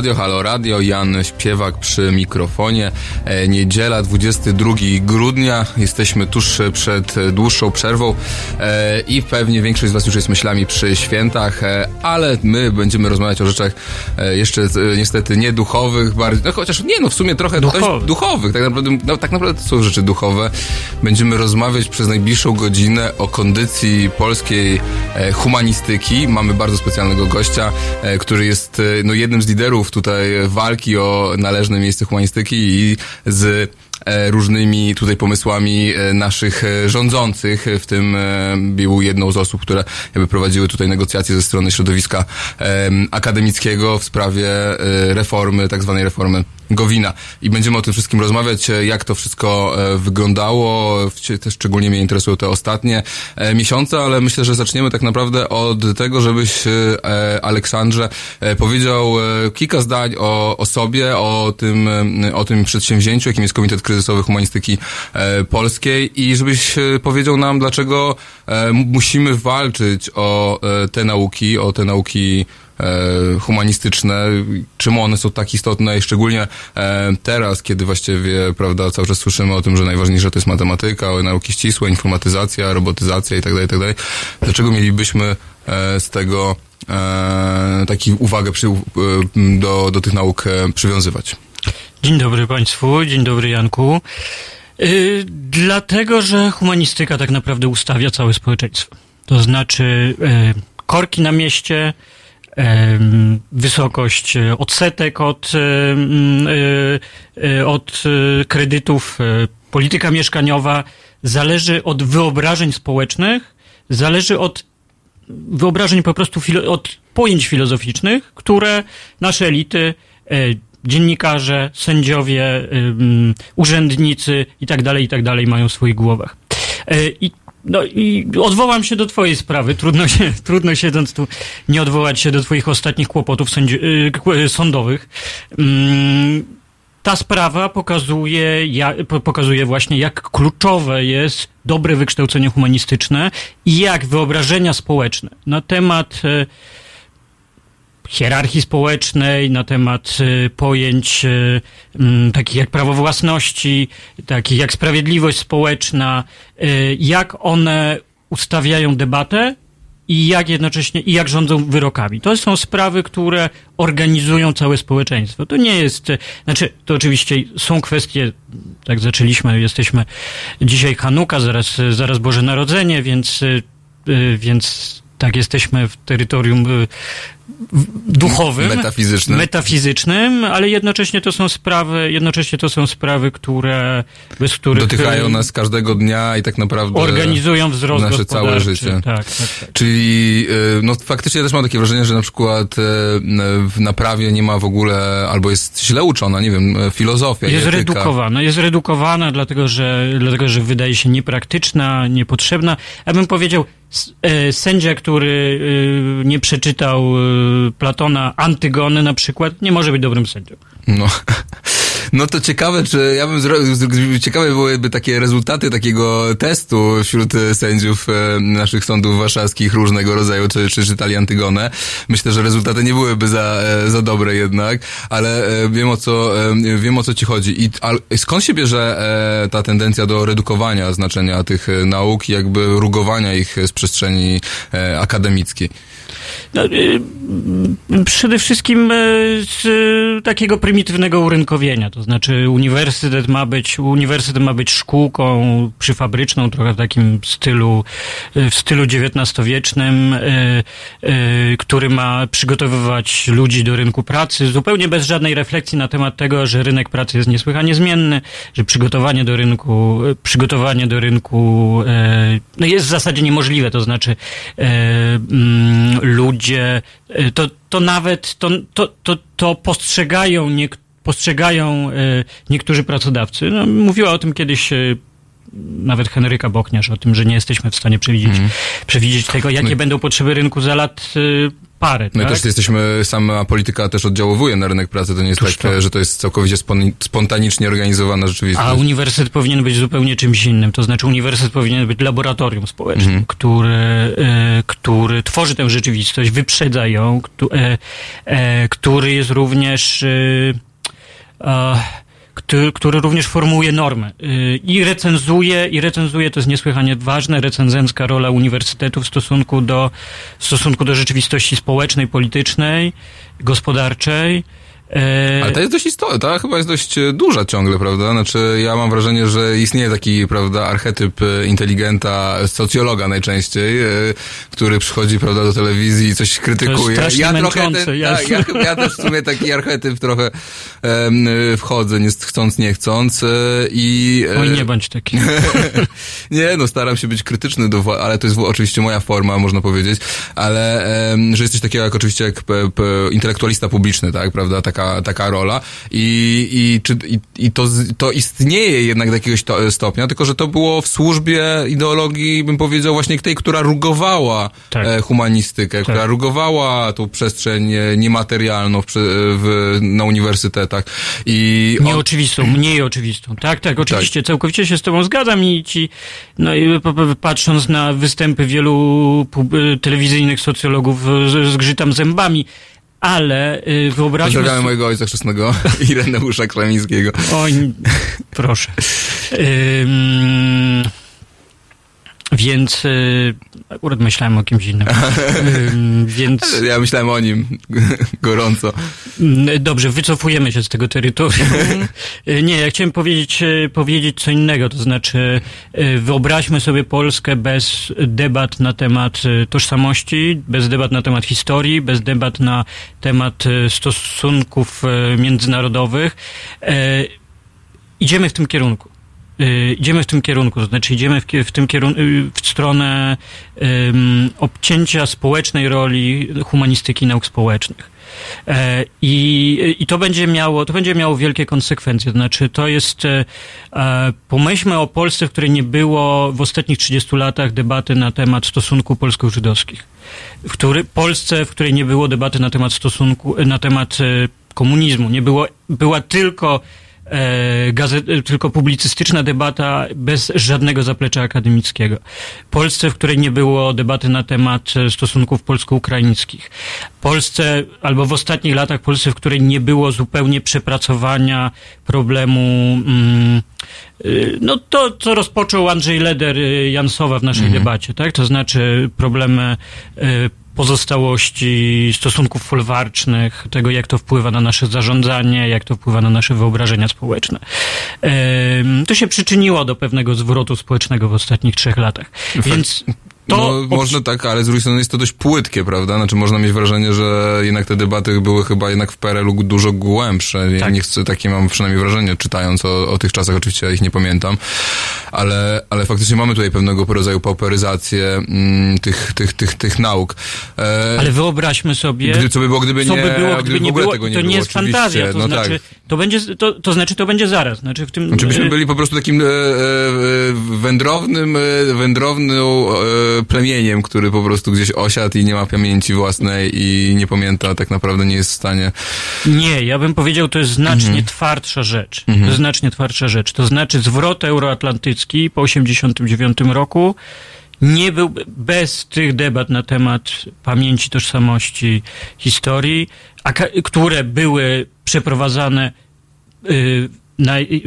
Radio. Halo Radio, Jan Śpiewak przy mikrofonie. E, niedziela, 22 grudnia. Jesteśmy tuż przed dłuższą przerwą e, i pewnie większość z Was już jest myślami przy świętach, e, ale my będziemy rozmawiać o rzeczach jeszcze niestety nie duchowych, bardziej, no chociaż nie, no w sumie trochę duchowych. duchowych. Tak naprawdę, no, tak naprawdę to są rzeczy duchowe. Będziemy rozmawiać przez najbliższą godzinę o kondycji polskiej humanistyki. Mamy bardzo specjalnego gościa, który jest no, jednym z liderów liderów tutaj walki o należne miejsce humanistyki i z e, różnymi tutaj pomysłami e, naszych e, rządzących, w tym był jedną z osób, które jakby prowadziły tutaj negocjacje ze strony środowiska akademickiego w sprawie reformy, tak zwanej reformy Gowina. I będziemy o tym wszystkim rozmawiać, e, jak to wszystko e, wyglądało. Też szczególnie mnie interesują te ostatnie e, miesiące, ale myślę, że zaczniemy tak naprawdę od tego, żebyś Aleksandrze powiedział kilka zdań o, o sobie, o tym, o tym przedsięwzięciu, jakim jest Komitet Kryzysowy Humanistyki Polskiej i żebyś powiedział nam, dlaczego musimy walczyć o te nauki, o te nauki humanistyczne, czym one są tak istotne i szczególnie e, teraz, kiedy właściwie, prawda, cały czas słyszymy o tym, że najważniejsze to jest matematyka, nauki ścisłe, informatyzacja, robotyzacja i tak dalej, tak dalej. Dlaczego mielibyśmy e, z tego taki uwagę przy, do, do tych nauk przywiązywać? Dzień dobry Państwu, dzień dobry Janku. Dlatego, że humanistyka tak naprawdę ustawia całe społeczeństwo. To znaczy korki na mieście, wysokość e, odsetek od, e, e, od kredytów, polityka mieszkaniowa zależy od wyobrażeń społecznych, zależy od wyobrażeń po prostu, od pojęć filozoficznych, które nasze elity, dziennikarze, sędziowie, urzędnicy i tak tak dalej mają w swoich głowach. I no i odwołam się do twojej sprawy. Trudno się, trudno siedząc tu nie odwołać się do twoich ostatnich kłopotów sędzi- yy, sądowych. Yy, ta sprawa pokazuje, pokazuje właśnie, jak kluczowe jest dobre wykształcenie humanistyczne i jak wyobrażenia społeczne na temat yy, hierarchii społecznej, na temat y, pojęć y, mm, takich jak prawo własności, takich jak sprawiedliwość społeczna, y, jak one ustawiają debatę i jak jednocześnie, i jak rządzą wyrokami. To są sprawy, które organizują całe społeczeństwo. To nie jest, znaczy, to oczywiście są kwestie, tak zaczęliśmy, jesteśmy dzisiaj Hanuka, zaraz, zaraz Boże Narodzenie, więc, więc tak jesteśmy w terytorium duchowym, metafizycznym. metafizycznym, ale jednocześnie to są sprawy, jednocześnie to są sprawy, które, bez których... Dotykają nas każdego dnia i tak naprawdę... Organizują wzrost nasze całe życie. Tak, tak, tak. Czyli, y, no faktycznie ja też mam takie wrażenie, że na przykład y, w naprawie nie ma w ogóle, albo jest źle uczona, nie wiem, filozofia Jest etyka. redukowana, jest redukowana, dlatego że, dlatego, że wydaje się niepraktyczna, niepotrzebna. Ja bym powiedział, sędzia, który y, nie przeczytał Platona Antygony na przykład, nie może być dobrym sędzią. No. No to ciekawe, czy ja bym zrobił, ciekawe byłyby takie rezultaty takiego testu wśród e, sędziów e, naszych sądów warszawskich różnego rodzaju, czy, czy czytali Antygonę. Myślę, że rezultaty nie byłyby za, e, za dobre jednak, ale wiem o co, wiem o co ci chodzi. I a skąd się bierze ta tendencja do redukowania znaczenia tych nauk i jakby rugowania ich z przestrzeni akademickiej? No, y, przede wszystkim e, z takiego prymitywnego urynkowienia, to znaczy uniwersytet ma być, uniwersytet ma być szkółką przyfabryczną, trochę w takim stylu, w stylu XIX-wiecznym, e, e, który ma przygotowywać ludzi do rynku pracy, zupełnie bez żadnej refleksji na temat tego, że rynek pracy jest niesłychanie zmienny, że przygotowanie do rynku, przygotowanie do rynku no jest w zasadzie niemożliwe, to znaczy ludzie, y, to, to nawet, to, to, to, to postrzegają, nie, postrzegają y, niektórzy pracodawcy. No, mówiła o tym kiedyś y, nawet Henryka Bokniarz, o tym, że nie jesteśmy w stanie przewidzieć, mm. przewidzieć tego, jakie no. będą potrzeby rynku za lat parę. No tak? też jesteśmy, sama polityka też oddziałuje na rynek pracy, to nie jest Otóż tak, to. że to jest całkowicie spon- spontanicznie organizowana rzeczywistość. A uniwersytet powinien być zupełnie czymś innym. To znaczy, uniwersytet powinien być laboratorium społecznym, Mhm. który, e, który tworzy tę rzeczywistość, wyprzedza ją, e, e, który jest również. E, który, który również formułuje normy i recenzuje, i recenzuje, to jest niesłychanie ważne, recenzencka rola uniwersytetu w stosunku do, w stosunku do rzeczywistości społecznej, politycznej, gospodarczej. E, Ale to jest dość istotne, ta chyba jest dość e, duża ciągle, prawda? Znaczy, ja mam wrażenie, że istnieje taki, prawda, archetyp e, inteligenta, socjologa najczęściej, który przychodzi, prawda, do telewizji i coś krytykuje. ja trochę ten, ja- tak, ja, ja też w sumie taki archetyp trochę e, wchodzę, nie chcąc, nie chcąc i... Oj, nie bądź taki. nie, no staram się być krytyczny, do, ale to jest oczywiście moja forma, można powiedzieć, ale em, że jest coś takiego jak oczywiście jak p, p, intelektualista publiczny, tak, prawda, taka, taka rola i, i, czy, i, i to, to istnieje jednak do jakiegoś to, stopnia, tylko że to było w służbie ideologii, bym powiedział, właśnie tej, która rugowała Tak. e, humanistykę, która rugowała tą przestrzeń e, niematerialną w, w, na uniwersytetach i on- Nieoczywistą, mniej oczywistą. Tak, tak, oczywiście, całkowicie się z tobą zgadzam i ci, no i patrząc na występy wielu y, telewizyjnych socjologów, zgrzytam zębami, ale y, wyobraźmy Pozdrawiamy sobie... mojego ojca chrzestnego, Ireneusza Klamińskiego. Oj, proszę. Ym, więc y, akurat myślałem o kimś innym. Ym, więc Ja myślałem o nim gorąco. Mm, Dobrze, wycofujemy się z tego terytorium. E, Nie, ja chciałem powiedzieć, e, powiedzieć co innego, to znaczy wyobraźmy sobie Polskę bez debat na temat tożsamości, bez debat na temat historii, bez debat na temat stosunków międzynarodowych. Idziemy w tym kierunku. E, Idziemy w tym kierunku, to znaczy idziemy w, w tym kierunku, w stronę em, obcięcia społecznej roli humanistyki nauk społecznych. E, I, I to będzie miało, to będzie miało wielkie konsekwencje. To znaczy, to jest, e, e, pomyślmy o Polsce, w której nie było w ostatnich 30 latach debaty na temat stosunku polsko-żydowskich. W który, Polsce, w której nie było debaty na temat stosunku, na temat komunizmu. Nie było, była tylko gazet, e, tylko publicystyczna debata bez żadnego zaplecza akademickiego. Polsce, w której nie było debaty na temat e, stosunków polsko-ukraińskich. Polsce, albo w ostatnich latach Polsce, w której nie było zupełnie przepracowania problemu mm, no to, co rozpoczął Andrzej Leder Jansowa w naszej debacie, tak? To znaczy problemy pozostałości stosunków folwarcznych, tego jak to wpływa na nasze zarządzanie, jak to wpływa na nasze wyobrażenia społeczne. To się przyczyniło do pewnego zwrotu społecznego w ostatnich trzech latach. Więc to no, można tak, ale z drugiej strony jest to dość płytkie, prawda? Znaczy można mieć wrażenie, że jednak te debaty były chyba jednak w PRL-u dużo głębsze. Ja Tak. nie chcę, takie mam przynajmniej wrażenie, czytając o, o tych czasach, oczywiście ja ich nie pamiętam, ale, ale faktycznie mamy tutaj pewnego rodzaju pauperyzację mm, tych, tych, tych, tych nauk. E, Ale wyobraźmy sobie, Gdy, co by było, gdyby co nie, by było, gdyby nie ogóle było, tego nie to było, nie jest oczywiście. fantazja, to no znaczy, tak. to będzie, to, to znaczy, to będzie zaraz, znaczy w tym... Znaczy byśmy e, byli po prostu takim e, e, wędrownym, e, wędrowną e, plemieniem, który po prostu gdzieś osiadł i nie ma pamięci własnej i nie pamięta, tak naprawdę nie jest w stanie. Nie, ja bym powiedział, to jest znacznie Mhm. twardsza rzecz. To jest znacznie twardsza rzecz. To znaczy zwrot euroatlantycki po 89 roku nie był bez tych debat na temat pamięci, tożsamości, historii, a, które były przeprowadzane y, na, y,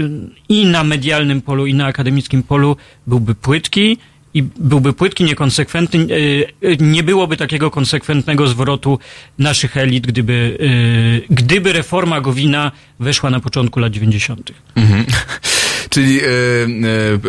i na medialnym polu, i na akademickim polu, byłby płytki i byłby płytki, niekonsekwentny. y, y, Nie byłoby takiego konsekwentnego zwrotu naszych elit, gdyby, y, gdyby reforma Gowina weszła na początku lat 90. Mhm. Czyli e,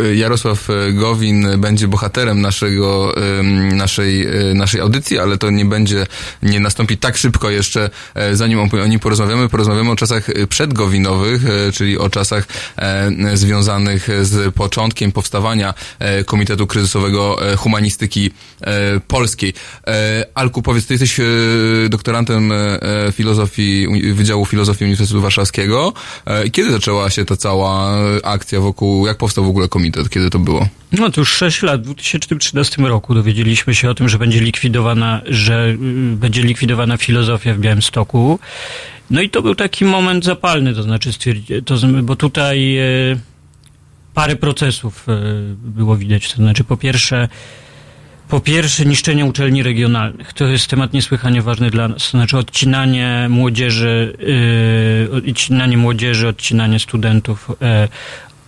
e, Jarosław Gowin będzie bohaterem naszego, e, naszej, e, naszej audycji, ale to nie będzie, nie nastąpi tak szybko jeszcze, e, zanim o, nim porozmawiamy. Porozmawiamy o czasach przedgowinowych, e, czyli o czasach e, związanych z początkiem powstawania e, Komitetu Kryzysowego e, Humanistyki e, Polskiej. E, Alku, powiedz, ty jesteś e, doktorantem e, filozofii, Wydziału Filozofii Uniwersytetu Warszawskiego. E, Kiedy zaczęła się ta cała akcja wokół, jak powstał w ogóle komitet, kiedy to było? No to już 6 lat. W 2013 roku dowiedzieliśmy się o tym, że będzie likwidowana, że y, będzie likwidowana filozofia w Białymstoku. No i to był taki moment zapalny, to znaczy, to, bo tutaj y, parę procesów y, było widać. To znaczy, po pierwsze, po pierwsze, niszczenie uczelni regionalnych. To jest temat niesłychanie ważny dla nas. To znaczy odcinanie młodzieży, odcinanie młodzieży, odcinanie studentów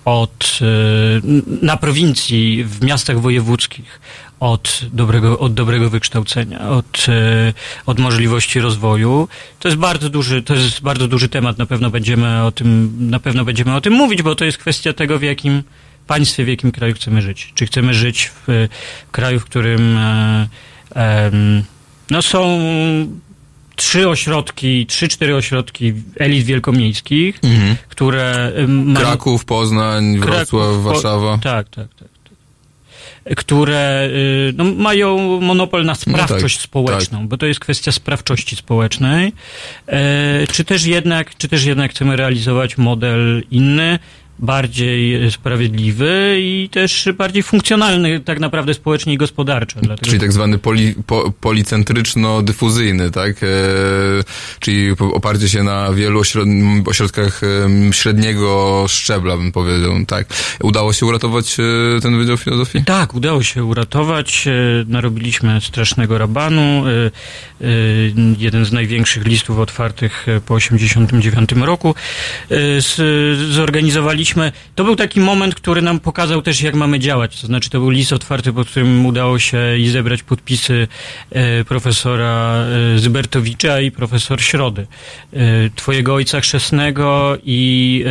od, yy, na prowincji, w miastach wojewódzkich od dobrego, od dobrego wykształcenia, od, yy, od możliwości rozwoju. To jest bardzo duży, to jest bardzo duży temat. Na pewno będziemy o tym, na pewno będziemy o tym mówić, bo to jest kwestia tego, w jakim państwie, w jakim kraju chcemy żyć. Czy chcemy żyć w, w kraju, w którym e, e, no są trzy ośrodki, trzy, cztery ośrodki elit wielkomiejskich, mhm. które. Kraków, Poznań, Wrocław, Kraków, Warszawa. Tak, tak, tak, tak. Które y, no, mają monopol na sprawczość no tak, społeczną, tak. bo to jest kwestia sprawczości społecznej. E, czy też jednak, czy też jednak chcemy realizować model inny, bardziej sprawiedliwy i też bardziej funkcjonalny tak naprawdę społecznie i gospodarczo. Dlatego... Czyli tak zwany poli, po, policentryczno-dyfuzyjny, tak? E, czyli oparcie się na wielu ośrod ośrodkach średniego szczebla, bym powiedział, tak? Udało się uratować e, ten Wydział Filozofii? Tak, udało się uratować. E, narobiliśmy strasznego rabanu. E, jeden z największych listów otwartych po 89 roku. Z, zorganizowaliśmy to był taki moment, który nam pokazał też, jak mamy działać. To znaczy, to był list otwarty, pod którym udało się i zebrać podpisy e, profesora e, Zybertowicza i profesor Środy. E, twojego ojca chrzestnego i,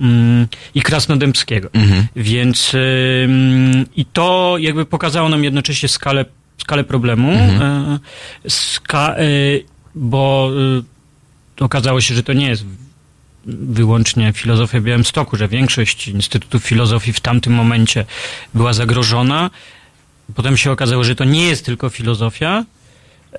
mm, i Krasnodębskiego. Mhm. Więc mm, i to jakby pokazało nam jednocześnie skalę, skalę problemu, mhm. Ska, bo okazało się, że to nie jest wyłącznie filozofia Białymstoku, że większość instytutów filozofii w tamtym momencie była zagrożona. Potem się okazało, że to nie jest tylko filozofia,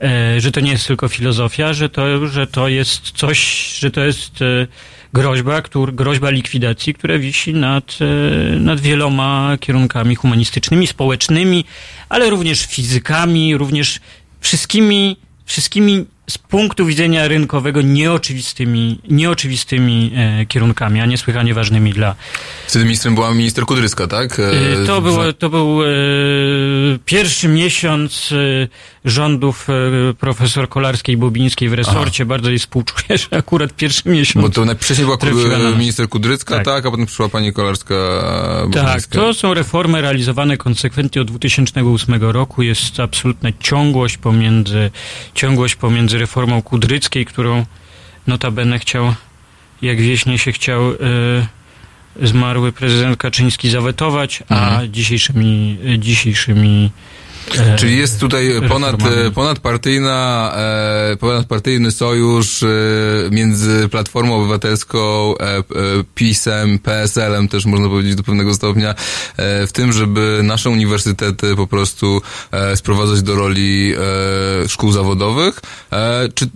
e, że to nie jest tylko filozofia, że to, że to jest coś, że to jest e, groźba, który, groźba likwidacji, która wisi nad, e, nad wieloma kierunkami humanistycznymi, społecznymi, ale również fizykami, również wszystkimi, wszystkimi z punktu widzenia rynkowego nieoczywistymi, nieoczywistymi e, kierunkami, a niesłychanie ważnymi dla... Wtedy ministrem była minister Kudryska, tak? E, to, było, to był e, pierwszy miesiąc e, rządów e, profesor Kolarskiej-Bobińskiej w resorcie. Aha. Bardzo jej współczuję, że akurat pierwszy miesiąc... Bo to najwcześniej była na... minister Kudrycka, tak. tak. A potem przyszła pani Kolarska-Bobińska. Tak, to są reformy realizowane konsekwentnie od 2008 roku. Jest absolutna ciągłość pomiędzy, ciągłość pomiędzy reformą Kudryckiej, którą notabene chciał, jak wieśnie się chciał y, zmarły prezydent Kaczyński zawetować, a mhm. dzisiejszymi, dzisiejszymi E, Czyli jest tutaj ponad, ponadpartyjna, e, ponadpartyjny sojusz e, między Platformą Obywatelską, PiSem, PSL-em też można powiedzieć do pewnego stopnia, w tym, żeby nasze uniwersytety po prostu sprowadzać do roli szkół zawodowych. Czy,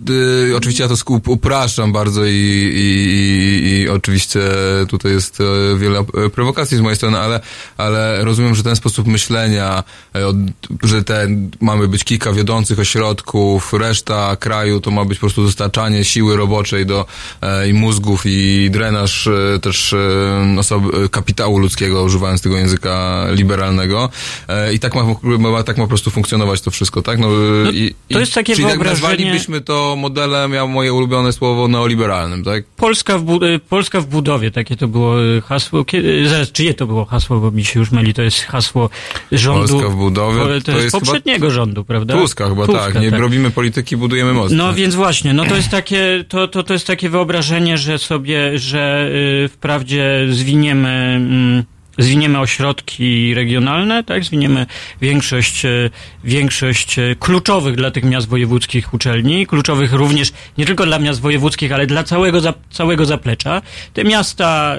oczywiście ja to upraszczam bardzo i, i, i oczywiście tutaj jest wiele prowokacji z mojej strony, ale, ale rozumiem, że ten sposób myślenia od że te mamy być kilka wiodących ośrodków, reszta kraju to ma być po prostu dostarczanie siły roboczej do e, i mózgów i drenaż e, też e, osoby, kapitału ludzkiego, używając tego języka liberalnego. E, I tak ma, ma, tak ma po prostu funkcjonować to wszystko, tak? No, no i, to jest takie czyli wyobrażenie... tak nazwalibyśmy to modelem, ja moje ulubione słowo, neoliberalnym, tak? Polska w, Polska w budowie, takie to było hasło. Kiedy, zaraz, czyje to było hasło, bo mi się już myli, to jest hasło rządu... Polska w budowie to, jest poprzedniego rządu, prawda? Tuska chyba Tuska, tak. Nie tak. robimy polityki, budujemy most. No więc właśnie, no to jest takie, to, to, to jest takie wyobrażenie, że sobie, że y, wprawdzie zwiniemy mm, zwiniemy ośrodki regionalne, tak, zwiniemy większość, y, większość y, kluczowych dla tych miast wojewódzkich uczelni, kluczowych również nie tylko dla miast wojewódzkich, ale dla całego, całego zaplecza. Te miasta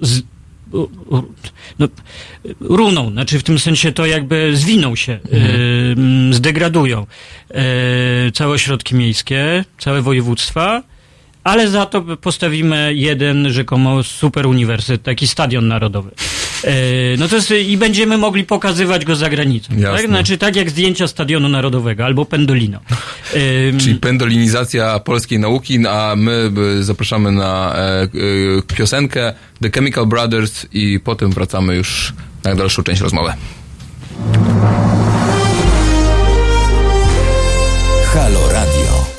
z, no, runą, znaczy w tym sensie to jakby zwiną się, mhm. y, zdegradują y, całe ośrodki miejskie, całe województwa, ale za to postawimy jeden rzekomo super uniwersytet, taki stadion narodowy. E, no to jest, i będziemy mogli pokazywać go za granicą. Tak? Znaczy tak jak zdjęcia Stadionu Narodowego albo Pendolino. Czyli pendolinizacja polskiej nauki, a my zapraszamy na e, e, piosenkę The Chemical Brothers i potem wracamy już na dalszą część rozmowy. Halo.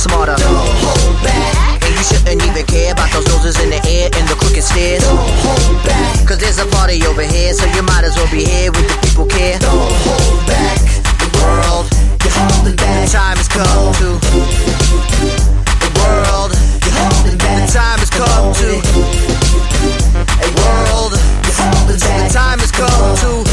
smarter. Don't hold back. And you shouldn't even care about those noses in the air and the crooked stairs. Don't hold back. Cause there's a party over here, so you might as well be here with the people care. Don't hold back. The world, you're holding back. The time has come to. The world, you're holding back. The time has come to. A world, you're holding back. The time has come to.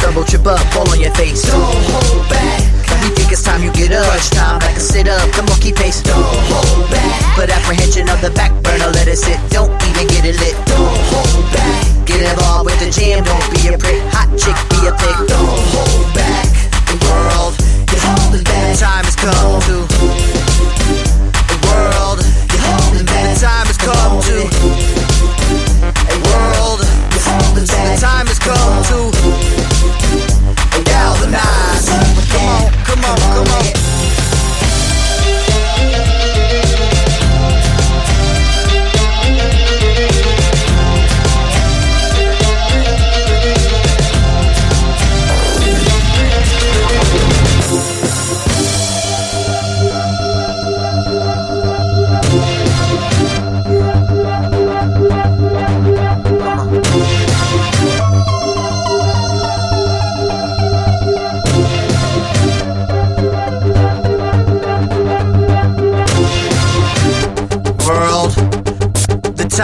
stumble, trip up, fall on your face. Don't hold back. You think it's time you get up. Crunch time, back and sit up. Come on, keep pace. Don't hold back. Put apprehension on the back burner, let it sit. Don't even get it lit. Don't hold back. Get involved with the jam. Don't be a prick. Hot chick, be a pig. Don't hold back. The world is holding back. The Time has come to. The world is holding back. The time has come to. The world is holding back. The time has come to and galvanize. Come on, come on, come on.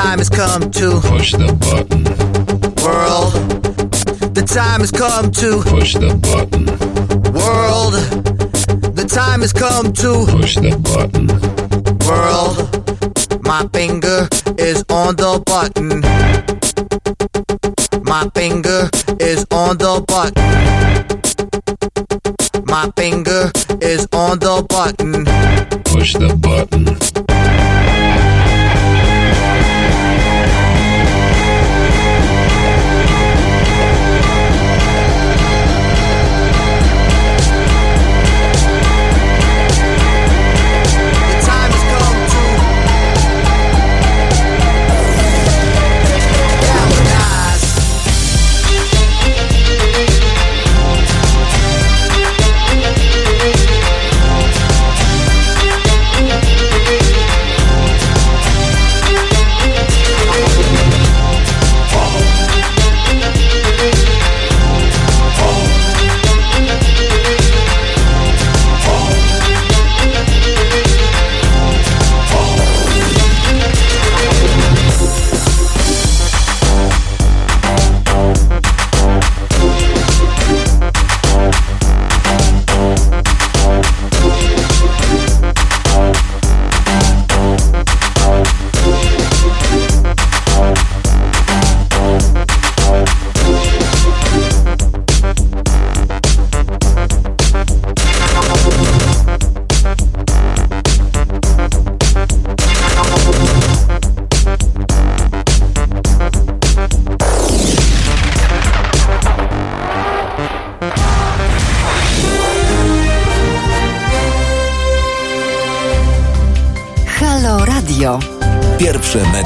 time has come to push the button. World, the time has come to push the button. World, the time has come to push the button. World, my finger is on the button. My finger is on the button. My finger is on the button. Push the button.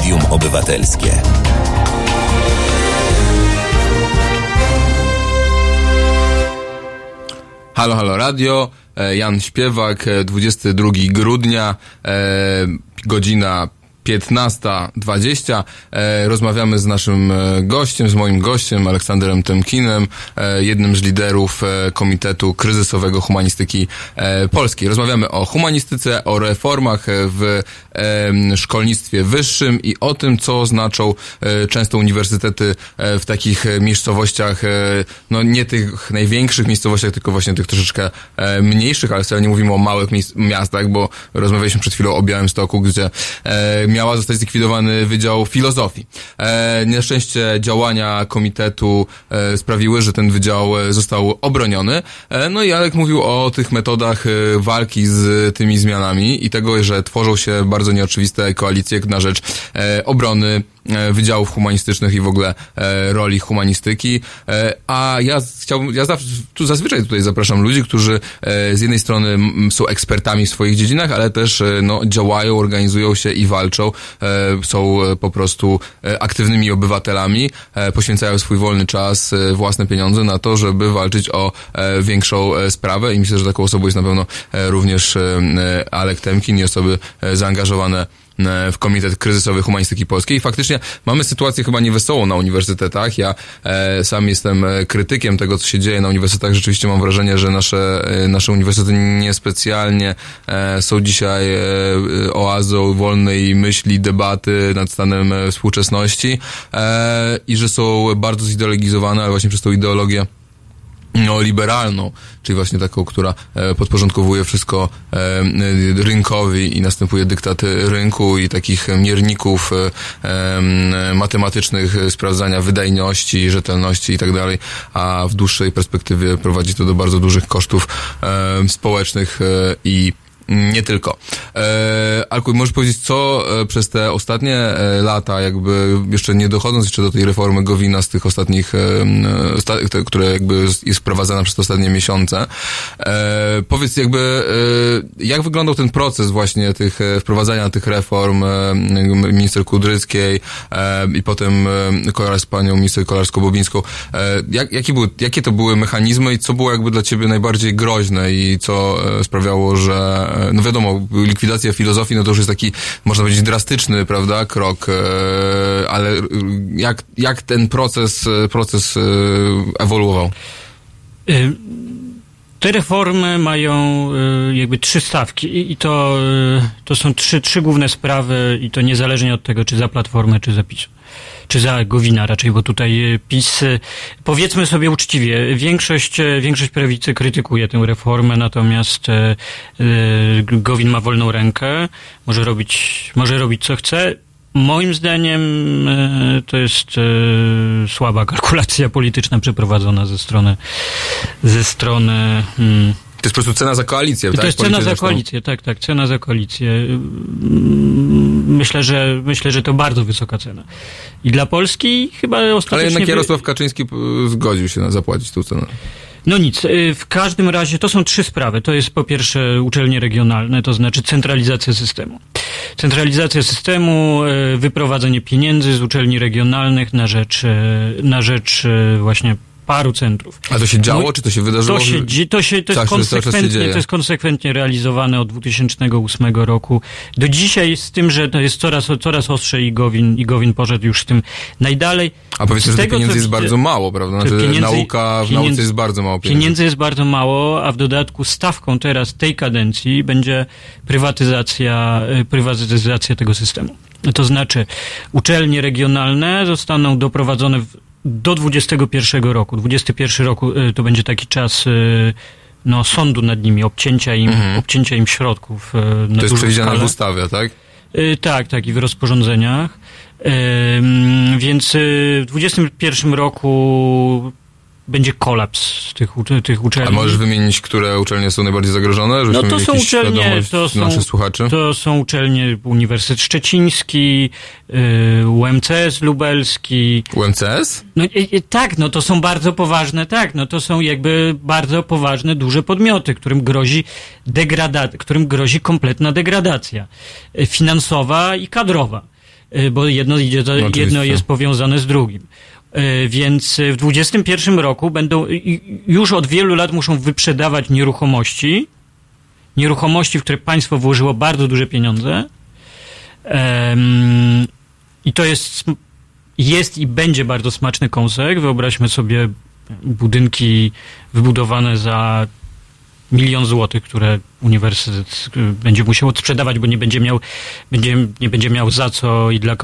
Medium obywatelskie. Halo, halo radio, e, Jan Śpiewak, e, 22 grudnia, e, godzina 15.20. E, rozmawiamy z naszym e, gościem, z moim gościem, Aleksanderem Temkinem, e, jednym z liderów e, Komitetu Kryzysowego Humanistyki e, Polskiej. Rozmawiamy o humanistyce, o reformach e, w e, szkolnictwie wyższym i o tym, co znaczą e, często uniwersytety e, w takich miejscowościach, e, no nie tych największych miejscowościach, tylko właśnie tych troszeczkę mniejszych, ale wcale nie mówimy o małych miastach, bo rozmawialiśmy przed chwilą o Białymstoku, gdzie miała zostać zlikwidowany Wydział Filozofii. Nieszczęście działania komitetu sprawiły, że ten wydział został obroniony. No i Alek mówił o tych metodach walki z tymi zmianami i tego, że tworzą się bardzo nieoczywiste koalicje na rzecz e, obrony wydziałów humanistycznych i w ogóle e, roli humanistyki. E, a ja chciałbym, ja tu zazwyczaj tutaj zapraszam ludzi, którzy e, z jednej strony są ekspertami w swoich dziedzinach, ale też e, no, działają, organizują się i walczą. E, są e, po prostu e, aktywnymi obywatelami, e, poświęcają swój wolny czas, e, własne pieniądze na to, żeby walczyć o e, większą e, sprawę i myślę, że taką osobą jest na pewno e, również e, e, Alek Temkin i osoby e, zaangażowane e, w Komitet Kryzysowy Humanistyki Polskiej. I faktycznie mamy sytuację chyba niewesołą na uniwersytetach. Ja e, sam jestem e, krytykiem tego, co się dzieje na uniwersytetach. Rzeczywiście mam wrażenie, że nasze, e, nasze uniwersytety niespecjalnie e, są dzisiaj e, e, oazą wolnej myśli, debaty nad stanem e, współczesności e, i że są bardzo zideologizowane, właśnie przez tą ideologię neoliberalną, czyli właśnie taką, która e, podporządkowuje wszystko e, rynkowi i następuje dyktat rynku i takich mierników e, matematycznych sprawdzania wydajności, rzetelności i tak dalej, a w dłuższej perspektywie prowadzi to do bardzo dużych kosztów społecznych i nie tylko. E, Alku, możesz powiedzieć, co e, przez te ostatnie e, lata, jakby jeszcze nie dochodząc jeszcze do tej reformy Gowina z tych ostatnich, e, te, które jakby jest wprowadzana przez te ostatnie miesiące, e, powiedz jakby, e, jak wyglądał ten proces właśnie tych e, wprowadzania tych reform e, minister Kudryckiej e, i potem e, z panią minister Kolarsko-Bobińską. E, jak, jakie, były, jakie to były mechanizmy i co było jakby dla ciebie najbardziej groźne i co e, sprawiało, że e, no wiadomo, likwidacja filozofii, no to już jest taki, można powiedzieć, drastyczny, prawda, krok, e, ale e, jak, jak ten proces, e, proces e, ewoluował? Te reformy mają jakby trzy stawki i- to, to są trzy, trzy główne sprawy i to niezależnie od tego, czy za Platformę, czy za PiS. Czy za Gowina raczej, bo tutaj y, PiS, y, powiedzmy sobie uczciwie, większość, y, większość prawicy krytykuje tę reformę, natomiast Gowin ma wolną rękę, może robić, może robić co chce. Moim zdaniem e, to jest e, słaba kalkulacja polityczna przeprowadzona ze strony ze strony mm, To jest po prostu cena za koalicję, to tak? jest cena za koalicję, tak, tak, cena za koalicję. Mm, Myślę, że myślę, że to bardzo wysoka cena. I dla Polski chyba ostatecznie... Ale jednak Jarosław Kaczyński zgodził się na zapłacić tą cenę. No nic, y, w każdym razie to są trzy sprawy. To jest po pierwsze uczelnie regionalne, to znaczy centralizacja systemu. Centralizacja systemu, y, wyprowadzenie pieniędzy z uczelni regionalnych na rzecz, y, na rzecz właśnie paru centrów. A to się działo, Mój- czy to się wydarzyło? To, się, to, się, to, jest się konsekwentnie, to jest konsekwentnie realizowane od 2008 roku. Do dzisiaj z tym, że to jest coraz, coraz ostrze i Gowin, i Gowin poszedł już w tym najdalej. A powiedzmy, Z że tych tego, pieniędzy jest bardzo mało, prawda? Znaczy, pieniędzy- nauka, w pieniędzy- nauce jest bardzo mało pieniędzy. Pieniędzy jest bardzo mało, a w dodatku stawką teraz tej kadencji będzie prywatyzacja, y, prywatyzacja tego systemu. To znaczy, uczelnie regionalne zostaną doprowadzone w, do 21 roku. 21 roku y, to będzie taki czas y, no, sądu nad nimi, obcięcia im, obcięcia im środków y, na Mhm. To jest przewidziane w skalę. ustawie, tak? Tak, tak, i w rozporządzeniach. Więc w 2021 roku będzie kolaps tych, tych uczelni. A możesz wymienić, które uczelnie są najbardziej zagrożone? No to są uczelnie, to są, naszych słuchaczy. to są uczelnie Uniwersytet Szczeciński, y, UMCS Lubelski. UMCS? No i, i, tak, no to są bardzo poważne, tak, no to są jakby bardzo poważne, duże podmioty, którym grozi degradacja, którym grozi kompletna degradacja y, finansowa i kadrowa, y, bo jedno idzie, Oczywiście. jedno jest powiązane z drugim. Y, Więc w 2021 roku będą, już od wielu lat muszą wyprzedawać nieruchomości, nieruchomości, w które państwo włożyło bardzo duże pieniądze. I to jest, jest i będzie bardzo smaczny kąsek. Wyobraźmy sobie budynki wybudowane za milion złotych, które uniwersytet y, będzie musiał odsprzedawać, bo nie będzie miał, będzie, nie będzie miał za co i dla, y,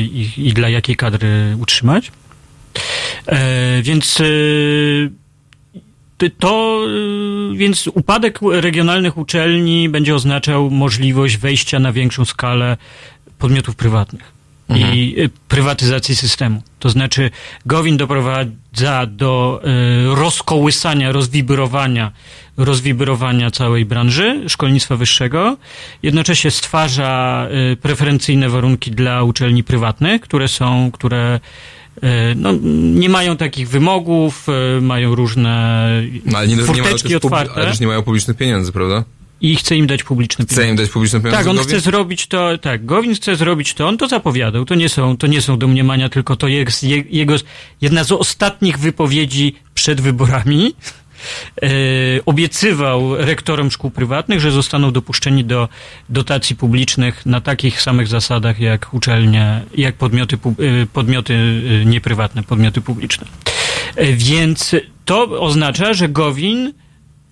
i, i dla jakiej kadry utrzymać. E, więc ty- to, y, więc upadek regionalnych uczelni będzie oznaczał możliwość wejścia na większą skalę podmiotów prywatnych i y, prywatyzacji systemu. To znaczy Gowin doprowadza do rozkołysania, rozwibrowania, rozwibrowania całej branży szkolnictwa wyższego. Jednocześnie stwarza preferencyjne warunki dla uczelni prywatnych, które są, które no, nie mają takich wymogów, y, mają różne No, ale nie, nie mają furteczki też, pub- otwarte ale też nie mają publicznych pieniędzy, prawda? i chce im dać publiczne pieniądze. Chce im dać publiczne pieniądze? Tak, on Gowin? chce zrobić to, tak, Gowin chce zrobić to, on to zapowiadał, to nie są, to nie są domniemania, tylko to jest je, jego, jedna z ostatnich wypowiedzi przed wyborami. E, obiecywał rektorom szkół prywatnych, że zostaną dopuszczeni do dotacji publicznych na takich samych zasadach jak uczelnie, jak podmioty, e, podmioty e, nieprywatne, podmioty publiczne. Więc to oznacza, że Gowin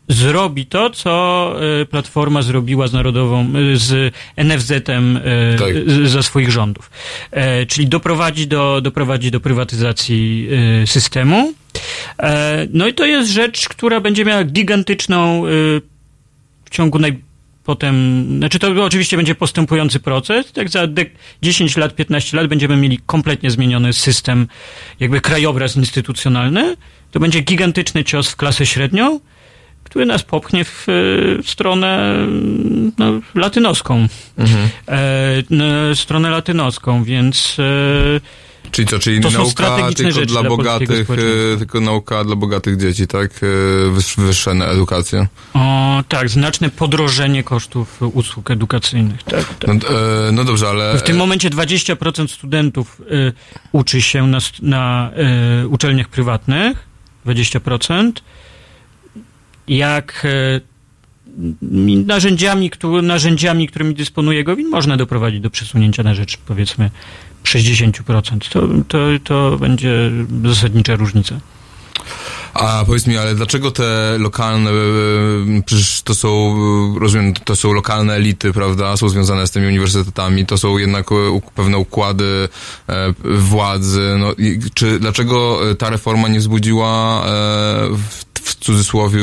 zrobi to, co e, Platforma zrobiła z Narodową, e, z NFZ-em e, Tak. za swoich rządów. E, Czyli doprowadzi do, doprowadzi do prywatyzacji systemu. E, No i to jest rzecz, która będzie miała gigantyczną w ciągu naj potem, znaczy to oczywiście będzie postępujący proces, tak za dek- 10 lat, 15 lat będziemy mieli kompletnie zmieniony system, jakby krajobraz instytucjonalny, to będzie gigantyczny cios w klasę średnią, który nas popchnie w, e, w stronę no, latynoską. Mhm. E, stronę latynoską, więc e, Czyli co, czyli To nauka strategiczne tylko dla dla bogatych, e, tylko nauka dla bogatych dzieci, tak? E, Wyż, wyższa na edukację. o, tak, znaczne podrożenie kosztów usług edukacyjnych. Tak, tak. No, e, no dobrze, ale... W tym momencie 20% studentów y, uczy się na, na uczelniach prywatnych, 20%. Jak m- narzędziami, któ- narzędziami, którymi dysponuje Gowin, można doprowadzić do przesunięcia na rzecz, powiedzmy, 60%. To, to, to będzie zasadnicza różnica. A powiedz mi, ale dlaczego te lokalne, e, przecież to są, e, rozumiem, to są lokalne elity, prawda, są związane z tymi uniwersytetami, to są jednak e, pewne układy e, władzy, no czy, dlaczego e, ta reforma nie wzbudziła e, w, w cudzysłowie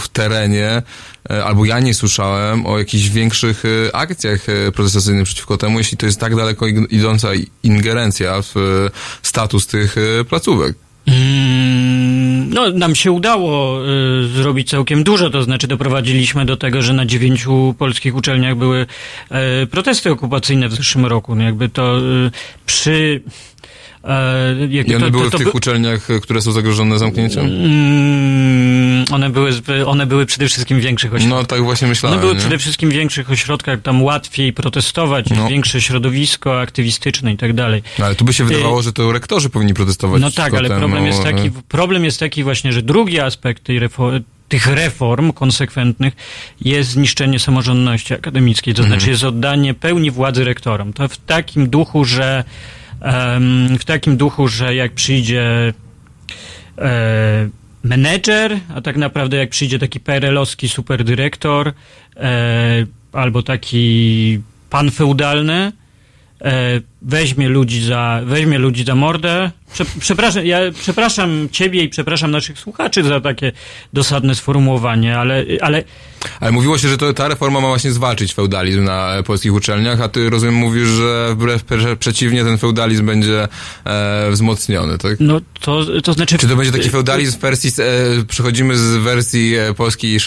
w terenie, e, albo ja nie słyszałem o jakichś większych e, akcjach e, protestacyjnych przeciwko temu, jeśli to jest tak daleko idąca ingerencja w status tych placówek. Mm, No, nam się udało y, zrobić całkiem dużo, to znaczy doprowadziliśmy do tego, że na dziewięciu polskich uczelniach były y, protesty okupacyjne w zeszłym roku. No jakby to y, przy... e, I one to, były to, to w tych by- uczelniach, e, które są zagrożone zamknięciem? Mm, one, były, one były przede wszystkim w większych ośrodkach. No tak właśnie myślałem. One były nie? przede wszystkim w większych ośrodkach, tam łatwiej protestować, No. większe środowisko aktywistyczne i tak dalej. No, ale tu by się wydawało, że to rektorzy powinni protestować. No tak, ale temu, problem jest, taki, e, problem jest taki właśnie, że drugi aspekt tej refo- tych reform konsekwentnych jest zniszczenie samorządności akademickiej, to Mhm. znaczy jest oddanie pełni władzy rektorom. To w takim duchu, że w takim duchu, że jak przyjdzie e, menedżer, a tak naprawdę jak przyjdzie taki PRL-owski superdyrektor e, albo taki pan feudalny, e, weźmie ludzi za, weźmie ludzi za mordę. Prze, przepraszam, ja przepraszam ciebie i przepraszam naszych słuchaczy za takie dosadne sformułowanie, ale, ale ale mówiło się, że to, ta reforma ma właśnie zwalczyć feudalizm na polskich uczelniach, a ty rozumiem mówisz, że wbrew przeciwnie ten feudalizm będzie e, wzmocniony, tak? No to, to znaczy... Czy to będzie taki feudalizm w wersji, e, przechodzimy z wersji e, polskiej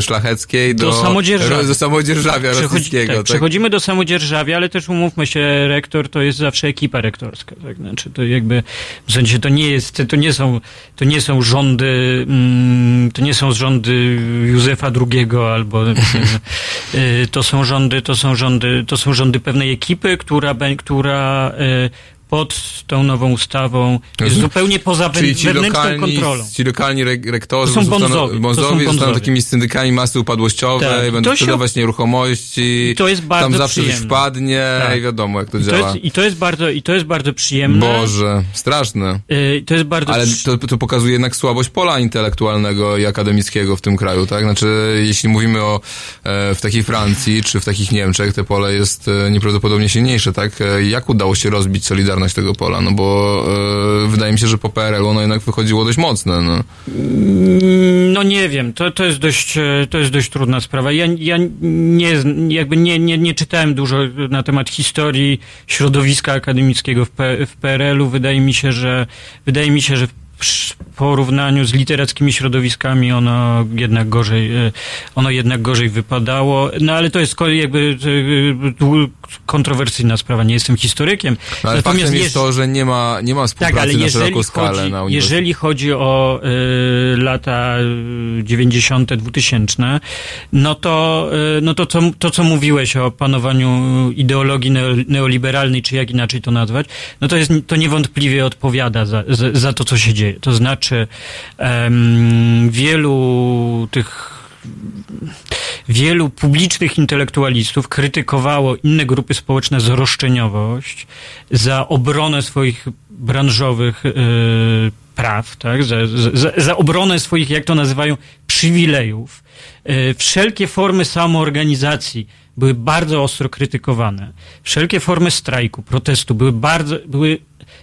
szlacheckiej do, do samodzierżawia, do samodzierżawia Przechodzi, rosyjskiego. Tak, tak? Przechodzimy do samodzierżawia, ale też umówmy się, rektor to jest zawsze ekipa rektorska, tak? Znaczy to jakby, w sensie to nie jest, to nie są, to nie są rządy, mm, to nie są rządy Józefa II albo y, to są rządy, to są rządy, to są rządy pewnej ekipy, która, która y, pod tą nową ustawą jest zupełnie poza Czyli ci wewnętrzną lokalni, kontrolą. Ci lokalni re rektorzy to są bonzowi, bonzowi, to są zostaną takimi syndykami masy upadłościowej, tak. będą sprzedawać się... nieruchomości, to jest bardzo tam zawsze przyjemne. coś wpadnie tak. i wiadomo jak to I działa. To jest, I to jest bardzo, i to jest bardzo przyjemne. Boże, straszne. Yy, to jest bardzo Ale to, to pokazuje jednak słabość pola intelektualnego i akademickiego w tym kraju, tak? Znaczy, jeśli mówimy o e, w takiej Francji czy w takich Niemczech, te pole jest e, nieprawdopodobnie silniejsze, tak? E, jak udało się rozbić Solidarność popularność tego pola, no bo e, wydaje mi się, że po PRL ono jednak wychodziło dość mocne. No, mm, no nie wiem, to, to, jest dość, e, to jest dość trudna sprawa. Ja, ja nie, jakby nie, nie, nie czytałem dużo na temat historii środowiska akademickiego w, P, w PRL-u. Wydaje mi się, że wydaje mi się, że w porównaniu z literackimi środowiskami ono jednak gorzej, e, ono jednak gorzej wypadało. No ale to jest jakby e, kontrowersyjna sprawa. Nie jestem historykiem. No, ale Natomiast faktem jest to, że nie ma, nie ma współpracy tak, ale na szeroką skalę na Jeżeli chodzi o y, lata 90., 2000, no to, y, no to, co, to, co mówiłeś o panowaniu ideologii neoliberalnej, czy jak inaczej to nazwać, no to jest, to niewątpliwie odpowiada za, za, za to, co się dzieje. To znaczy um, wielu tych wielu publicznych intelektualistów krytykowało inne grupy społeczne za roszczeniowość, za obronę swoich branżowych y, praw, tak? Za, za, za, obronę swoich, jak to nazywają, przywilejów. Y, wszelkie formy samoorganizacji były bardzo ostro krytykowane. Wszelkie formy strajku, protestu były bardzo, były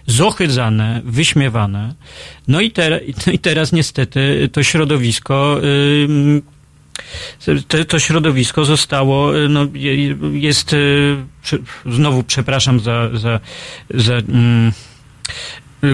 zohydzane, wyśmiewane. No i, te, no i teraz niestety to środowisko to, to, środowisko zostało, no, jest, znowu przepraszam za, za, za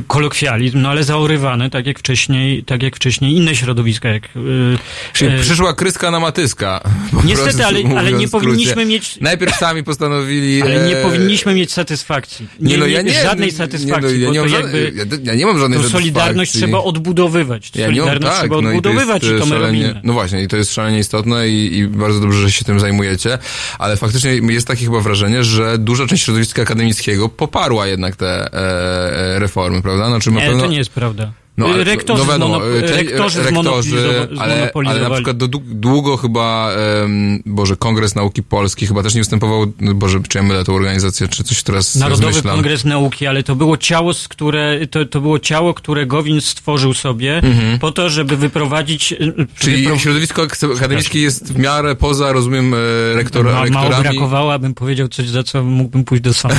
kolokwializm, no ale zaorywane, tak jak wcześniej, tak jak wcześniej inne środowiska. Jak, yy, Czyli przyszła kryska na matyska. Niestety, prostu, ale, ale nie powinniśmy mieć... Najpierw sami postanowili... Ale nie e... powinniśmy mieć satysfakcji. Nie, nie, no, ja nie żadnej satysfakcji, nie, no, ja, nie jakby, ja, ja, nie mam żadnej to Solidarność trzeba odbudowywać. Ja solidarność tak, trzeba no odbudowywać i, to, i to my szalenie, robimy. No właśnie, i to jest szalenie istotne i, i bardzo dobrze, że się tym zajmujecie, ale faktycznie jest takie chyba wrażenie, że duża część środowiska akademickiego poparła jednak te e, e reformy, prawda? Znaczy, nie, pewno... to nie jest prawda. No, ale, rektorzy, no, no, rektorzy, rektorzy ale, ale na przykład do, długo chyba, um, Boże, Kongres Nauki Polskiej chyba też nie występował, no, Boże, czy ja mylę tę organizację, czy coś teraz Narodowy zmyślam. Kongres Nauki, ale to było ciało, z które, to, to było ciało, które Gowin stworzył sobie mhm. po to, żeby wyprowadzić... Y, Czyli wypro... środowisko akademickie jest w miarę poza, rozumiem, e, rektor, Ma, rektorami. Mało brakowało, abym powiedział coś, za co mógłbym pójść do sądu.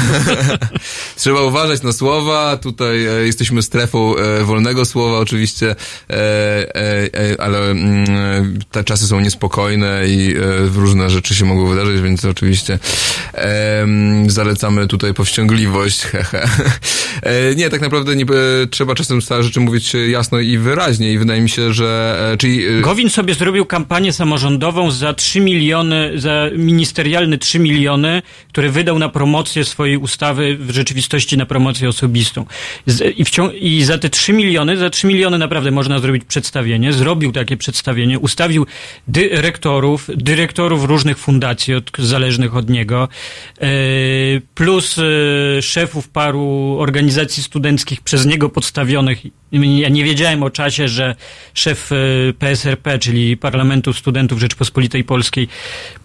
Trzeba uważać na słowa, tutaj e, jesteśmy strefą e, wolnego słowa oczywiście, e, e, e, ale mm, te czasy są niespokojne i różne rzeczy się mogą wydarzyć, więc oczywiście zalecamy tutaj powściągliwość. nie, tak naprawdę nie, trzeba czasem stare rzeczy mówić jasno i wyraźnie i wydaje mi się, że... Czyli... Gowin sobie zrobił kampanię samorządową za 3 miliony, za ministerialne 3 miliony, które wydał na promocję swojej ustawy, w rzeczywistości na promocję osobistą. I, i za te 3 miliony, za 3 miliony naprawdę można zrobić przedstawienie. Zrobił takie przedstawienie, ustawił dyrektorów, dyrektorów różnych fundacji od, zależnych od niego, e, plus e, szefów paru organizacji studenckich przez niego podstawionych. Ja nie wiedziałem o czasie, że szef e, PSRP, czyli Parlamentu Studentów Rzeczpospolitej Polskiej,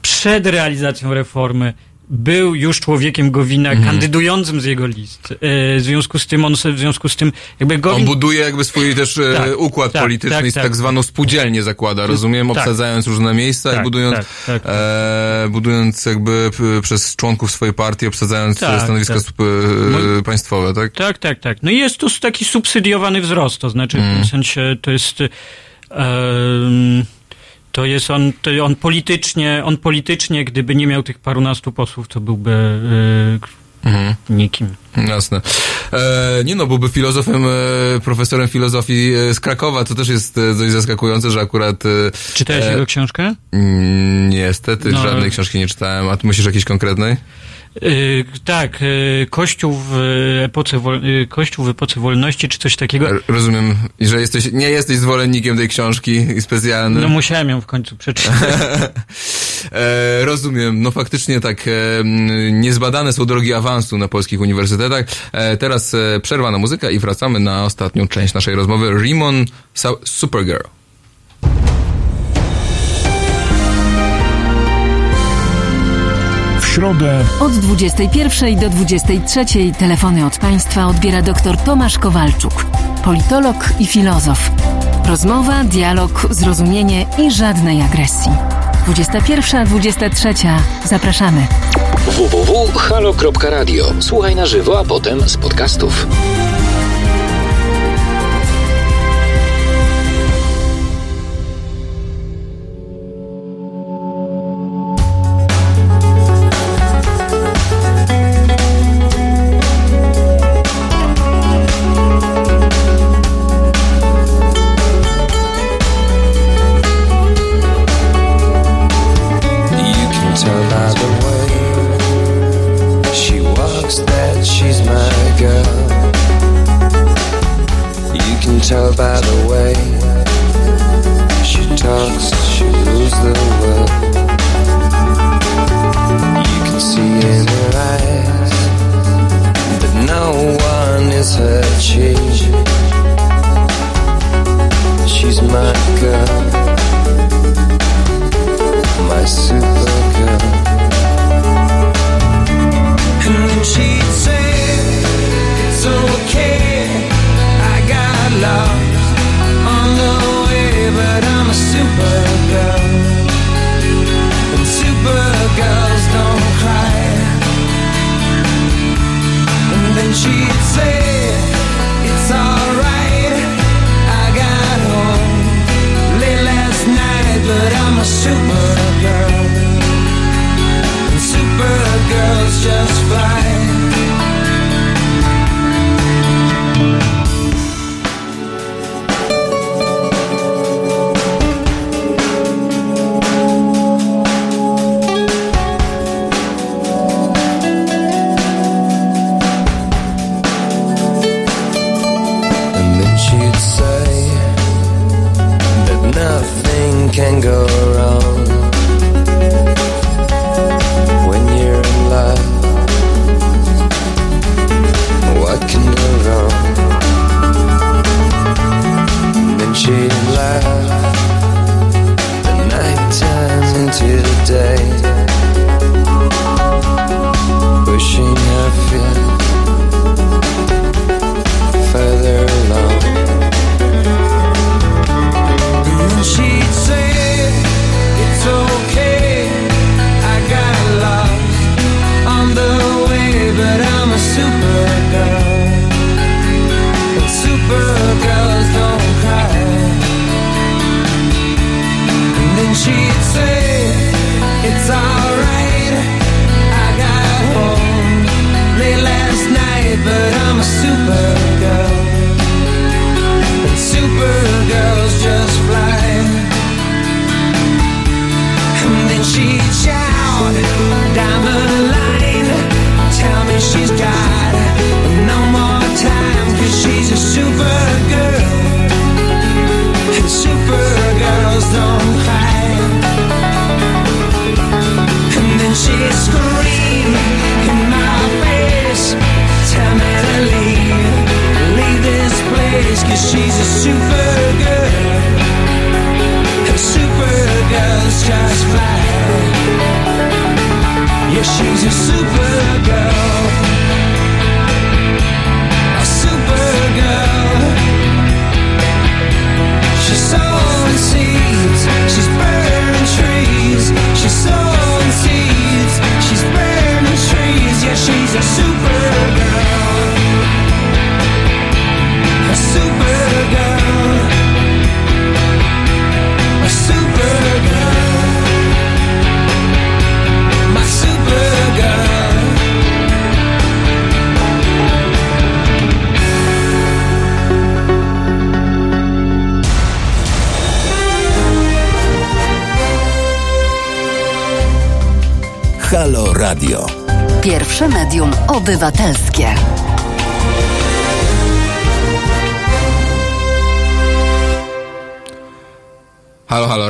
przed realizacją reformy był już człowiekiem Gowina, Mhm. kandydującym z jego list. E, W związku z tym on, w związku z tym, jakby Gowin... On buduje jakby swój też e, Tak, układ tak, polityczny tak, i tak, tak. zwaną spółdzielnię zakłada, rozumiem, tak. obsadzając różne miejsca i Tak, budując, tak, tak, tak. E, budując jakby przez członków swojej partii, obsadzając Tak, stanowiska tak. e, państwowe, tak? Tak, tak, tak. No i jest tu taki subsydiowany wzrost, to znaczy w tym sensie to jest... em, to jest on, to on politycznie, on politycznie, gdyby nie miał tych parunastu posłów, to byłby e, Mhm. nikim. Jasne. E, nie no, byłby filozofem, e, profesorem filozofii e, z Krakowa, to też jest e, dość zaskakujące, że akurat... E, Czytałeś jego książkę? mm, Niestety, No. żadnej książki nie czytałem, a ty myślisz jakiejś konkretnej? Y, tak, y, Kościół w epoce, y, Kościół w epoce wolności, czy coś takiego. Rozumiem, że jesteś, nie jesteś zwolennikiem tej książki i specjalnym. No musiałem ją w końcu przeczytać. E, rozumiem, no faktycznie tak, e, niezbadane są drogi awansu na polskich uniwersytetach. E, teraz e, przerwa na muzykę i wracamy na ostatnią część naszej rozmowy. Rimon Supergirl. Środę Od 21 do 23 telefony od państwa odbiera dr Tomasz Kowalczuk, politolog i filozof. Rozmowa, dialog, zrozumienie i żadnej agresji. 21-23. Zapraszamy. www.halo.radio. Słuchaj na żywo, a potem z podcastów.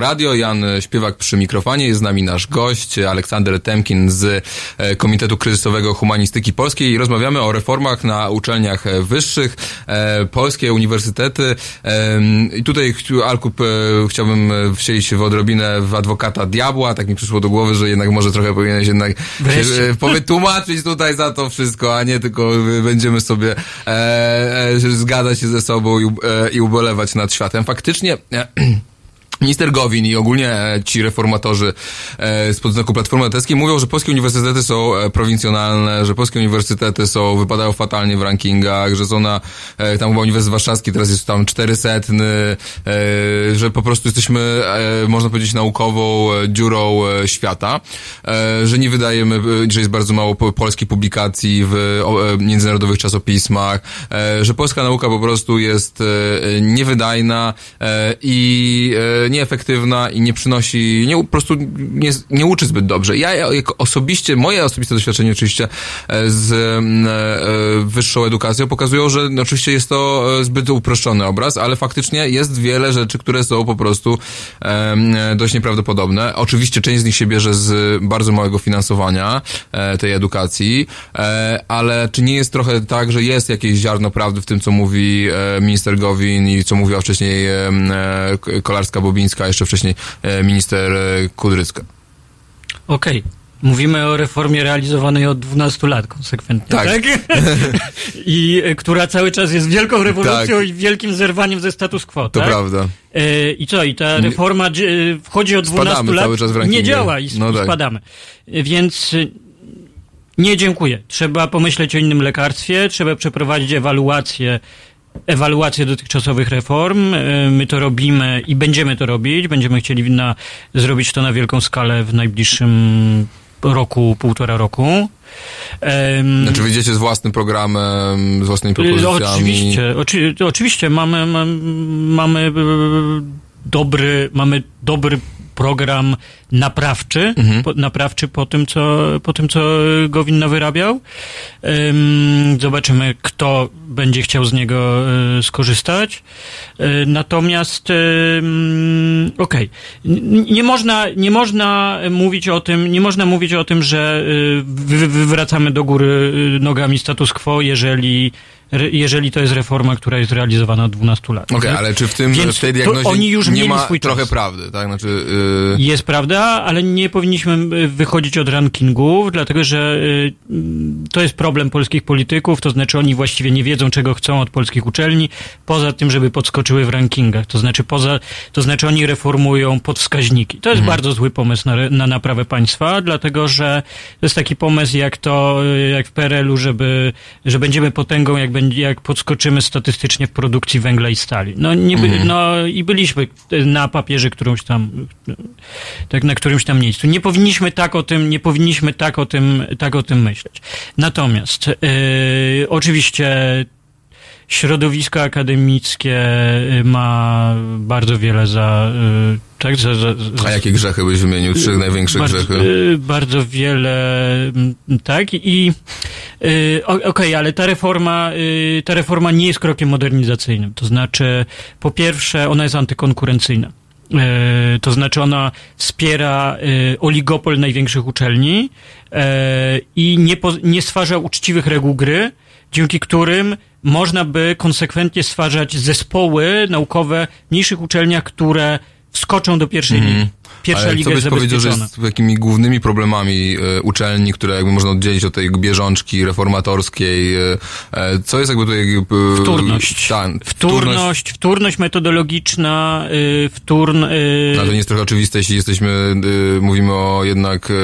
Radio, Jan Śpiewak przy mikrofonie, jest z nami nasz gość, Aleksander Temkin z e, Komitetu Kryzysowego Humanistyki Polskiej. Rozmawiamy o reformach na uczelniach wyższych, e, polskie uniwersytety. I tutaj Alkup e, chciałbym się w odrobinę w adwokata diabła, tak mi przyszło do głowy, że jednak może trochę powinieneś jednak Wreszcie. się, powytłumaczyć tutaj za to wszystko, a nie tylko będziemy sobie zgadzać się ze sobą i, ub- i ubolewać nad światem. Faktycznie Minister Gowin i ogólnie e, ci reformatorzy e, z podznaku Platformy Obywatelskiej mówią, że polskie uniwersytety są e, prowincjonalne, że polskie uniwersytety są, wypadają fatalnie w rankingach, że są na, e, tam chyba Uniwersytet Warszawski teraz jest tam 400, e, że po prostu jesteśmy, e, można powiedzieć, naukową e, dziurą e, świata, e, że nie wydajemy, e, że jest bardzo mało po- polskich publikacji w e, międzynarodowych czasopismach, e, że polska nauka po prostu jest e, niewydajna e, i e, nieefektywna i nie przynosi, nie, po prostu nie, nie uczy zbyt dobrze. Ja jako osobiście, moje osobiste doświadczenie oczywiście e, z mm, e, wyższą edukacją pokazują, że no, oczywiście jest to e, zbyt uproszczony obraz, ale faktycznie jest wiele rzeczy, które są po prostu e, dość nieprawdopodobne. Oczywiście część z nich się bierze z bardzo małego finansowania e, tej edukacji, e, ale czy nie jest trochę tak, że jest jakieś ziarno prawdy w tym, co mówi e, minister Gowin i co mówiła wcześniej e, e, Kolarska-Bobińska, a jeszcze wcześniej e, minister e, Kudrycka? Okej. Mówimy o reformie realizowanej od 12 lat konsekwentnie, Tak. tak? I e, która cały czas jest wielką rewolucją Tak. i wielkim zerwaniem ze status quo, To tak? prawda. I co? I ta reforma wchodzi od 12 Spadamy lat, cały czas w nie działa i No tak. spadamy. Więc nie dziękuję. Trzeba pomyśleć o innym lekarstwie, trzeba przeprowadzić ewaluację ewaluację dotychczasowych reform. E, My to robimy i będziemy to robić. Będziemy chcieli na, zrobić to na wielką skalę w najbliższym roku, półtora roku. Em, Znaczy wyjdziecie z własnym programem, z własnymi Y, propozycjami. Oczywiście, oczy, oczywiście mamy, mamy, mamy e, dobry, mamy dobry program naprawczy, Mhm. po, naprawczy po tym, co, po tym, co Gowin nawyrabiał. Ym, zobaczymy, kto będzie chciał z niego e, skorzystać. E, natomiast, okej, N- nie można, nie można mówić o tym, nie można mówić o tym, że wy, wywracamy do góry nogami status quo, jeżeli, jeżeli to jest reforma, która jest realizowana od 12 lat. Okej, tak? ale czy w tym, Więc w tej diagnozie oni już nie ma swój czas. trochę prawdy, tak? Znaczy, yy, Jest prawda, ale nie powinniśmy y, wychodzić od rankingów, dlatego że y, mm, to jest problem polskich polityków, to znaczy oni właściwie nie wiedzą, czego chcą od polskich uczelni, poza tym, żeby podskoczyły w rankingach. To znaczy, poza, to znaczy oni reformują podwskaźniki. To jest bardzo zły pomysł na, na naprawę państwa, dlatego że to jest taki pomysł jak to, y, jak w PRL-u, żeby, że będziemy potęgą, jak, będzie, jak podskoczymy statystycznie w produkcji węgla i stali. No, nie by, no i byliśmy na papierze którąś tam, tak na którymś tam miejscu. Nie powinniśmy tak o tym, nie powinniśmy tak o tym, tak o tym myśleć. Natomiast yy, oczywiście środowisko akademickie y, ma bardzo wiele za, y, tak, za, za, za a jakie grzechy byś wymienił? Trzech największych bardzo, grzechy. y, bardzo wiele, mm, tak, i y, okej, ale ta reforma, y, ta reforma nie jest krokiem modernizacyjnym. To znaczy, po pierwsze, ona jest antykonkurencyjna. Y, To znaczy, ona wspiera y, oligopol największych uczelni y, i nie, po, nie stwarza uczciwych reguł gry, dzięki którym można by konsekwentnie stwarzać zespoły naukowe w mniejszych uczelniach, które wskoczą do pierwszej ligi. Pierwsza. Ale liga co byś jest powiedział, że jest takimi głównymi problemami e, uczelni, które jakby można oddzielić od tej bieżączki reformatorskiej? E, e, co jest jakby tutaj... E, Wtórność. Ta, Wtórność, wtórność metodologiczna, y, wtórn... Y, No, to nie jest trochę oczywiste, jeśli jesteśmy, y, mówimy o jednak, y,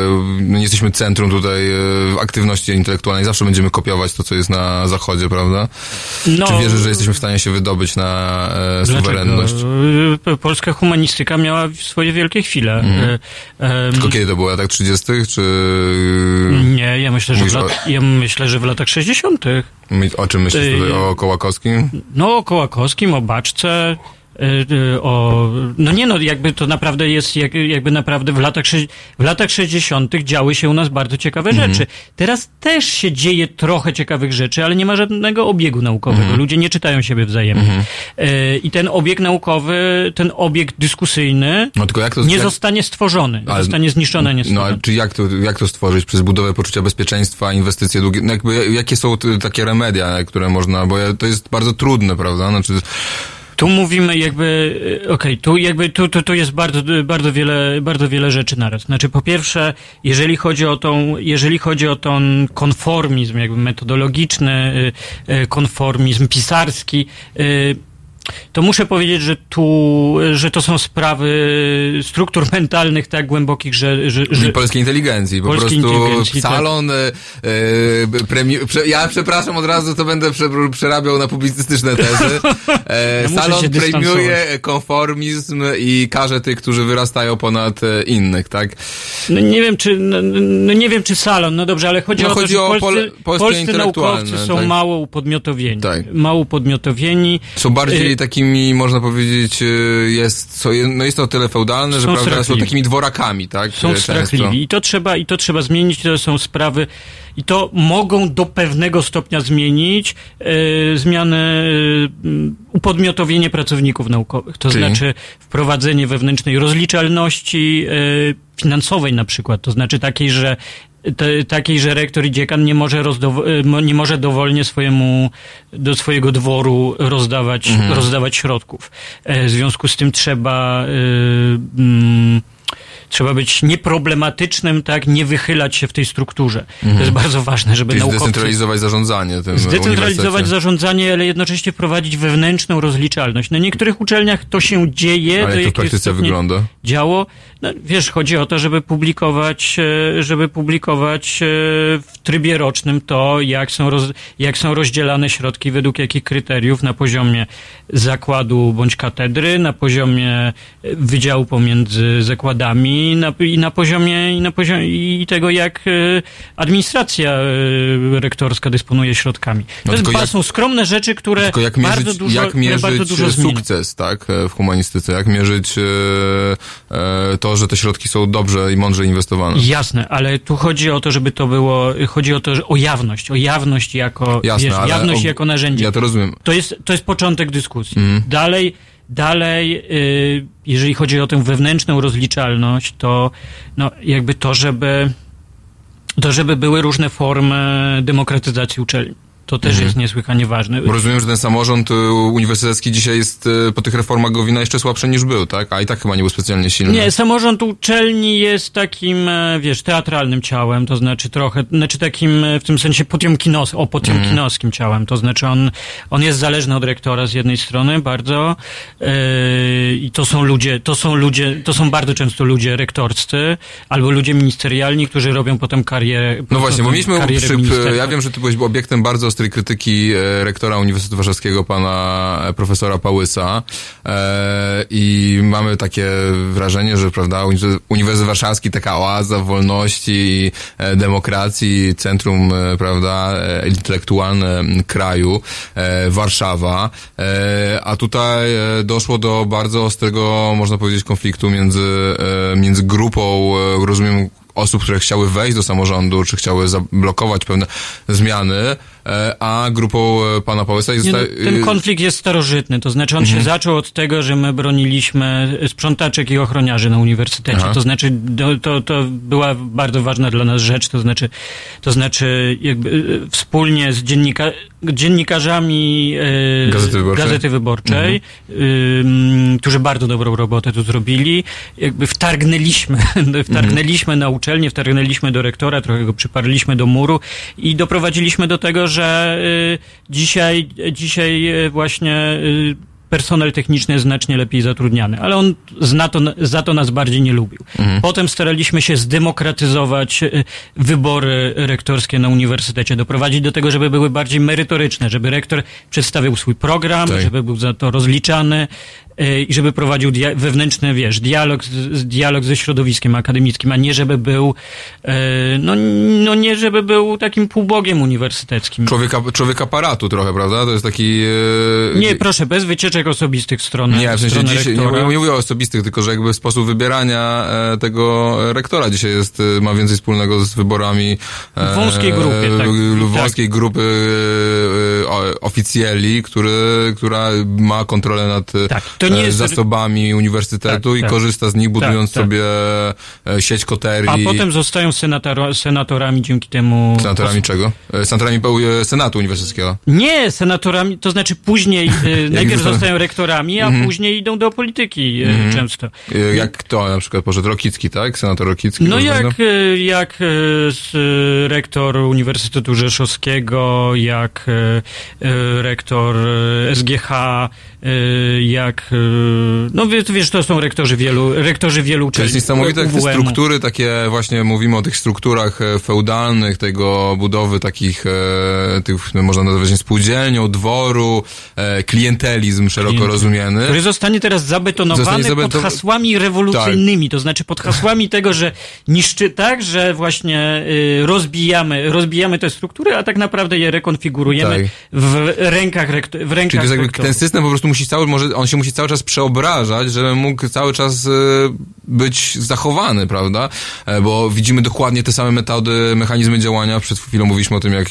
no nie jesteśmy centrum tutaj y, aktywności intelektualnej, zawsze będziemy kopiować to, co jest na zachodzie, prawda? no, Czy wierzysz, że jesteśmy w stanie się wydobyć na dlaczego? suwerenność? Y, Polska humanistyka miała swoje wielkie chwile. Y, em, Tylko kiedy to było? Latach 30., czy... Nie, ja myślę, że w, Mówisz o- lat, ja myślę, że w latach 60. My- O czym myślisz tutaj? O Kołakowskim? No, o Kołakowskim, o Baczce, o, no nie no, jakby to naprawdę jest, jak, jakby naprawdę w latach, w latach 60. działy się u nas bardzo ciekawe Mhm. rzeczy. Teraz też się dzieje trochę ciekawych rzeczy, ale nie ma żadnego obiegu naukowego. Mhm. Ludzie nie czytają siebie wzajemnie. Y, I ten obieg naukowy, ten obieg dyskusyjny No tylko jak to... nie jak, zostanie stworzony, Ale- zostanie zniszczony, nie No, ale czy jak to, jak to stworzyć? Przez budowę poczucia bezpieczeństwa, inwestycje długie? No jakby, jakie są takie remedia, które można, bo to jest bardzo trudne, prawda? Znaczy, Tu mówimy jakby, e, okej, tu jakby, tu, tu, tu jest bardzo, bardzo wiele, bardzo wiele rzeczy naraz. Znaczy, po pierwsze, jeżeli chodzi o tą, jeżeli chodzi o ten konformizm jakby metodologiczny, e, e, konformizm pisarski, to muszę powiedzieć, że tu, że to są sprawy struktur mentalnych tak głębokich, że, że, że polskiej inteligencji. Po Polskiej prostu inteligencji, tak. salon, e, e, premi- ja przepraszam od razu, to będę prze- przerabiał na publicystyczne tezy. E, Ja salon premiuje konformizm i karze tych, którzy wyrastają ponad e, innych, tak? No nie wiem, czy, no, no nie wiem, czy salon, no dobrze, ale chodzi No o to, chodzi że o polscy, pol- polskie polscy intelektualne, naukowcy są tak. mało upodmiotowieni. Tak. Mało upodmiotowieni. Są bardziej Y- takimi, można powiedzieć, e, jest, co, no jest to o tyle feudalne, że Są prawda, są takimi dworakami, tak? Są strachliwi. I to trzeba, i to trzeba zmienić, to są sprawy i to mogą do pewnego stopnia zmienić zmiany, e, m, upodmiotowienie pracowników naukowych, to Czyli? znaczy wprowadzenie wewnętrznej rozliczalności e, finansowej na przykład, to znaczy takiej, że te, takiej, że rektor i dziekan nie może, rozdowo- mo- nie może dowolnie swojemu, do swojego dworu rozdawać, rozdawać środków. E, W związku z tym trzeba, e, mm, trzeba być nieproblematycznym, tak, nie wychylać się w tej strukturze. To jest bardzo ważne, żeby Czyli naukowcy... zdecentralizować zarządzanie tym Zdecentralizować zarządzanie, ale jednocześnie wprowadzić wewnętrzną rozliczalność. Na niektórych uczelniach to się dzieje. Ale jak to w praktyce wygląda? Działo. No, wiesz, chodzi o to, żeby publikować, e, żeby publikować e, w trybie rocznym to, jak są, roz, jak są rozdzielane środki, według jakich kryteriów na poziomie zakładu bądź katedry, na poziomie e, wydziału pomiędzy zakładami na, i na poziomie, i na poziomie i tego, jak e, administracja e, rektorska dysponuje środkami. To, No jest, są skromne rzeczy, które Tylko jak bardzo mierzyć, dużo, jak bardzo mierzyć sukces, tak, e, w humanistyce, jak mierzyć e, e, to, że te środki są dobrze i mądrze inwestowane. Jasne, ale tu chodzi o to, żeby to było, chodzi o to, że o jawność, o jawność jako, Jasne, wiesz, jawność o- jako narzędzie. Ja to rozumiem. To jest, to jest początek dyskusji. Mhm. Dalej, dalej, y, jeżeli chodzi o tę wewnętrzną rozliczalność, to no, jakby to, żeby to, żeby były różne formy demokratyzacji uczelni. To też Mhm. jest niesłychanie ważne. Rozumiem, że ten samorząd e, uniwersytecki dzisiaj jest e, po tych reformach Gowina jeszcze słabszy niż był, tak? A i tak chyba nie był specjalnie silny. Nie, samorząd uczelni jest takim, e, wiesz, teatralnym ciałem, to znaczy trochę, znaczy takim e, w tym sensie potiomkinos, o potiomkinowskim ciałem, to znaczy on, on jest zależny od rektora z jednej strony bardzo yy, i to są ludzie, to są ludzie, to są bardzo często ludzie rektorscy albo ludzie ministerialni, którzy robią potem karierę. No właśnie, bo mieliśmy, przy, ja wiem, że ty byłeś obiektem bardzo ostrej krytyki e, rektora Uniwersytetu Warszawskiego, pana e, profesora Pałysa. E, i mamy takie wrażenie, że prawda, Uniwersytet- Warszawski, taka oaza wolności, demokracji, centrum, prawda, intelektualne kraju, Warszawa, a tutaj doszło do bardzo ostrego, można powiedzieć, konfliktu między, między grupą, rozumiem, osób, które chciały wejść do samorządu, czy chciały zablokować pewne zmiany, e, a grupą e, pana Pałysa i Nie, no, zosta- ten y, konflikt jest starożytny, to znaczy on Mhm. się zaczął od tego, że my broniliśmy sprzątaczek i ochroniarzy na uniwersytecie. Aha. To znaczy to, to, była bardzo ważna dla nas rzecz, to znaczy, to znaczy jakby y, wspólnie z dziennika, dziennikarzami e, Gazety Wyborczej. Gazety Wyborczej ym, którzy bardzo dobrą robotę tu zrobili, jakby wtargnęliśmy, wtargnęliśmy na uczelnię, wtargnęliśmy do rektora, trochę go przyparliśmy do muru i doprowadziliśmy do tego, że y, dzisiaj, dzisiaj y, właśnie y, personel techniczny jest znacznie lepiej zatrudniany, ale on zna to, za to nas bardziej nie lubił. Potem staraliśmy się zdemokratyzować y, wybory rektorskie na uniwersytecie, doprowadzić do tego, żeby były bardziej merytoryczne, żeby rektor przedstawił swój program, Tak. żeby był za to rozliczany. E, i żeby prowadził dia- wewnętrzny, wiesz, dialog, dialog ze środowiskiem akademickim, a nie żeby był, e, no, no nie żeby był takim półbogiem uniwersyteckim. Człowieka, człowiek aparatu trochę, prawda? To jest taki... e, Nie, proszę, bez wycieczek osobistych w stronę, Nie, w sensie dzisiaj, nie, nie mówię o osobistych, tylko że jakby sposób wybierania tego rektora dzisiaj jest, ma więcej wspólnego z wyborami wąskiej grupie, tak. Tak. wąskiej grupy e, o- oficjeli, który, która ma kontrolę nad Tak, jest- zasobami uniwersytetu Tak, i tak. korzysta z nich, budując tak. sobie e, sieć koterii. A potem zostają senator, senatorami dzięki temu. Senatorami czego? E, Senatorami Senatu Uniwersyteckiego. Nie, senatorami, to znaczy później, najpierw zostają rektorami, a później idą do polityki y, często. E, Jak to na przykład poszedł Rokicki, tak? Senator Rokicki. No jak, y, jak rektor Uniwersytetu Rzeszowskiego, jak rektor SGH, jak, no wiesz, to są rektorzy wielu, rektorzy wielu To uczelni. jest niesamowite, jak te struktury takie, właśnie mówimy o tych strukturach e, feudalnych, tego budowy takich, e, tych, no, można nazwać nie spółdzielnią, dworu, e, klientelizm szeroko Klient- rozumiany. który zostanie teraz zabetonowany Zostanie zabeton- pod hasłami rewolucyjnymi, to znaczy pod hasłami tego, że niszczy tak, że właśnie y, rozbijamy, rozbijamy te struktury, a tak naprawdę je rekonfigurujemy Tak. w rękach, w rękach Czyli to jest jakby, ten system po prostu musi cały, może on się musi cały czas przeobrażać, żeby mógł cały czas e, być zachowany, prawda? E, Bo widzimy dokładnie te same metody, mechanizmy działania. Przed chwilą mówiliśmy o tym, jak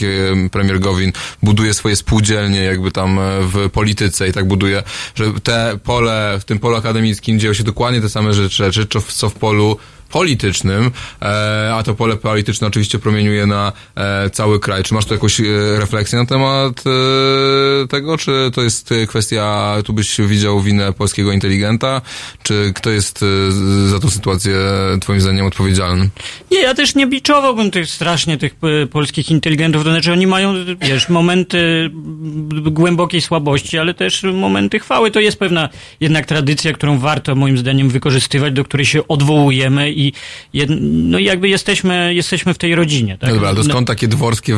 premier Gowin buduje swoje spółdzielnie jakby tam e, w polityce i tak buduje, że te pole, w tym polu akademickim dzieją się dokładnie te same rzeczy, w- co w polu politycznym, e, a to pole polityczne oczywiście promieniuje na e, cały kraj. Czy masz tu jakąś e, refleksję na temat tego, czy to jest kwestia, tu byś widział winę polskiego inteligenta, czy kto jest za tą sytuację twoim zdaniem odpowiedzialny? Nie, ja też nie biczowałbym tych strasznie tych polskich inteligentów, to znaczy oni mają, wiesz, momenty głębokiej słabości, ale też momenty chwały. To jest pewna jednak tradycja, którą warto moim zdaniem wykorzystywać, do której się odwołujemy i jed, no i jakby jesteśmy, jesteśmy w tej rodzinie. Tak? No dobra, ale to No- skąd takie dworskie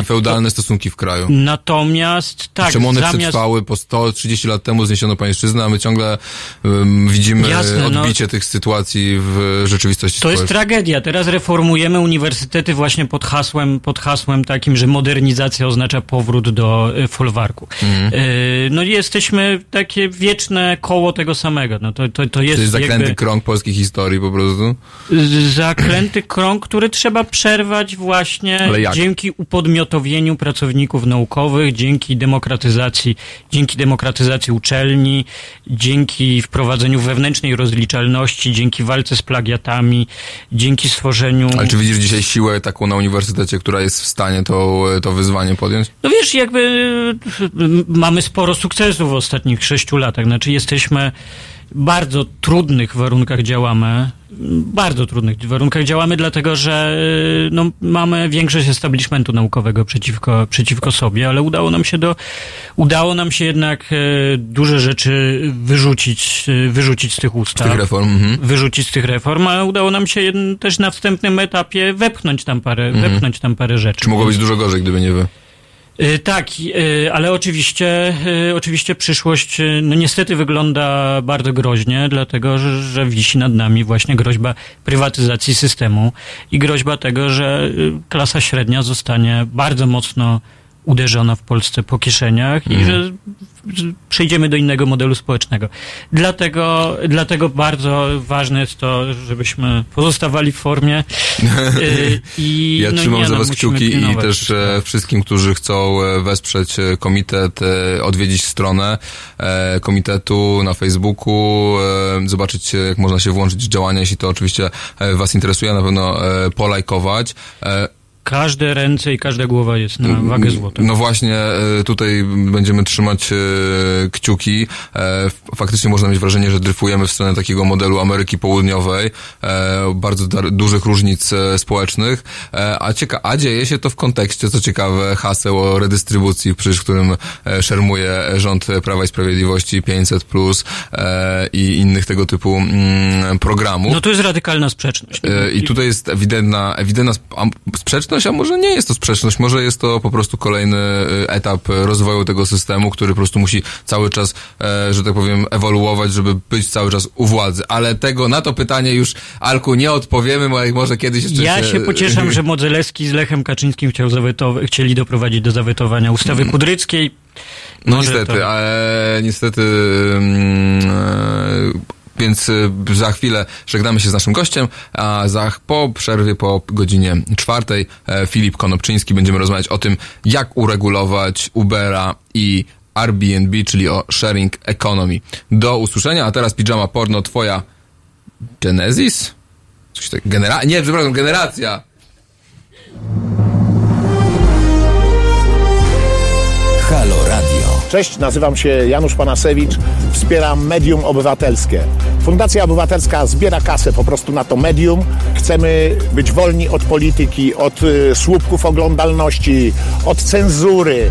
i feudalne stosunki w kraju? Natomiast tak, Czemu one zamiast... przetrwały po 130 lat temu zniesiono pańszczyznę, a my ciągle um, widzimy Jasne, no. odbicie tych sytuacji w rzeczywistości To jest tragedia. Teraz reformujemy uniwersytety właśnie pod hasłem, pod hasłem takim, że modernizacja oznacza powrót do y, folwarku. Y, No i jesteśmy takie wieczne koło tego samego. No to, to, to jest, To jest zaklęty jakby krąg polskiej historii po prostu. Z- zaklęty krąg, który trzeba przerwać właśnie dzięki upodmiotowieniu pracowników naukowych, dzięki demokratyzacji, dzięki demokratyzacji uczelni, dzięki wprowadzeniu wewnętrznej rozliczalności, dzięki walce z plagiatami, dzięki stworzeniu... Ale czy widzisz dzisiaj siłę taką na uniwersytecie, która jest w stanie to, to wyzwanie podjąć? No wiesz, jakby mamy sporo sukcesów w ostatnich sześciu latach. Znaczy jesteśmy bardzo trudnych warunkach działamy. Bardzo trudnych warunkach działamy, dlatego że y, no, mamy większość establishmentu naukowego przeciwko, przeciwko sobie, ale udało nam się do, udało nam się jednak y, duże rzeczy wyrzucić, y, wyrzucić z tych Z ustaw tych reform? Mhm. wyrzucić z tych reform, a udało nam się jedn- też na wstępnym etapie wepchnąć tam parę, wepchnąć tam parę rzeczy. Czy mogło być dużo gorzej, gdyby nie wy? Y, Tak, y, ale oczywiście, y, oczywiście przyszłość no niestety wygląda bardzo groźnie, dlatego że, wisi nad nami właśnie groźba prywatyzacji systemu i groźba tego, że klasa średnia zostanie bardzo mocno uderzona w Polsce po kieszeniach i że z- przejdziemy do innego modelu społecznego. Dlatego, dlatego bardzo ważne jest to, żebyśmy pozostawali w formie y, i Ja no, trzymam za no, was kciuki i też wszystkiego. e, wszystkim, którzy chcą e, wesprzeć e, komitet, odwiedzić stronę komitetu na Facebooku, zobaczyć jak można się włączyć w działania, jeśli to oczywiście was interesuje, na pewno polajkować. Każde ręce i każda głowa jest na wagę złota. No właśnie, e, tutaj będziemy trzymać e, kciuki. E, Faktycznie można mieć wrażenie, że dryfujemy w stronę takiego modelu Ameryki Południowej, bardzo dużych różnic społecznych, a, cieka- a dzieje się to w kontekście, co ciekawe, haseł o redystrybucji, przecież którym szermuje rząd Prawa i Sprawiedliwości 500 plus i innych tego typu mm, programów. No to jest radykalna sprzeczność. I tutaj jest ewidentna, ewidentna sprzeczność sprzeczność, a może nie jest to sprzeczność, może jest to po prostu kolejny y, etap rozwoju tego systemu, który po prostu musi cały czas, e, że tak powiem, ewoluować, żeby być cały czas u władzy. Ale tego, na to pytanie już, Alku, nie odpowiemy, może kiedyś jeszcze Ja się pocieszam, że Modzelewski z Lechem Kaczyńskim chciał zawetować, chcieli doprowadzić do zawetowania ustawy Kudryckiej. No niestety, to- ale niestety mm, e, więc e, za chwilę żegnamy się z naszym gościem, a za, po przerwie, po godzinie czwartej e, Filip Konopczyński będziemy rozmawiać o tym, jak uregulować Ubera i Airbnb, czyli o sharing economy. Do usłyszenia, a teraz pijama porno, twoja Genesis? Coś tak, genera... Nie, przepraszam, generacja! Cześć, nazywam się Janusz Panasewicz, wspieram Medium Obywatelskie. Fundacja Obywatelska zbiera kasę po prostu na to medium. Chcemy być wolni od polityki, od y, słupków oglądalności, od cenzury,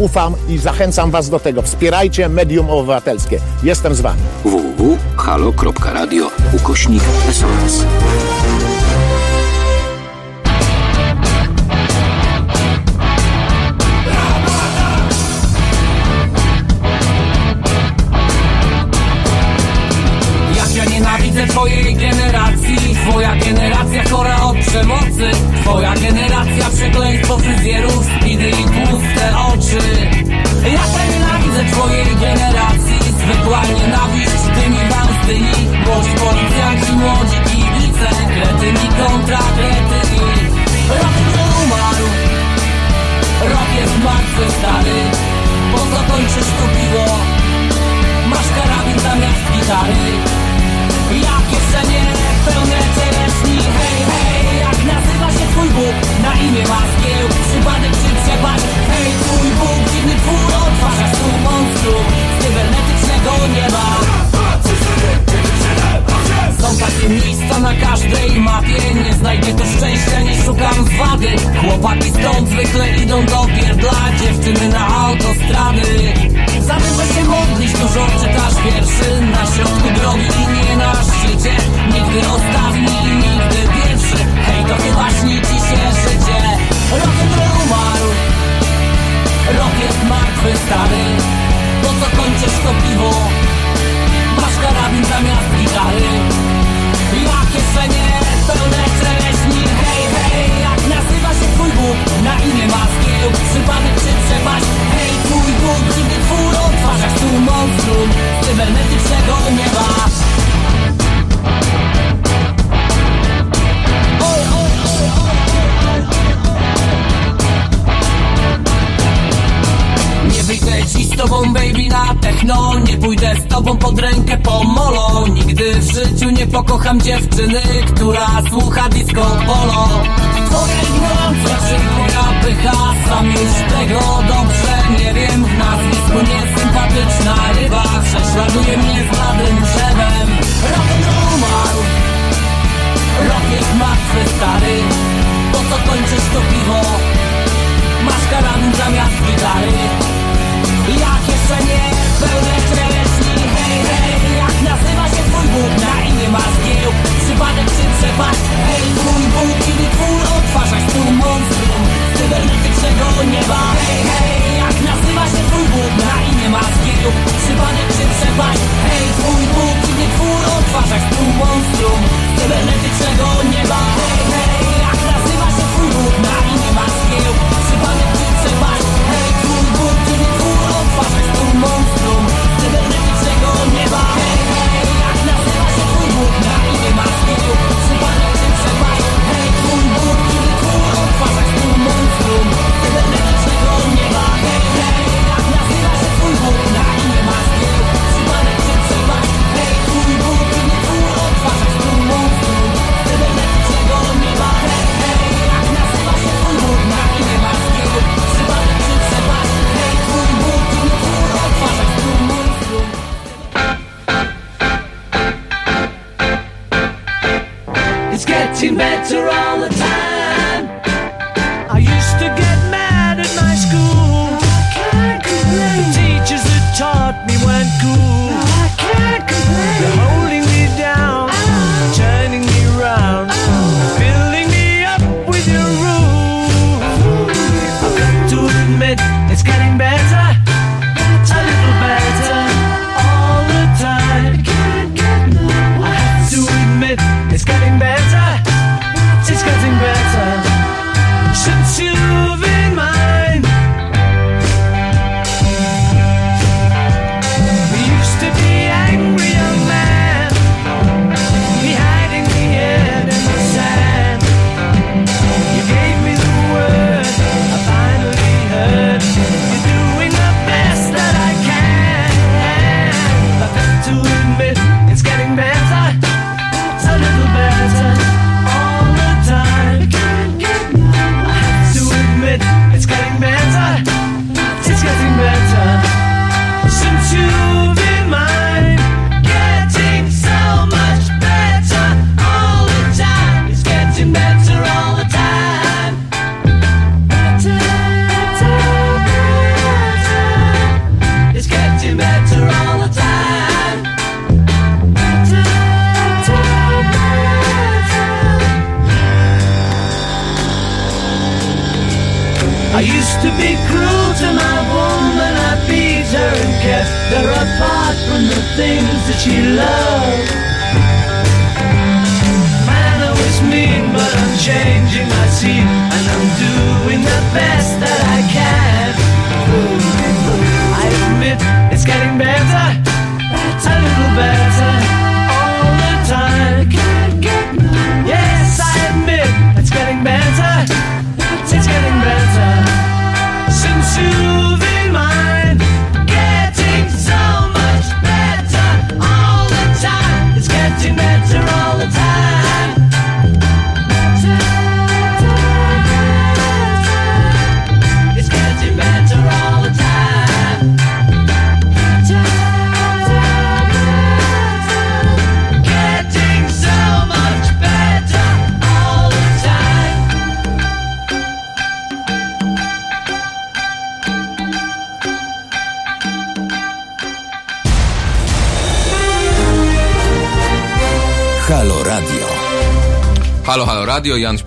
ufam i zachęcam was do tego. Wspierajcie medium obywatelskie. Jestem z wami. www.halo.radio ukośnik SOS.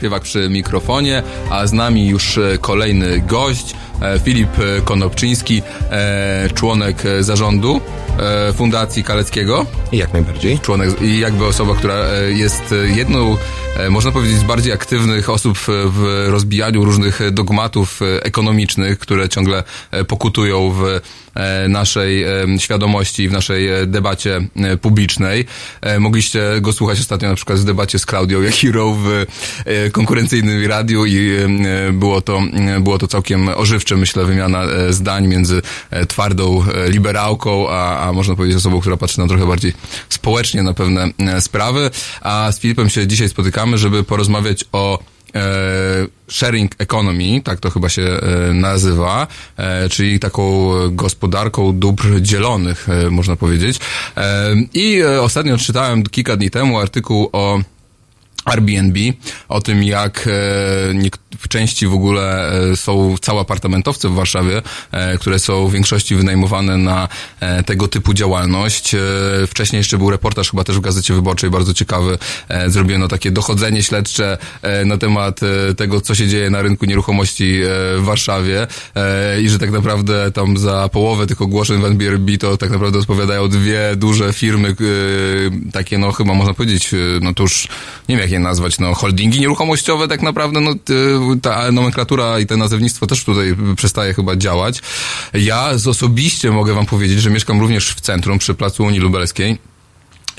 Śpiewak przy mikrofonie, a z nami już e, kolejny gość, e, Filip e, Konopczyński, członek zarządu Fundacji Kaleckiego. Jak najbardziej. Członek i jakby osoba, która jest jedną, można powiedzieć, z bardziej aktywnych osób w- rozbijaniu różnych dogmatów ekonomicznych, które ciągle pokutują w naszej e, świadomości, w naszej e, debacie e, publicznej. E, Mogliście go słuchać ostatnio na przykład w debacie z Klaudią Jakirą w e, konkurencyjnym radiu i e, było to, e, było to całkiem ożywcze, myślę, wymiana e, zdań między e, twardą e, liberałką, a, a można powiedzieć osobą, która patrzy na trochę bardziej społecznie na pewne e, sprawy. A z Filipem się dzisiaj spotykamy, żeby porozmawiać o e, sharing economy, tak to chyba się e, nazywa, e, czyli taką gospodarką dóbr dzielonych, e, można powiedzieć. I ostatnio czytałem kilka dni temu artykuł o Airbnb, o tym jak e, w części w ogóle e, są całe apartamentowce w Warszawie, e, które są w większości wynajmowane na tego typu działalność. Wcześniej jeszcze był reportaż chyba też w Gazecie Wyborczej, bardzo ciekawy. Zrobiono takie dochodzenie śledcze na temat tego, co się dzieje na rynku nieruchomości w Warszawie i że tak naprawdę tam za połowę tych ogłoszeń w Airbnb to tak naprawdę odpowiadają dwie duże firmy, takie no chyba można powiedzieć, no to już nie wiem jak je nazwać, no holdingi nieruchomościowe tak naprawdę, no ta nomenklatura i to nazewnictwo też tutaj przestaje chyba działać. Ja z osobiście mogę wam powiedzieć, że mieszkam również w centrum przy placu Unii Lubelskiej.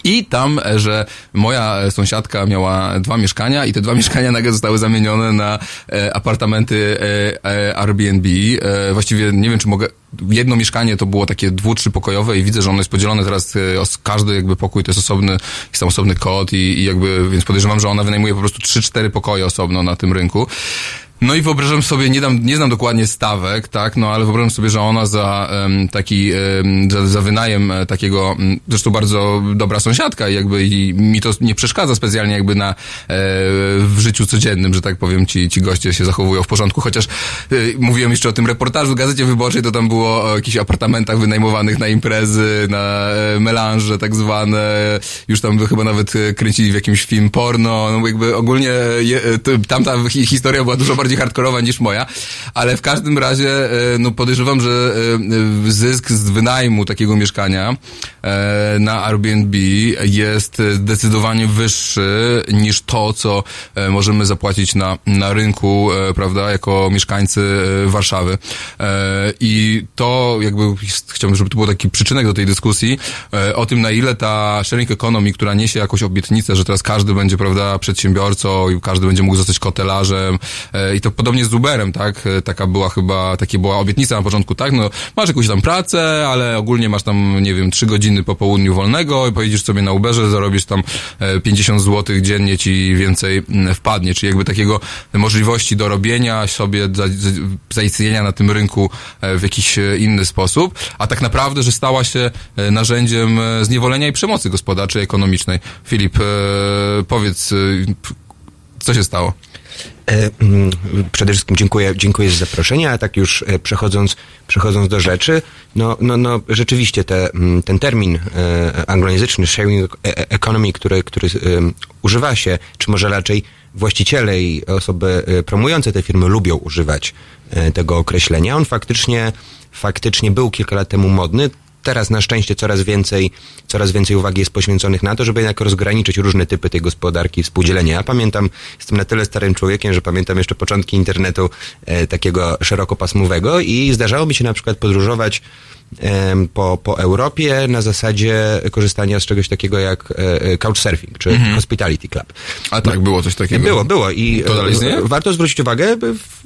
I tam, e, że moja e, sąsiadka miała dwa mieszkania i te dwa mieszkania nagle zostały zamienione na e, apartamenty e, e, Airbnb. E, właściwie nie wiem, czy mogę... Jedno mieszkanie to było takie dwu, trzy pokojowe i widzę, że ono jest podzielone teraz, każdy jakby pokój to jest osobny, jest tam osobny kod i, i jakby, więc podejrzewam, że ona wynajmuje po prostu trzy, cztery pokoje osobno na tym rynku. No i wyobrażam sobie, nie, dam, nie znam dokładnie stawek, tak, no ale wyobrażam sobie, że ona za em, taki, em, za, za wynajem e, takiego, m, zresztą bardzo dobra sąsiadka jakby i mi to nie przeszkadza specjalnie jakby na, e, w życiu codziennym, że tak powiem, ci, ci goście się zachowują w porządku, chociaż e, mówiłem jeszcze o tym reportażu w Gazecie Wyborczej, to tam było o jakichś apartamentach wynajmowanych na imprezy, na e, melanże tak zwane, już tam chyba nawet e, kręcili w jakimś film porno, no jakby ogólnie je, to, tamta hi- historia była dużo bardziej hardkorowa niż moja, ale w każdym razie e, no podejrzewam, że e, zysk z wynajmu takiego mieszkania e, na Airbnb jest zdecydowanie wyższy niż to, co możemy zapłacić na, na rynku, prawda, jako mieszkańcy Warszawy. I to jakby chciałbym, żeby to był taki przyczynek do tej dyskusji o tym, na ile ta sharing economy, która niesie jakąś obietnicę, że teraz każdy będzie, prawda, przedsiębiorcą i każdy będzie mógł zostać kotelarzem i to podobnie z Uberem, tak? E, Taka była chyba, takie była obietnica na początku, tak? No, masz jakąś tam pracę, ale ogólnie masz tam, nie wiem, trzy godziny po południu wolnego i pojedziesz sobie na Uberze, zarobisz tam e, 50 zł dziennie ci więcej mm, wpadnie, czyli jakby takiego możliwości do robienia sobie, za, za, zaistnienia na tym rynku e, w jakiś e, inny sposób, a tak naprawdę, że stała się e, narzędziem e, zniewolenia i przemocy gospodarczej, ekonomicznej. Filip, e, powiedz, e, co się stało? E, mm, Przede wszystkim dziękuję, dziękuję za zaproszenie, a tak już e, przechodząc, przechodząc do rzeczy, no, no, no rzeczywiście te, mm, ten termin e, anglojęzyczny sharing economy, który, który używa się, czy może raczej właściciele i osoby promujące te firmy lubią używać tego określenia, on faktycznie, faktycznie był kilka lat temu modny. Teraz na szczęście coraz więcej, coraz więcej uwagi jest poświęconych na to, żeby jednak rozgraniczyć różne typy tej gospodarki współdzielenia. Ja pamiętam, jestem na tyle starym człowiekiem, że pamiętam jeszcze początki internetu e, takiego szerokopasmowego i zdarzało mi się na przykład podróżować po, po Europie na zasadzie korzystania z czegoś takiego jak e, e, couchsurfing czy Mhm. hospitality club. A tak, było coś takiego? Było, było i To dalej e, istnieje? warto zwrócić uwagę,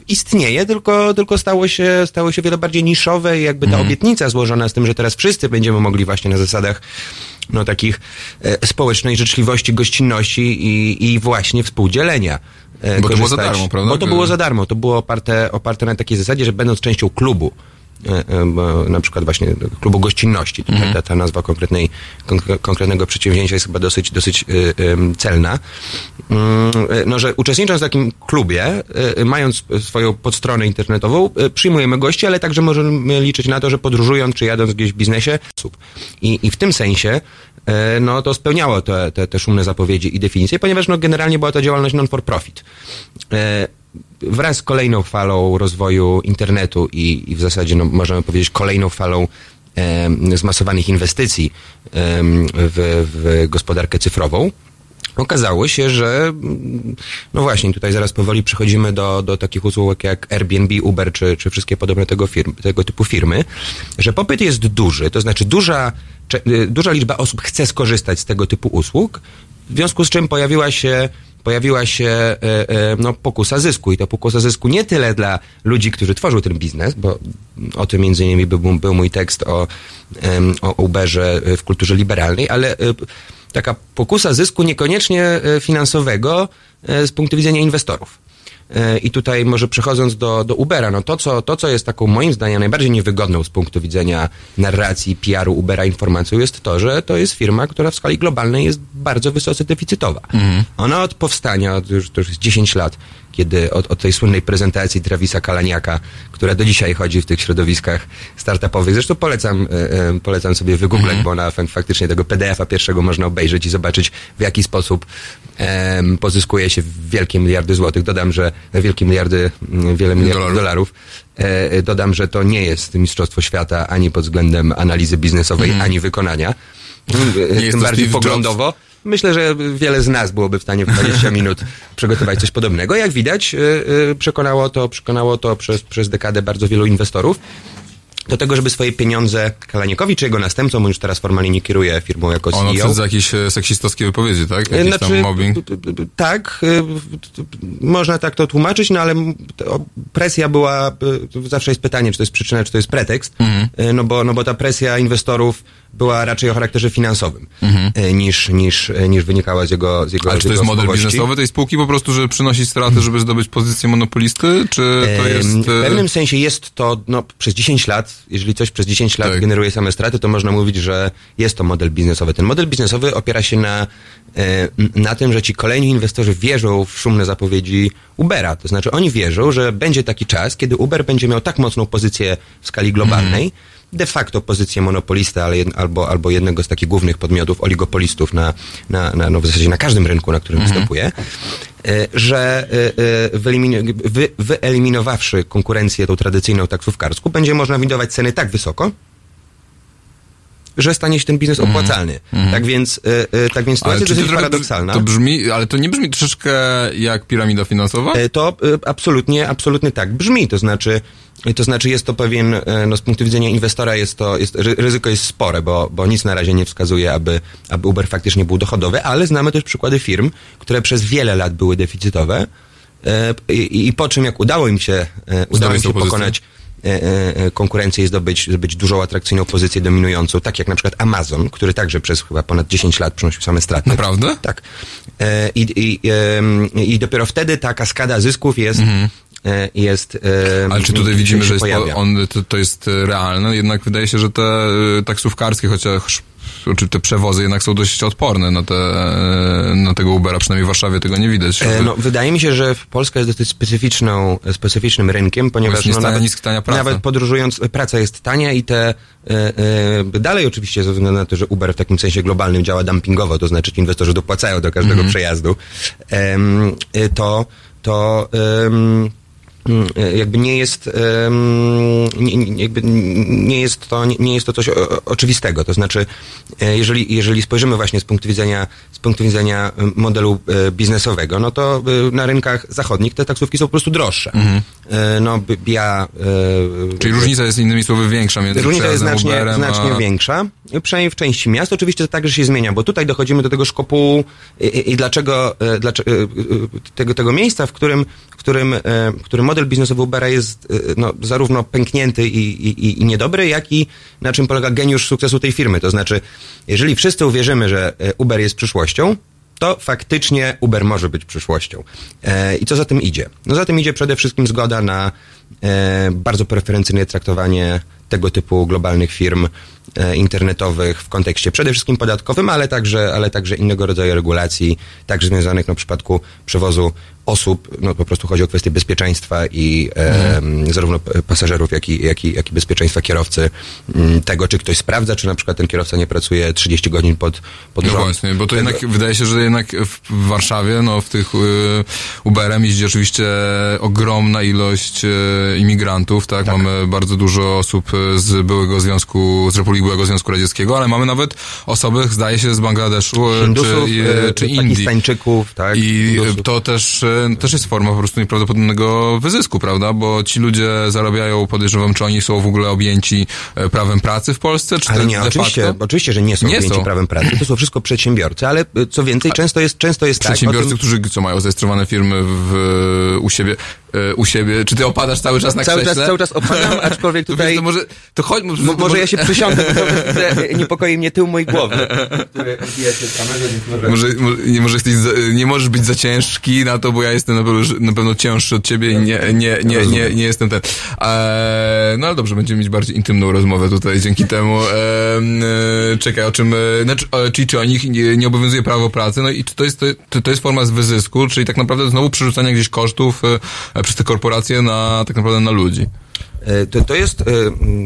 istnieje, tylko, tylko stało, się, stało się wiele bardziej niszowe i jakby ta Mhm. obietnica złożona z tym, że teraz wszyscy będziemy mogli właśnie na zasadach no, takich e, społecznej życzliwości, gościnności i, i właśnie współdzielenia. e, Bo to było za korzystać. darmo, prawda? Bo to było za darmo. To było oparte, oparte na takiej zasadzie, że będąc częścią klubu, na przykład właśnie klubu gościnności, Mhm. ta, ta nazwa konkretnej, konk- konkretnego przedsięwzięcia jest chyba dosyć, dosyć e, celna. Mm, e, No, że uczestnicząc w takim klubie, e, mając swoją podstronę internetową, e, przyjmujemy gości, ale także możemy liczyć na to, że podróżując czy jadąc gdzieś w biznesie. I, i w tym sensie e, no, to spełniało te, te, te szumne zapowiedzi i definicje, ponieważ no, generalnie była to działalność non-for-profit. E, Wraz z kolejną falą rozwoju internetu i, i w zasadzie no, możemy powiedzieć kolejną falą em, zmasowanych inwestycji em, w, w gospodarkę cyfrową, Okazało się, że no właśnie, tutaj zaraz powoli przechodzimy do, do takich usług jak Airbnb, Uber czy, czy wszystkie podobne tego, tego typu firmy, że popyt jest duży, to znaczy duża, y, duża liczba osób chce skorzystać z tego typu usług, w związku z czym pojawiła się pojawiła się e, e, no, pokusa zysku i to pokusa zysku nie tyle dla ludzi, którzy tworzą ten biznes, bo o tym między innymi był, był mój tekst o, o Uberze w kulturze liberalnej, ale e, taka pokusa zysku niekoniecznie e, finansowego e, z punktu widzenia inwestorów. E, I tutaj może przechodząc do, do Ubera, no to co, to co jest taką moim zdaniem najbardziej niewygodną z punktu widzenia narracji, PR-u Ubera informacją jest to, że to jest firma, która w skali globalnej jest bardzo wysoce deficytowa. Ona od powstania, od już, to już jest 10 lat, kiedy od, od tej słynnej prezentacji Travisa Kalaniaka, która do dzisiaj chodzi w tych środowiskach startupowych. Zresztą polecam, e, e, polecam sobie wygooglać, bo ona fak- faktycznie tego PDF-a pierwszego można obejrzeć i zobaczyć, w jaki sposób pozyskuje się wielkie miliardy złotych. Dodam, że wielkie miliardy, mm, wiele miliardów Dolarów. dolarów. E, dodam, że to nie jest Mistrzostwo Świata ani pod względem analizy biznesowej, ani wykonania. E, jest Tym bardziej poglądowo. Myślę, że wiele z nas byłoby w stanie w 20 minut przygotować coś podobnego. Jak widać, y, y, przekonało to, przekonało to przez, przez dekadę bardzo wielu inwestorów. Do tego, żeby swoje pieniądze Kalanikowi czy jego następcom, on już teraz formalnie nie kieruje firmą jako Ono CEO. przez jakieś e, seksistowskie wypowiedzi, tak? Jakiś Znaczy, tam mobbing. Tak, t- można tak to tłumaczyć, no ale presja była, y, zawsze jest pytanie, czy to jest przyczyna, czy to jest pretekst, Mhm. No, bo, no bo ta presja inwestorów była raczej o charakterze finansowym, y, niż, niż, niż wynikała z jego z jego Mhm. Ale czy to jest model biznesowy tej spółki po prostu, że przynosi straty, żeby zdobyć pozycję monopolisty? Czy to jest... W e, pewnym sensie jest to, no, przez 10 lat, jeżeli coś przez 10 lat Tak. generuje same straty, to można mówić, że jest to model biznesowy. Ten model biznesowy opiera się na, e, na tym, że ci kolejni inwestorzy wierzą w szumne zapowiedzi Ubera. To znaczy oni wierzą, że będzie taki czas, kiedy Uber będzie miał tak mocną pozycję w skali globalnej, de facto pozycję monopolista, ale jed, albo, albo jednego z takich głównych podmiotów, oligopolistów na, na, na no w zasadzie na każdym rynku, na którym występuje, e, że e, e, wy, wyeliminowawszy konkurencję tą tradycyjną taksówkarską, będzie można windować ceny tak wysoko, że stanie się ten biznes opłacalny. Tak więc, e, tak więc sytuacja jest paradoksalna. To brzmi, ale to nie brzmi troszeczkę jak piramida finansowa? E, To e, absolutnie, absolutnie tak brzmi. To znaczy, to znaczy jest to pewien, e, no z punktu widzenia inwestora jest to, jest, ry- ryzyko jest spore, bo, bo nic na razie nie wskazuje, aby, aby Uber faktycznie był dochodowy, ale znamy też przykłady firm, które przez wiele lat były deficytowe e, i, i po czym jak udało im się, e, udało im się pokonać konkurencję i zdobyć, zdobyć dużą atrakcyjną pozycję dominującą, tak jak na przykład Amazon, który także przez chyba ponad 10 lat przynosił same straty. Naprawdę? Tak. I, i, I dopiero wtedy ta kaskada zysków jest. e, jest em, Mhm. Ale czy tutaj widzimy, że jest on, to, to jest e, realne? Jednak wydaje się, że te e, taksówkarskie, chociaż czy te przewozy jednak są dość odporne na, te, e, na tego Ubera, przynajmniej w Warszawie tego nie widać. E, No, wydaje mi się, że Polska jest dosyć specyficzną, specyficznym rynkiem, ponieważ jest nie no, nawet, nisk- tania praca. nawet podróżując, praca jest tania i te e, e, dalej oczywiście ze względu na to, że Uber w takim sensie globalnym działa dumpingowo, to znaczy inwestorzy dopłacają do każdego Mhm. przejazdu, em, e, to, to mm, e, jakby nie jest nie, jakby nie jest to nie, jest to coś oczywistego. To znaczy e, jeżeli, jeżeli spojrzymy właśnie z punktu widzenia z punktu widzenia modelu e, biznesowego no to e, na rynkach zachodnich te taksówki są po prostu droższe. E, no b- ja e, Czyli różnica jest innymi słowy większa między Różnica jest znacznie, Uberem znacznie a... większa, przynajmniej w części miast. Oczywiście to także się zmienia, bo tutaj dochodzimy do tego szkopułu i, i, dlaczego, e, dlaczego e, e, tego, tego miejsca, w którym, w którym, e, w którym model biznesowy Ubera jest e, no, zarówno pęknięty i, i, i niedobry, jak i na czym polega geniusz sukcesu tej firmy. To znaczy, jeżeli wszyscy uwierzymy, że e, Uber jest przyszłością, to faktycznie Uber może być przyszłością. E, I co za tym idzie? No za tym idzie przede wszystkim zgoda na e, bardzo preferencyjne traktowanie tego typu globalnych firm internetowych w kontekście przede wszystkim podatkowym, ale także, ale także innego rodzaju regulacji, także związanych no, w przypadku przewozu osób, no po prostu chodzi o kwestię bezpieczeństwa i e, zarówno p- pasażerów, jak i, jak, i, jak i bezpieczeństwa kierowcy, m, tego czy ktoś sprawdza, czy na przykład ten kierowca nie pracuje 30 godzin pod, pod No rząd. właśnie, bo to Tego- jednak wydaje się, że jednak w Warszawie, no w tych y, Uberem jeździ oczywiście ogromna ilość y, imigrantów, tak? Mamy bardzo dużo osób y, z byłego związku, z Republiki Byłego Związku Radzieckiego, ale mamy nawet osoby, zdaje się, z Bangladeszu Hindusów, czy, e, czy Indii. Pakistańczyków, tak? I Hindusów. to też, e, też jest forma po prostu nieprawdopodobnego wyzysku, prawda? Bo ci ludzie zarabiają, podejrzewam, czy oni są w ogóle objęci e, prawem pracy w Polsce, czy Ale nie, oczywiście, oczywiście, że nie są Nie objęci są. prawem pracy. To są wszystko przedsiębiorcy, ale co więcej, często jest, często jest tak. o Przedsiębiorcy, którzy co mają zarejestrowane firmy w, u siebie, e, u siebie. Czy ty opadasz cały czas na Cały krześle? czas, cały czas opadam, aczkolwiek To, tutaj... wiesz, to może, to chodź, może, Mo- może ja się przysiądę, bo to niepokoi mnie tył mojej głowy. Który odbija się może... Może, może, nie, możesz jesteś za, nie możesz być za ciężki na to, bo ja jestem na pewno, na pewno cięższy od ciebie i nie, nie, nie, nie, nie jestem ten. Eee, no ale dobrze, będziemy mieć bardziej intymną rozmowę tutaj dzięki temu. Eee, e, czekaj, o czym, e, znaczy, czyli czy o nich nie, nie obowiązuje prawo pracy, no i czy to jest, to, to jest forma z wyzysku, czyli tak naprawdę znowu przerzucania gdzieś kosztów e, przez te korporacje na, tak naprawdę na ludzi. E, To, to jest, e,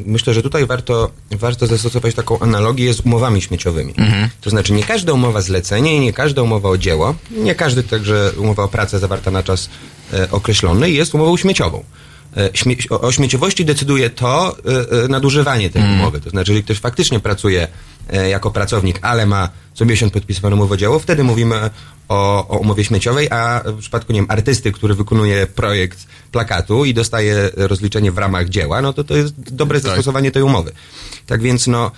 myślę, że tutaj warto, warto zastosować taką analogię z umowami śmieciowymi. To znaczy, nie każda umowa zlecenie nie każda umowa o dzieło, nie każdy także umowa o pracę zawarta na czas e, określony jest umową śmieciową. E, Śmie o, o śmieciowości decyduje to e, e, nadużywanie tej umowy. To znaczy, jeżeli ktoś faktycznie pracuje e, jako pracownik, ale ma co miesiąc podpisywaną umowę o dzieło, wtedy mówimy o, o umowie śmieciowej, a w przypadku, nie wiem, artysty, który wykonuje projekt plakatu i dostaje rozliczenie w ramach dzieła, no to to jest dobre zastosowanie tej umowy. Tak więc, no,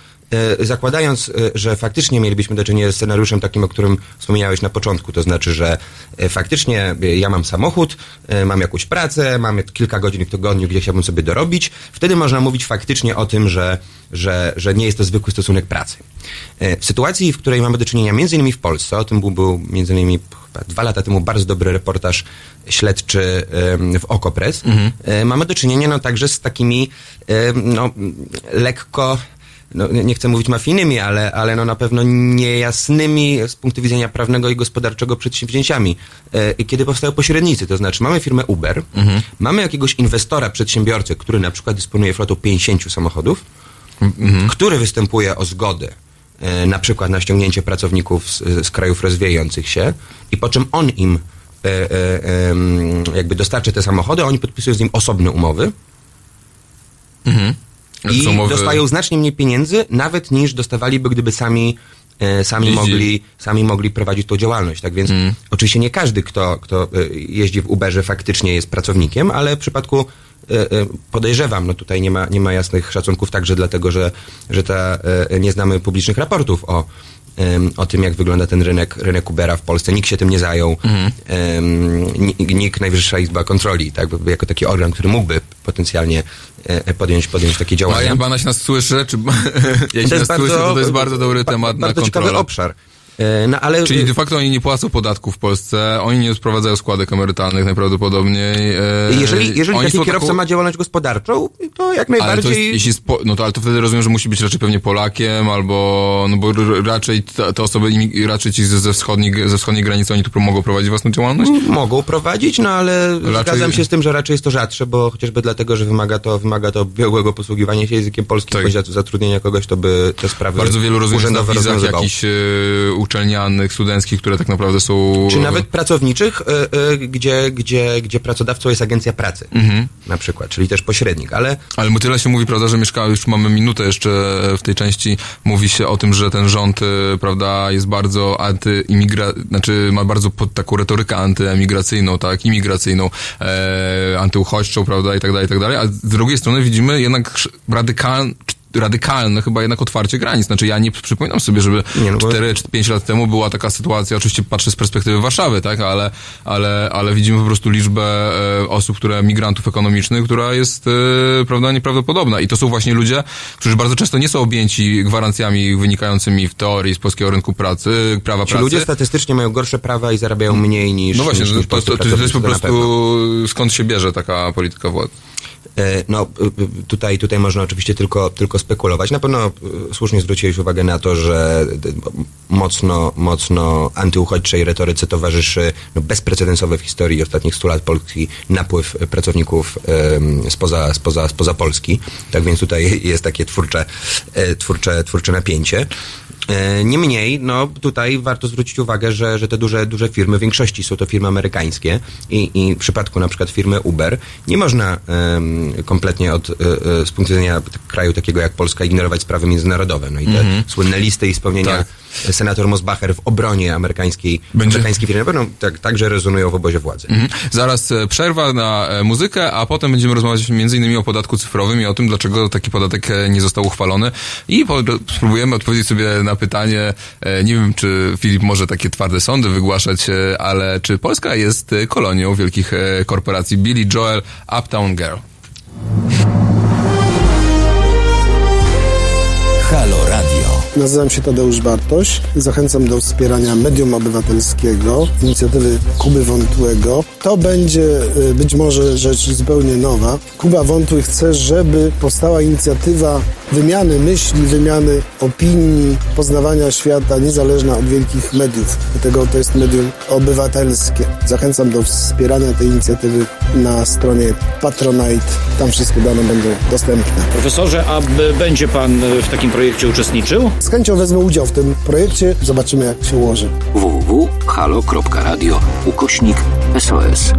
zakładając, e, że faktycznie mielibyśmy do czynienia z scenariuszem takim, o którym wspomniałeś na początku, to znaczy, że e, faktycznie e, ja mam samochód, e, mam jakąś pracę, mam kilka godzin w tygodniu, gdzie chciałbym sobie dorobić, wtedy można mówić faktycznie o tym, że, że, że nie jest to zwykły stosunek pracy. E, W sytuacji, w której mamy do czynienia między innymi w Polsce, o tym był, był między innymi dwa lata temu bardzo dobry reportaż śledczy w Okopres, e, mamy do czynienia no także z takimi no, lekko no, nie chcę mówić mafijnymi, ale, ale no na pewno niejasnymi z punktu widzenia prawnego i gospodarczego przedsięwzięciami. E, i kiedy powstają pośrednicy, to znaczy mamy firmę Uber, mamy jakiegoś inwestora, przedsiębiorcę, który na przykład dysponuje flotą 50 samochodów, który występuje o zgodę e, na przykład na ściągnięcie pracowników z, z krajów rozwijających się i po czym on im e, jakby dostarczy te samochody, a oni podpisują z nim osobne umowy i umowy- dostają znacznie mniej pieniędzy, nawet niż dostawaliby, gdyby sami, e, sami, mogli, sami mogli prowadzić tą działalność. Tak więc oczywiście nie każdy, kto, kto e, jeździ w Uberze faktycznie jest pracownikiem, ale w przypadku e, podejrzewam, no tutaj nie ma, nie ma jasnych szacunków także dlatego, że, że ta, nie znamy publicznych raportów o, em, o tym, jak wygląda ten rynek, rynek Ubera w Polsce. Nikt się tym nie zajął. Ni- NIK, Najwyższa Izba Kontroli, tak, jako taki organ, który mógłby potencjalnie e, podjąć, podjąć takie działania. jak Banaś nas słyszy, czy jeśli nas słyszy, to to jest bardzo dobry ba- temat na bardzo ciekawy kontrolę. obszar. E, No, ale Czyli de facto oni nie płacą podatków w Polsce, oni nie sprowadzają składek emerytalnych najprawdopodobniej. e, jeżeli, jeżeli oni taki kierowca taką- ma działalność gospodarczą, to jak Ale to najbardziej... jest, jeśli spo, no to, ale to wtedy rozumiem, że musi być raczej pewnie Polakiem, albo, no bo raczej te, osoby, raczej ci ze, wschodniej, ze wschodniej granicy, oni tu mogą prowadzić własną działalność? Mogą prowadzić, no ale Raczej- zgadzam się z tym, że raczej jest to rzadsze, bo chociażby dlatego, że wymaga to, wymaga to biegłego posługiwania się językiem polskim, Tak. zatrudnienia kogoś, to by te sprawy Bardzo wielu rozumiem na wizach jakichś e, uczelnianych, studenckich, które tak naprawdę są... Czy nawet pracowniczych, y, y, gdzie, gdzie, gdzie pracodawcą jest agencja pracy, Mhm. na przykład, czyli też pośrednik, ale Ale mu tyle się mówi, prawda, że mieszka, już mamy minutę jeszcze w tej części, mówi się o tym, że ten rząd, prawda, jest bardzo antyimigra, znaczy ma bardzo pod taką retorykę antyemigracyjną, tak, imigracyjną, e, antyuchodźczą, prawda, i tak dalej, i tak dalej, a z drugiej strony widzimy jednak sz- radykalne, chyba jednak otwarcie granic. Znaczy ja nie przypominam sobie, żeby Nie, no bo- 4 czy 5 lat temu była taka sytuacja, oczywiście patrzę z perspektywy Warszawy, tak, ale, ale, ale widzimy po prostu liczbę e, osób, które, migrantów ekonomicznych, która jest, e, prawda, nieprawdopodobna. I to są właśnie ludzie, którzy bardzo często nie są objęci gwarancjami wynikającymi w teorii z polskiego rynku pracy, prawa ci pracy. ludzie statystycznie mają gorsze prawa i zarabiają mniej niż no właśnie, niż, to, niż to, to, to jest po prostu skąd się bierze taka polityka władzy. E, No, y, y, tutaj, tutaj można oczywiście tylko, tylko spekulować. Na pewno słusznie zwróciłeś uwagę na to, że mocno, mocno antyuchodźczej retoryce towarzyszy no, bezprecedensowy w historii ostatnich 100 lat Polski napływ pracowników em, spoza, spoza, spoza Polski. Tak więc tutaj jest takie twórcze, e, twórcze, twórcze napięcie. E, Niemniej, no tutaj warto zwrócić uwagę, że, że te duże, duże firmy, w większości są to firmy amerykańskie i, i w przypadku na przykład firmy Uber nie można em, kompletnie od, e, e, z punktu widzenia kraju takiego jak Polska ignorować sprawy międzynarodowe. No i te Mhm. słynne listy i spełnienia Tak. senator Mosbacher w obronie amerykańskiej, Będzie- amerykańskiej firmy na pewno tak, także rezonują w obozie władzy. Mhm. Zaraz e, przerwa na muzykę, a potem będziemy rozmawiać innymi o podatku cyfrowym i o tym, dlaczego taki podatek nie został uchwalony. I po, spróbujemy odpowiedzieć sobie na pytanie, e, nie wiem, czy Filip może takie twarde sądy wygłaszać, e, ale czy Polska jest e, kolonią wielkich korporacji? Billy Joel, Uptown Girl. Halo Radio. Nazywam się Tadeusz Bartoś. Zachęcam do wspierania medium obywatelskiego, inicjatywy Kuby Wątłego. To będzie y, być może rzecz zupełnie nowa. Kuba Wątły chce, żeby powstała inicjatywa wymiany myśli, wymiany opinii, poznawania świata niezależna od wielkich mediów. Dlatego to jest medium obywatelskie. Zachęcam do wspierania tej inicjatywy na stronie Patronite. Tam wszystkie dane będą dostępne. Profesorze, a będzie pan e, w takim projekcie uczestniczył? Z chęcią wezmę udział w tym projekcie. Zobaczymy, jak się ułoży. www.halo.radio ukośnik SOS.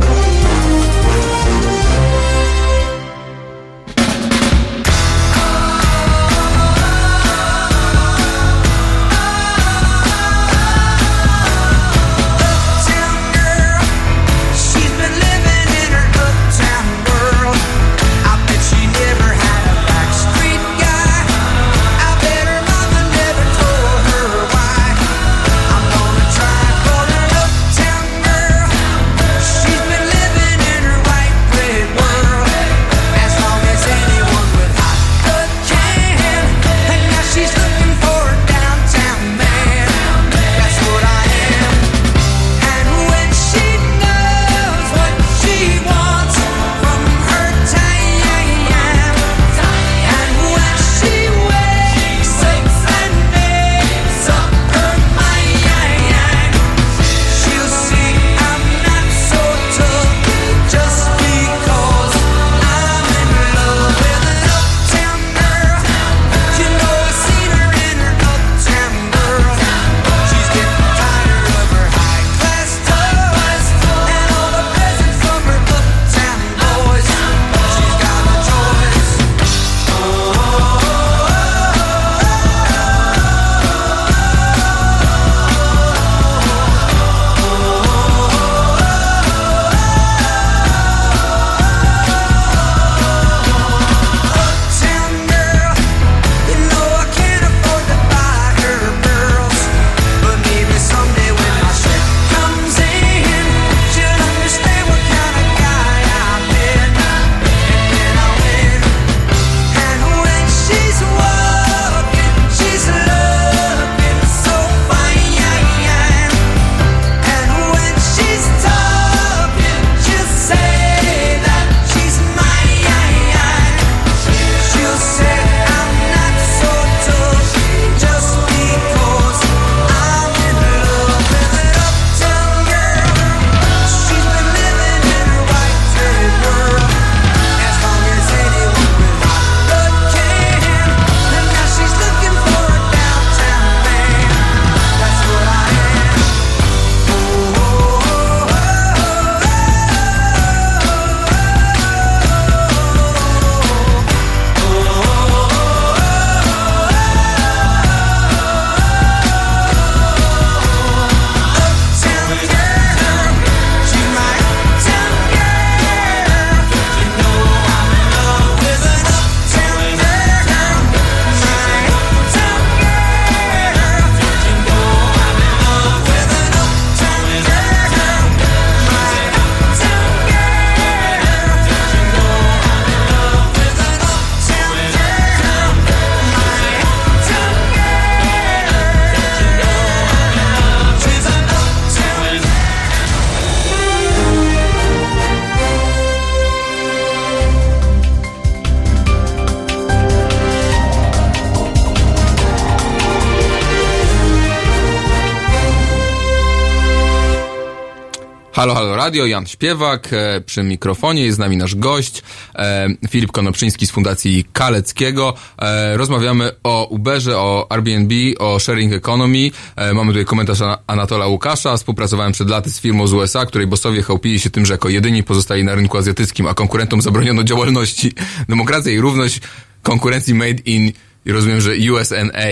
Radio, Jan Śpiewak, e, przy mikrofonie jest z nami nasz gość, e, Filip Konopczyński z Fundacji Kaleckiego. E, rozmawiamy o Uberze, o Airbnb, o sharing economy. Mamy tutaj komentarz Ana- Anatola Łukasza. Współpracowałem przed laty z firmą z USA, której bossowie chełpili się tym, że jako jedyni pozostali na rynku azjatyckim, a konkurentom zabroniono działalności. Demokracja i równość konkurencji made in i rozumiem, że USNA.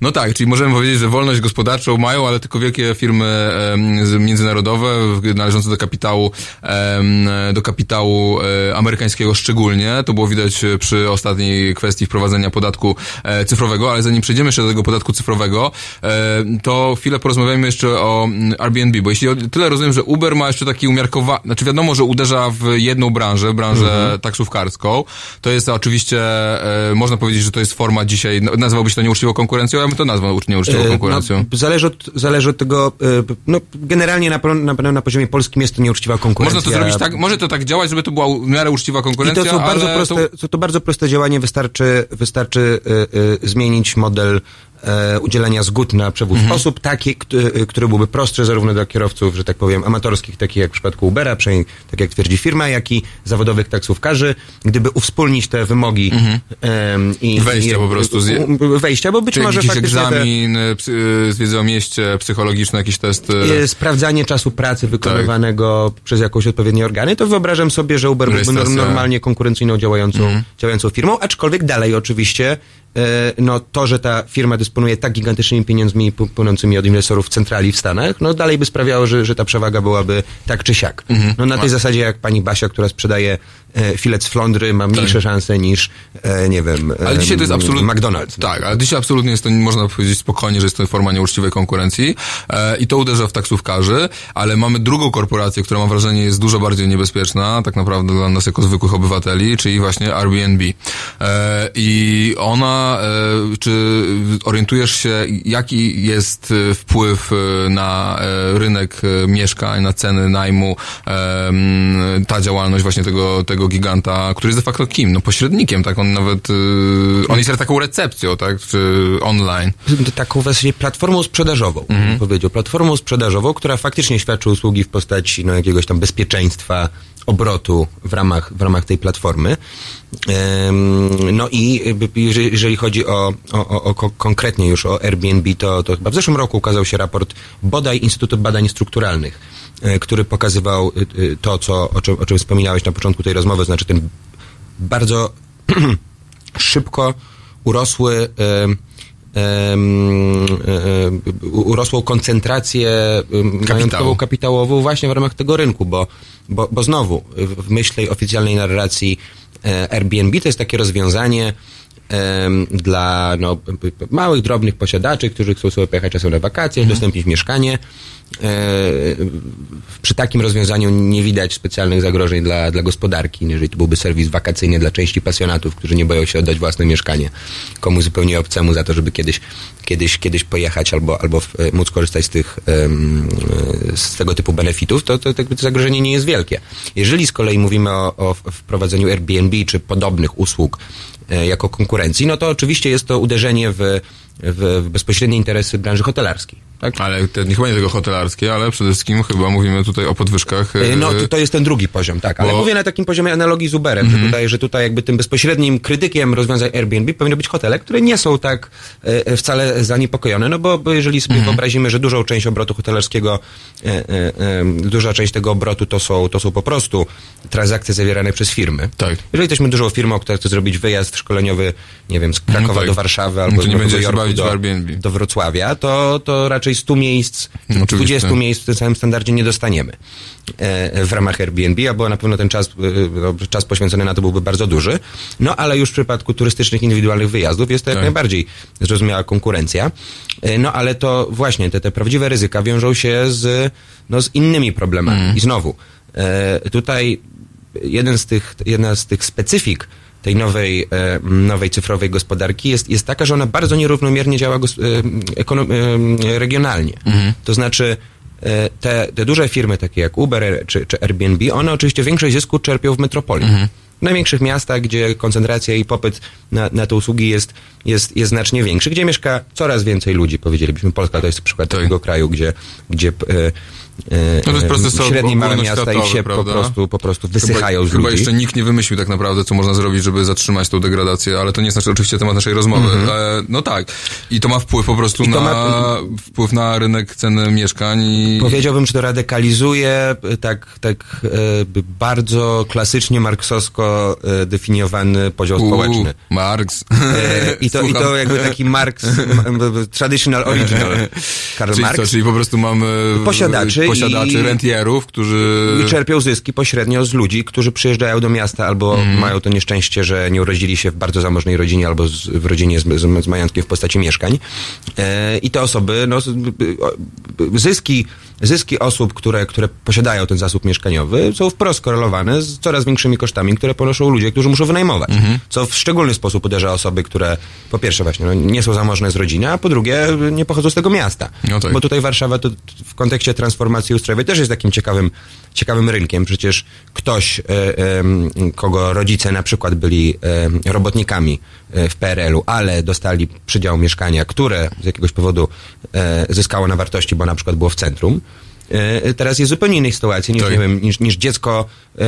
No tak, czyli możemy powiedzieć, że wolność gospodarczą mają, ale tylko wielkie firmy międzynarodowe należące do kapitału, do kapitału e, amerykańskiego szczególnie. To było widać e, przy ostatniej kwestii wprowadzenia podatku e, cyfrowego, ale zanim przejdziemy jeszcze do tego podatku cyfrowego, to chwilę porozmawiajmy jeszcze o mm, Airbnb, bo jeśli o tyle rozumiem, że Uber ma jeszcze taki umiarkowany, znaczy wiadomo, że uderza w jedną branżę, branżę Mhm. taksówkarską. To jest oczywiście, można powiedzieć, że to jest forma dzisiaj, no, nazwałbyś to nieuczciwą konkurencją, ja bym to nazwał nieuczciwą E, konkurencją. No, zależy, od, zależy od tego, e, no generalnie na, na, na, poziomie polskim jest to nieuczciwa konkurencja. Można to zrobić tak, może to tak działać, żeby to była w miarę uczciwa I konkurencja, to są bardzo, proste, to... to... to bardzo proste działanie, wystarczy, wystarczy y, y, zmienić model e, udzielania zgód na przewóz Mhm. osób, taki, kt- y, który byłby prostszy zarówno dla kierowców, że tak powiem, amatorskich, takich jak w przypadku Ubera, przynajmniej tak jak twierdzi firma, jak i zawodowych taksówkarzy, gdyby uwspólnić te wymogi em, i Mhm. Wejścia i, po prostu z- u- wejścia, bo być Czy może jakiś faktycznie te- egzamin, e, psy, e, z wiedzy o mieście, psychologiczny, jakiś test. e, e, sprawdzanie czasu pracy wykonywanego Tak. przez jakąś odpowiednie organy, to wyobrażam sobie, że Uber byłby normalnie konkurencyjną działającą, Mhm. działającą firmą, aczkolwiek dalej oczywiście e, no to, że ta firma dysponuje tak gigantycznymi pieniędzmi płynącymi od inwestorów w centrali w Stanach, no dalej by sprawiało, że, że ta przewaga byłaby tak czy siak. Mhm. No na tej A- zasadzie jak pani Basia, która sprzedaje e, filet z flądry, ma mniejsze szanse niż, e, nie wiem, Tak. Ale dzisiaj to jest em, absolutnie... McDonald's. Tak, ale dzisiaj absolutnie jest to, można powiedzieć spokojnie, że jest to forma nieuczciwej konkurencji e, i to uderza w taksówkarzy, ale mamy drugą korporację, która mam wrażenie jest dużo bardziej niebezpieczna, tak naprawdę dla nas jako zwykłych obywateli, czyli właśnie Airbnb. E, I ona, e, czy orientujesz się, jaki jest e, wpływ e, na rynek mieszkań, na ceny najmu, ta działalność właśnie tego, tego giganta, który jest de facto kim? No pośrednikiem, tak? On nawet, on jest taką recepcją, tak? Czy online. taką właściwie platformą sprzedażową, Mhm. powiedział. Platformą sprzedażową, która faktycznie świadczy usługi w postaci no, jakiegoś tam bezpieczeństwa obrotu w ramach, w ramach tej platformy. No i jeżeli, chodzi o, o, o, o ko- konkretnie już o Airbnb, to, to chyba w zeszłym roku ukazał się raport bodaj Instytutu Badań Strukturalnych, e, który pokazywał y, y, to, co, o, czym, o czym wspominałeś na początku tej rozmowy, znaczy ten bardzo szybko urosły urosłą koncentrację majątkową kapitałową właśnie w ramach tego rynku, bo, bo, bo znowu w myśl tej oficjalnej narracji e, Airbnb to jest takie rozwiązanie dla no, małych, drobnych posiadaczy, którzy chcą sobie pojechać czasem na wakacje, udostępnić mieszkanie. E, przy takim rozwiązaniu nie widać specjalnych zagrożeń dla, dla gospodarki, jeżeli to byłby serwis wakacyjny dla części pasjonatów, którzy nie boją się oddać własne mieszkanie komuś zupełnie obcemu za to, żeby kiedyś, kiedyś, kiedyś pojechać albo, albo e, móc korzystać z tych e, z tego typu benefitów, to, to, to zagrożenie nie jest wielkie. Jeżeli z kolei mówimy o, o wprowadzeniu Airbnb czy podobnych usług jako konkurencji, no to oczywiście jest to uderzenie w, w, w bezpośrednie interesy branży hotelarskiej. Tak? Ale te, chyba nie tylko hotelarskie, ale przede wszystkim chyba mówimy tutaj o podwyżkach. E, No, e, to, to jest ten drugi poziom, tak. Ale Bo- mówię na takim poziomie analogii z Uberem, Mhm. że, tutaj, że tutaj jakby tym bezpośrednim krytykiem rozwiązań Airbnb powinny być hotele, które nie są tak e, wcale zaniepokojone, no bo, bo jeżeli sobie Mhm. wyobrazimy, że dużą część obrotu hotelarskiego, e, e, e, duża część tego obrotu to są, to są po prostu transakcje zawierane przez firmy. Tak. Jeżeli jesteśmy dużą firmą, która chce zrobić wyjazd szkoleniowy, nie wiem, z Krakowa No tak. do Warszawy No albo to nie będzie się Jorku w do, Airbnb. do Wrocławia, to, to raczej 100 miejsc, Oczywiście. 20 miejsc w tym samym standardzie nie dostaniemy e, w ramach Airbnb, albo na pewno ten czas, e, no, czas poświęcony na to byłby bardzo duży. No ale już w przypadku turystycznych, indywidualnych wyjazdów jest to jak Tak. najbardziej zrozumiała konkurencja. E, No ale to właśnie te, te prawdziwe ryzyka wiążą się z, no, z innymi problemami. Mhm. I znowu, tutaj jeden z tych, jedna z tych specyfik tej nowej, e, nowej cyfrowej gospodarki jest, jest taka, że ona bardzo nierównomiernie działa e, e, regionalnie. To znaczy te, te duże firmy takie jak Uber czy, czy Airbnb, one oczywiście większość zysku czerpią w metropolii. W największych miastach, gdzie koncentracja i popyt na, na te usługi jest, jest, jest znacznie większy, gdzie mieszka coraz więcej ludzi, powiedzielibyśmy. Polska to jest przykład takiego kraju, gdzie, gdzie to jest proces średnie małe miasta i się po prostu, po prostu wysychają chyba, z Chyba ludzi. jeszcze nikt nie wymyślił tak naprawdę, co można zrobić, żeby zatrzymać tą degradację, ale to nie jest nasz, oczywiście temat naszej rozmowy. Mhm. E, no tak. I to ma wpływ po prostu I na, ma- wpływ na rynek cen mieszkań i... Powiedziałbym, że to radykalizuje e, tak, tak e, bardzo klasycznie marksowsko e, definiowany podział U, społeczny. Marx. E, I to, I to jakby taki Marx, m- m- traditional original, Karl Czyli, Marx. co, czyli po prostu mamy Posiadaczy posiadaczy i- rentierów, którzy... I czerpią zyski pośrednio z ludzi, którzy przyjeżdżają do miasta albo Mhm. mają to nieszczęście, że nie urodzili się w bardzo zamożnej rodzinie albo z, w rodzinie z, z, z majątkiem w postaci mieszkań. E, I te osoby, no, zyski, zyski osób, które, które posiadają ten zasób mieszkaniowy są wprost korelowane z coraz większymi kosztami, które ponoszą ludzie, którzy muszą wynajmować. Mhm. Co w szczególny sposób uderza osoby, które po pierwsze właśnie no, nie są zamożne z rodziny, a po drugie nie pochodzą z tego miasta. No tak. Bo tutaj Warszawa to w kontekście transformacji ustrojowej też jest takim ciekawym, ciekawym rynkiem. Przecież ktoś, e, em, kogo rodzice na przykład byli em, robotnikami w PRL-u, ale dostali przydział mieszkania, które z jakiegoś powodu e, zyskało na wartości, bo na przykład było w centrum, e, teraz jest zupełnie innej sytuacji niż, Tak. nie wiem, niż, niż dziecko e,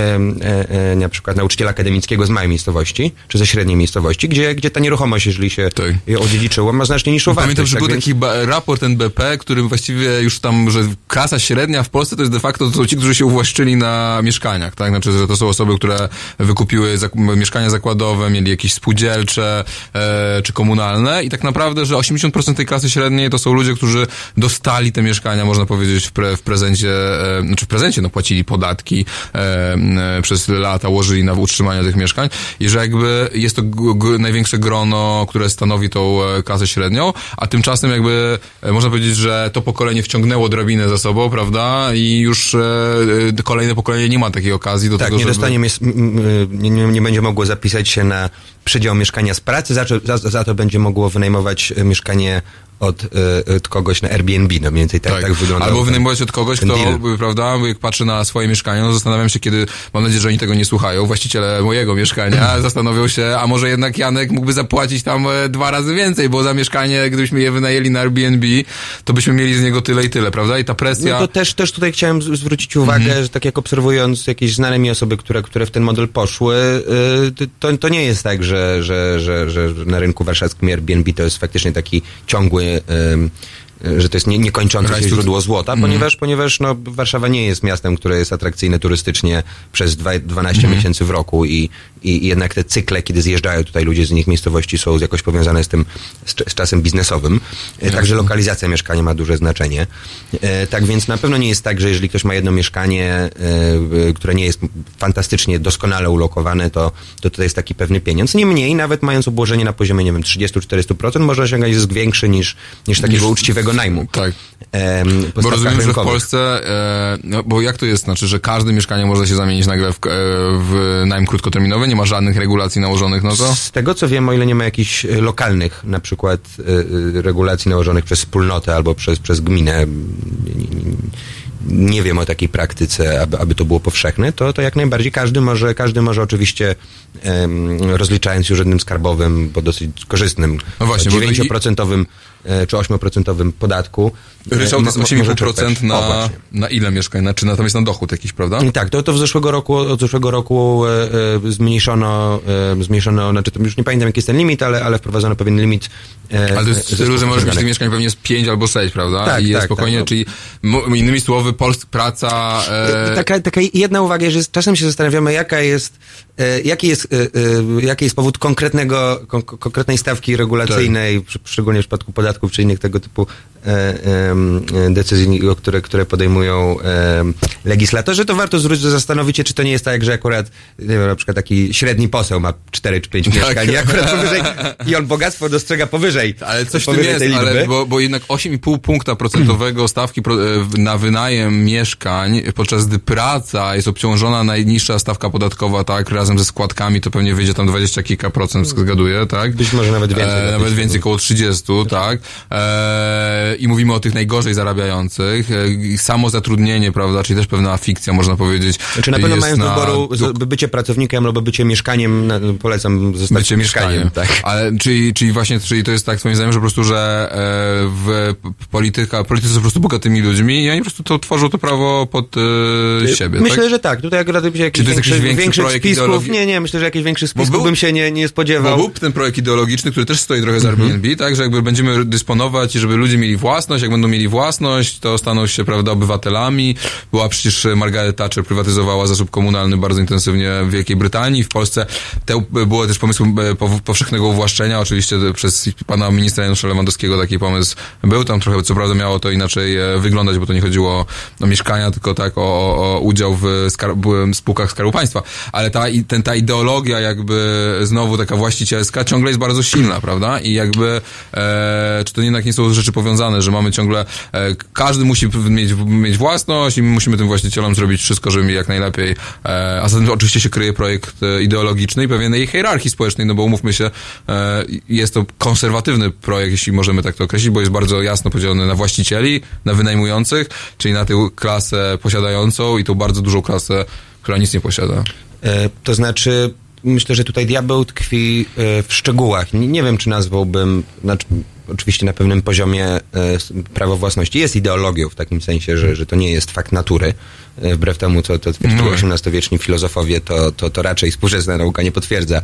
e, na przykład nauczyciela akademickiego z małej miejscowości, czy ze średniej miejscowości, gdzie, gdzie ta nieruchomość, jeżeli się ją odziedziczyło, ma znacznie niższą wartość. Pamiętam, że tak był więc- taki raport NBP, który właściwie już tam, że klasa średnia w Polsce to jest de facto to są ci, którzy się uwłaszczyli na mieszkaniach, tak? Znaczy, że to są osoby, które wykupiły zak- mieszkania zakładowe, mieli jakieś spółdzielcze e, czy komunalne i tak naprawdę, że 80% tej klasy średniej to są ludzie, którzy dostali te mieszkania, można powiedzieć, w, pre, w prezencie, e, znaczy w prezencie, no płacili podatki e, e, przez lata, łożyli na utrzymanie tych mieszkań i że jakby jest to największe grono, które stanowi tą e, klasę średnią, a tymczasem jakby można powiedzieć, że to pokolenie wciągnęło drabinę za sobą, prawda? I już e, kolejne pokolenie nie ma takiej okazji do tak, tego, nie żeby... dostanie, nie, nie, będzie mogło zapisać się na przydział mieszkania z pracy, za, za, za to będzie mogło wynajmować mieszkanie od, e, od kogoś na Airbnb, no mniej więcej tak, tak, wygląda. Albo wynajmować od kogoś, kto, deal. prawda, jak patrzy na swoje mieszkanie, no zastanawiam się, kiedy, mam nadzieję, że oni tego nie słuchają, właściciele mojego mieszkania zastanowią się, a może jednak Janek mógłby zapłacić tam e, dwa razy więcej, bo za mieszkanie, gdybyśmy je wynajęli na Airbnb, to byśmy mieli z niego tyle i tyle, prawda? I ta presja... No to też, też tutaj chciałem zwrócić uwagę, Mhm. że tak jak obserwując jakieś znane mi osoby, które, które w ten model poszły, y, to, to nie jest tak, że, że, że, że na rynku warszawskim Airbnb to jest faktycznie taki ciągły y, że to jest nie, niekończące się źródło złota, Mhm. ponieważ, ponieważ no, Warszawa nie jest miastem, które jest atrakcyjne turystycznie przez dwa, 12 Mhm. miesięcy w roku i, i, jednak te cykle, kiedy zjeżdżają tutaj ludzie z innych miejscowości są jakoś powiązane z tym, z, z czasem biznesowym. E, Także lokalizacja mieszkania ma duże znaczenie. E, Tak więc na pewno nie jest tak, że jeżeli ktoś ma jedno mieszkanie, e, które nie jest fantastycznie doskonale ulokowane, to, to to jest taki pewny pieniądz. Niemniej, nawet mając obłożenie na poziomie, nie wiem, 30-40%, można osiągać zysk większy niż, niż takiego Niż- uczciwego najmu. Tak. Bo rozumiem, że w rynkowych. Polsce, e, no, bo jak to jest, znaczy, że każde mieszkanie może się zamienić nagle w, e, w najem krótkoterminowy, nie ma żadnych regulacji nałożonych na to? Z tego co wiem, o ile nie ma jakichś e, lokalnych na przykład e, regulacji nałożonych przez wspólnotę albo przez, przez gminę, nie, wiem o takiej praktyce, aby, aby to było powszechne, to, to jak najbardziej każdy może, każdy może oczywiście rozliczając się urzędem skarbowym po dosyć korzystnym No właśnie, bo to i- 9% e, czy 8% podatku. e, Ryczałt jest mo- może 8,5% czerpać. O, na, na ile mieszkań? Na, czy natomiast na dochód jakiś, prawda? Tak, to, to w zeszłego roku, od zeszłego roku e, e, zmniejszono, e, zmniejszono, znaczy to już nie pamiętam jaki jest ten limit, ale, ale wprowadzono pewien limit. E, Ale to jest w e, stylu, że może być zysków tych mieszkań pewnie z 5 albo 6, prawda? Tak, I jest tak, spokojnie, tak, no. czyli innymi słowy, Pols praca... E, Taka, taka jedna uwaga, że czasem się zastanawiamy, jaka jest, e, jaki, jest, e, e, jaki jest powód konkretnego, kon, konkretnej stawki regulacyjnej, przy, szczególnie w przypadku podatków czy innych tego typu e, e, decyzji, o które, które podejmują legislatorzy, to warto zwrócić, zastanowić się, czy to nie jest tak, że akurat nie wiem, na przykład taki średni poseł ma 4 czy 5 Tak. mieszkań i akurat powyżej, i on bogactwo dostrzega powyżej, Ale coś w tym powyżej jest, tej liczby. ale bo, bo jednak 8,5 punkta procentowego stawki e, na wynajem mieszkań, podczas gdy praca jest obciążona najniższa stawka podatkowa, tak, razem ze składkami, to pewnie wyjdzie tam 20 kilka procent, zgaduję, tak? Być może nawet więcej. E, nawet więcej, około 30, tak. E, e, i mówimy o tych najgorzej zarabiających. E, samo zatrudnienie, prawda, czyli też pewna fikcja, można powiedzieć. Znaczy na pewno mając do wyboru bycie pracownikiem albo bycie mieszkaniem, polecam zostać bycie mieszkaniem. tak. Ale czyli, czyli właśnie, czyli to jest tak moim zdaniem, że po prostu, że e, w polityka, politycy są po prostu bogatymi ludźmi i oni po prostu to tworzą to prawo pod e, siebie, Myślę, tak? że tak. Tutaj akurat jakiś Czy to jest jakiś większy, większy projekt spisków. ideologii? Nie, nie, myślę, że jakiś większy spisków był- bym się nie, nie spodziewał. Bo był ten projekt ideologiczny, który też stoi trochę z Mhm. Airbnb, tak, że jakby będziemy dysponować i żeby ludzie mieli własność, jak będą mieli własność, to staną się, prawda, obywatelami. Była przecież Margaret Thatcher prywatyzowała zasób komunalny bardzo intensywnie w Wielkiej Brytanii. W Polsce te, było też pomysłem e, pow- powszechnego uwłaszczenia, oczywiście przez pana ministra Janusza Lewandowskiego taki pomysł był. Tam trochę, co prawda, miało to inaczej e, wyglądać, bo to nie chodziło o mieszkania, tylko tak o, o, udział w skar- byłem w spółkach Skarbu Państwa. Ale ta, ten, ta ideologia jakby znowu taka właścicielska ciągle jest bardzo silna, prawda? I jakby, e, czy to jednak nie są rzeczy powiązane, że mamy ciągle, e, każdy musi mieć, mieć własność i my musimy tym właścicielom zrobić wszystko, żeby jak najlepiej. E, a za tym oczywiście się kryje projekt e, ideologiczny i pewnej hierarchii społecznej, no bo umówmy się, jest to konserwatywny projekt, jeśli możemy tak to określić, bo jest bardzo jasno podzielony na właścicieli, na wynajmujących, czyli na tę klasę posiadającą i tą bardzo dużą klasę, która nic nie posiada. To znaczy, myślę, że tutaj diabeł tkwi w szczegółach. Nie wiem, czy nazwałbym, znaczy, oczywiście na pewnym poziomie e, prawo własności jest ideologią w takim sensie, że, że to nie jest fakt natury. E, wbrew temu, co to twierdzili No. XVIII-wieczni filozofowie, to, to, to raczej współczesna nauka nie potwierdza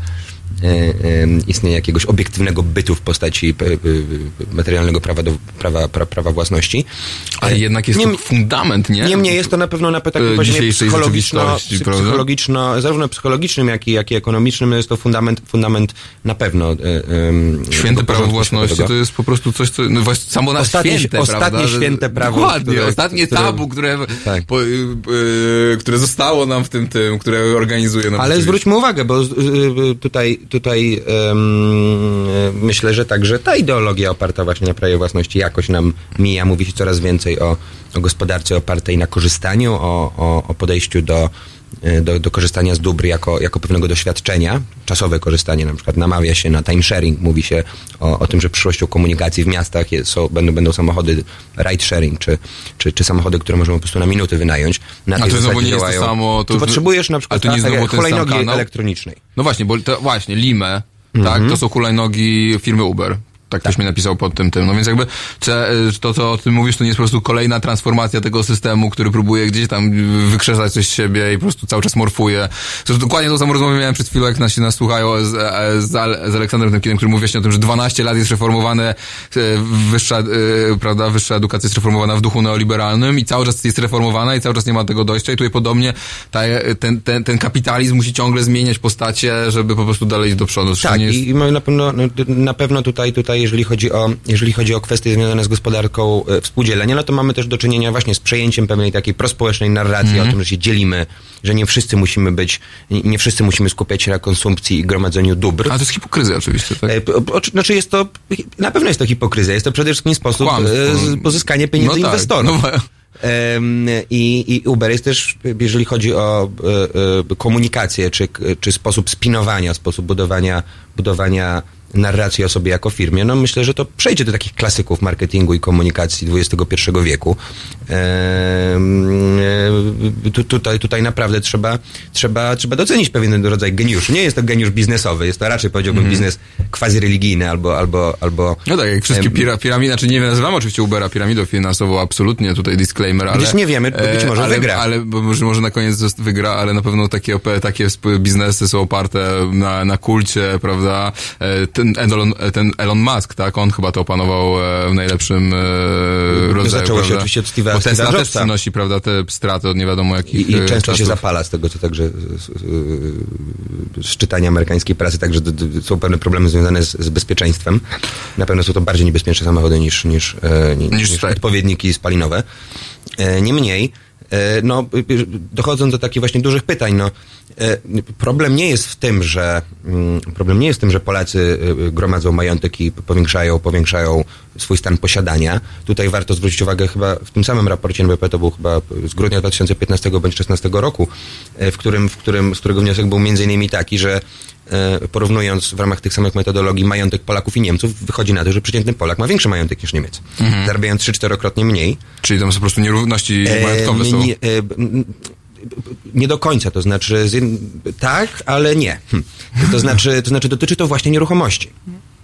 istnienia jakiegoś obiektywnego bytu w postaci e, e, materialnego prawa, do, prawa, pra, prawa własności. Ale jednak jest to fundament, nie? Niemniej jest to na pewno na takim E, poziomie psychologiczno, psychologiczno, zarówno psychologicznym, jak i, jak i ekonomicznym jest to fundament, fundament na pewno. e, Święte prawo własności to jest po prostu coś, co, no właśnie samo na Ostatnie- święte, ostatnie prawda? święte prawo, Dokładnie, które- ostatnie które- tabu, które, Tak. po, które zostało nam w tym, tym, które organizuje nam Ale zwróćmy uwagę, bo y, tutaj, y, myślę, że także ta ideologia oparta właśnie na prawie własności jakoś nam mija. Mówi się coraz więcej o, o gospodarce opartej na korzystaniu, o, o, o podejściu do, do, do korzystania z dóbr jako, jako pewnego doświadczenia, czasowe korzystanie, na przykład namawia się na time sharing, mówi się o, o tym, że przyszłością komunikacji w miastach jest, są, będą, będą samochody ride sharing, czy, czy, czy samochody, które możemy po prostu na minutę wynająć. Na A to znowu nie jest to działają. samo, to- Tu potrzebujesz na przykład to nie tak, sam hulajnogi elektronicznej. No właśnie, bo to, właśnie, Lime, Mhm. tak, to są hulajnogi firmy Uber. Tak, ktoś mi napisał pod tym tym. No więc jakby y, to, co o tym mówisz, to nie jest po prostu kolejna transformacja tego systemu, który próbuje gdzieś tam wykrzesać coś z siebie i po prostu cały czas morfuje. Zresztą dokładnie tą samą rozmowę miałem przed chwilą, jak nas się nas słuchają z, z, z Aleksandrem Temkinem, który mówi właśnie o tym, że 12 lat jest reformowane, e, wyższa, e, prawda, wyższa edukacja jest reformowana w duchu neoliberalnym i cały czas jest reformowana i cały czas nie ma tego dojścia i tutaj podobnie ta, ten, ten, ten kapitalizm musi ciągle zmieniać postacie, żeby po prostu dalej iść do przodu. Zresztą Tak, jest... i na pewno, no, na pewno tutaj, tutaj jeżeli, chodzi o, jeżeli chodzi o kwestie związane z gospodarką e, współdzielenia, no to mamy też do czynienia właśnie z przejęciem pewnej takiej prospołecznej narracji Mhm. o tym, że się dzielimy, że nie wszyscy musimy być, nie wszyscy musimy skupiać się na konsumpcji i gromadzeniu dóbr. A to jest hipokryzja oczywiście, tak? E, Znaczy jest to, na pewno jest to hipokryzja, jest to przede wszystkim sposób Kłamstwo. e, pozyskania pieniędzy No tak, inwestorów. no Em, I, I Uber jest też, jeżeli chodzi o komunikację, czy, czy sposób spinowania, sposób budowania, budowania narracji o sobie jako firmie, no myślę, że to przejdzie do takich klasyków marketingu i komunikacji XXI wieku. Em, e, tu, tutaj, tutaj naprawdę trzeba, trzeba, trzeba docenić pewien rodzaj geniuszu. Nie jest to geniusz biznesowy, jest to raczej powiedziałbym biznes quasi-religijny albo, albo, albo No tak, jak wszystkie pira, piramidy, znaczy nie nazywamy oczywiście Ubera piramidą finansową, absolutnie tutaj disclaimer, ale... Gdyż nie wiemy, być e, może ale, wygra. Ale bo może, może na koniec wygra, ale na pewno takie, takie biznesy są oparte na, na kulcie, prawda? Ten Elon, ten Elon Musk, tak? On chyba to opanował e, w najlepszym e, rodzaju, Zaczęło się prawda? oczywiście od Steve'a- Bo Tesla Steve'a też przynosi, prawda, te straty od nie wiadomo jakich I, i e, często się czasów. zapala z tego, co także z, z, czytania amerykańskiej prasy, także są pewne problemy związane z, z bezpieczeństwem. Na pewno są to bardziej niebezpieczne samochody niż, niż, ni- Niż niż te. odpowiedniki spalinowe. Niemniej, no, y, y, dochodząc do takich właśnie dużych pytań, no, e, problem nie jest w tym, że mm, problem nie jest w tym, że Polacy y, gromadzą majątek i powiększają, powiększają swój stan posiadania. Tutaj warto zwrócić uwagę chyba w tym samym raporcie NBP, to był chyba z grudnia 2015 bądź 2016 roku, e, w którym, w którym, z którego wniosek był między innymi taki, że e, porównując w ramach tych samych metodologii majątek Polaków i Niemców, wychodzi na to, że przeciętny Polak ma większy majątek niż Niemiec. Mhm. Zarabiając 3-4-krotnie mniej. Czyli tam po prostu nierówności majątkowe są. Nie, e, nie do końca, to znaczy tak, ale nie. Hm. To znaczy, to znaczy dotyczy to właśnie nieruchomości.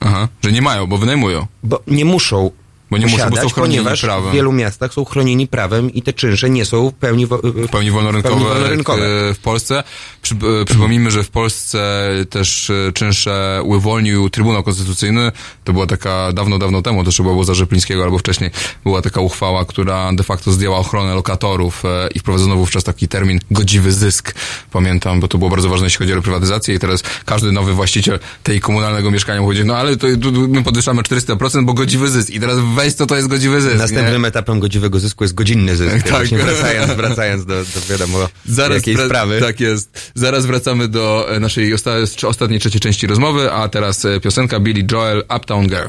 Aha, że nie mają, bo wynajmują. Bo nie muszą Bo nie muszą, bo posiadać, są chronieni ponieważ prawem. w wielu miastach są chronieni prawem i te czynsze nie są w pełni, wo- w pełni wolnorynkowe, pełni wolnorynkowe. e, w Polsce. Przy, e, przypomnijmy, że w Polsce też e, czynsze uwolnił Trybunał Konstytucyjny. To była taka dawno, dawno temu, to chyba było za Rzeplińskiego albo wcześniej, była taka uchwała, która de facto zdjęła ochronę lokatorów i wprowadzono wówczas taki termin godziwy zysk. Pamiętam, bo to było bardzo ważne, jeśli chodzi o reprywatyzację i teraz każdy nowy właściciel tej komunalnego mieszkania mówi, no ale to, my podwyższamy 400%, bo godziwy zysk. I teraz weź co to jest godziwy zysk. Następnym nie? etapem godziwego zysku jest godzinny zysk. Tak. Właśnie wracając, wracając do, do wiadomo Zaraz jakiej sprawy. Tak jest. Zaraz wracamy do e, naszej osta- ostatniej, trzeciej części rozmowy, a teraz e, piosenka Billy Joel, Uptown Girl.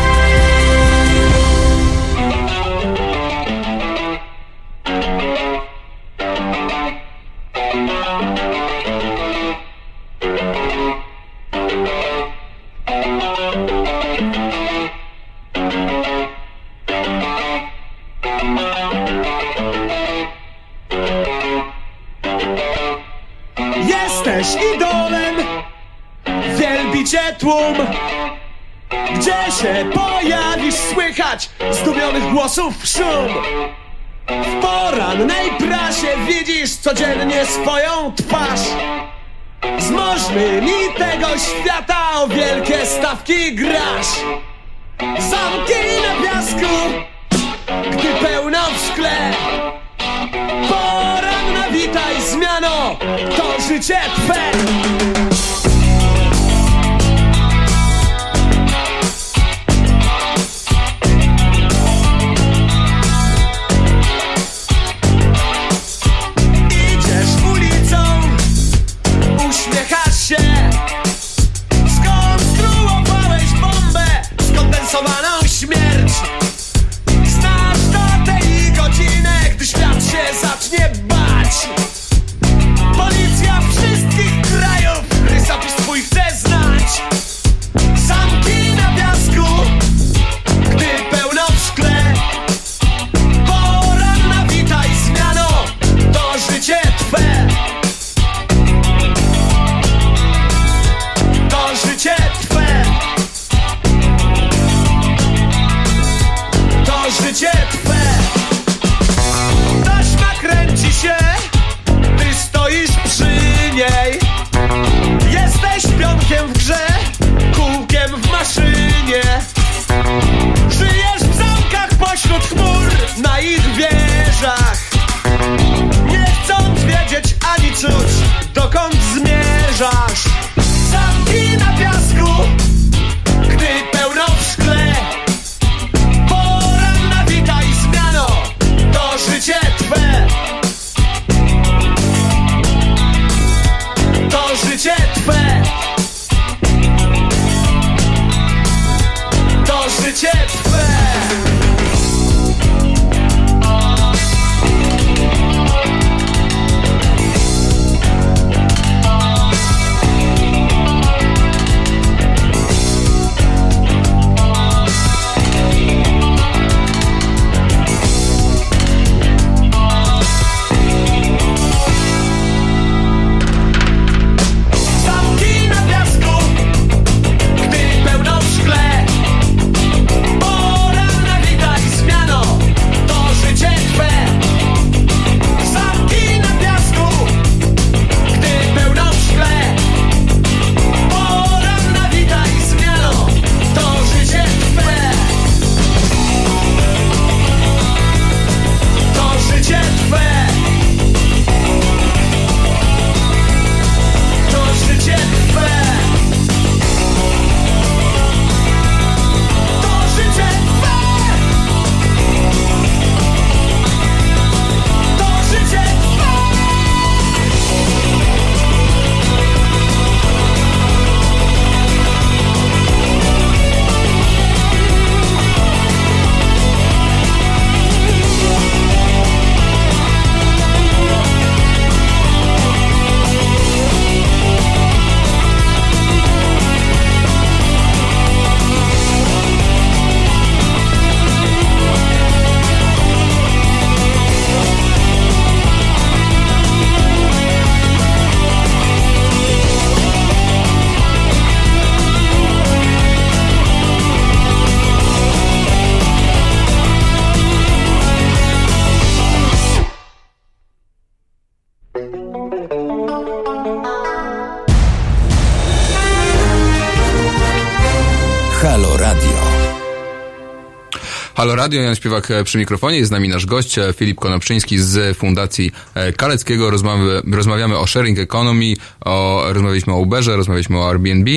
Tłum. Gdzie się pojawisz, słychać zdumionych głosów szum? W porannej prasie widzisz codziennie swoją twarz. Z możnymi tego świata o wielkie stawki grasz. Zamki na piasku, gdy pełno w szkle. Poranna witaj zmiano, to życie twe skondensowaną śmierć. Znasz datę i godzinę, gdy świat się zacznie bać. Policja wszystkich krajów rysopis twój chce znać się Ty stoisz przy niej. Jesteś pionkiem w grze Kółkiem w maszynie. Żyjesz w zamkach pośród chmur Na ich wieżach. Nie chcąc wiedzieć ani czuć Dokąd zmierzasz. Zamki na piasku Halo Radio, Jan Śpiewak e, przy mikrofonie, jest z nami nasz gość e, Filip Konopczyński z Fundacji e, Kaleckiego. Rozmawiamy, rozmawiamy o sharing economy, o, rozmawialiśmy o Uberze, rozmawialiśmy o Airbnb,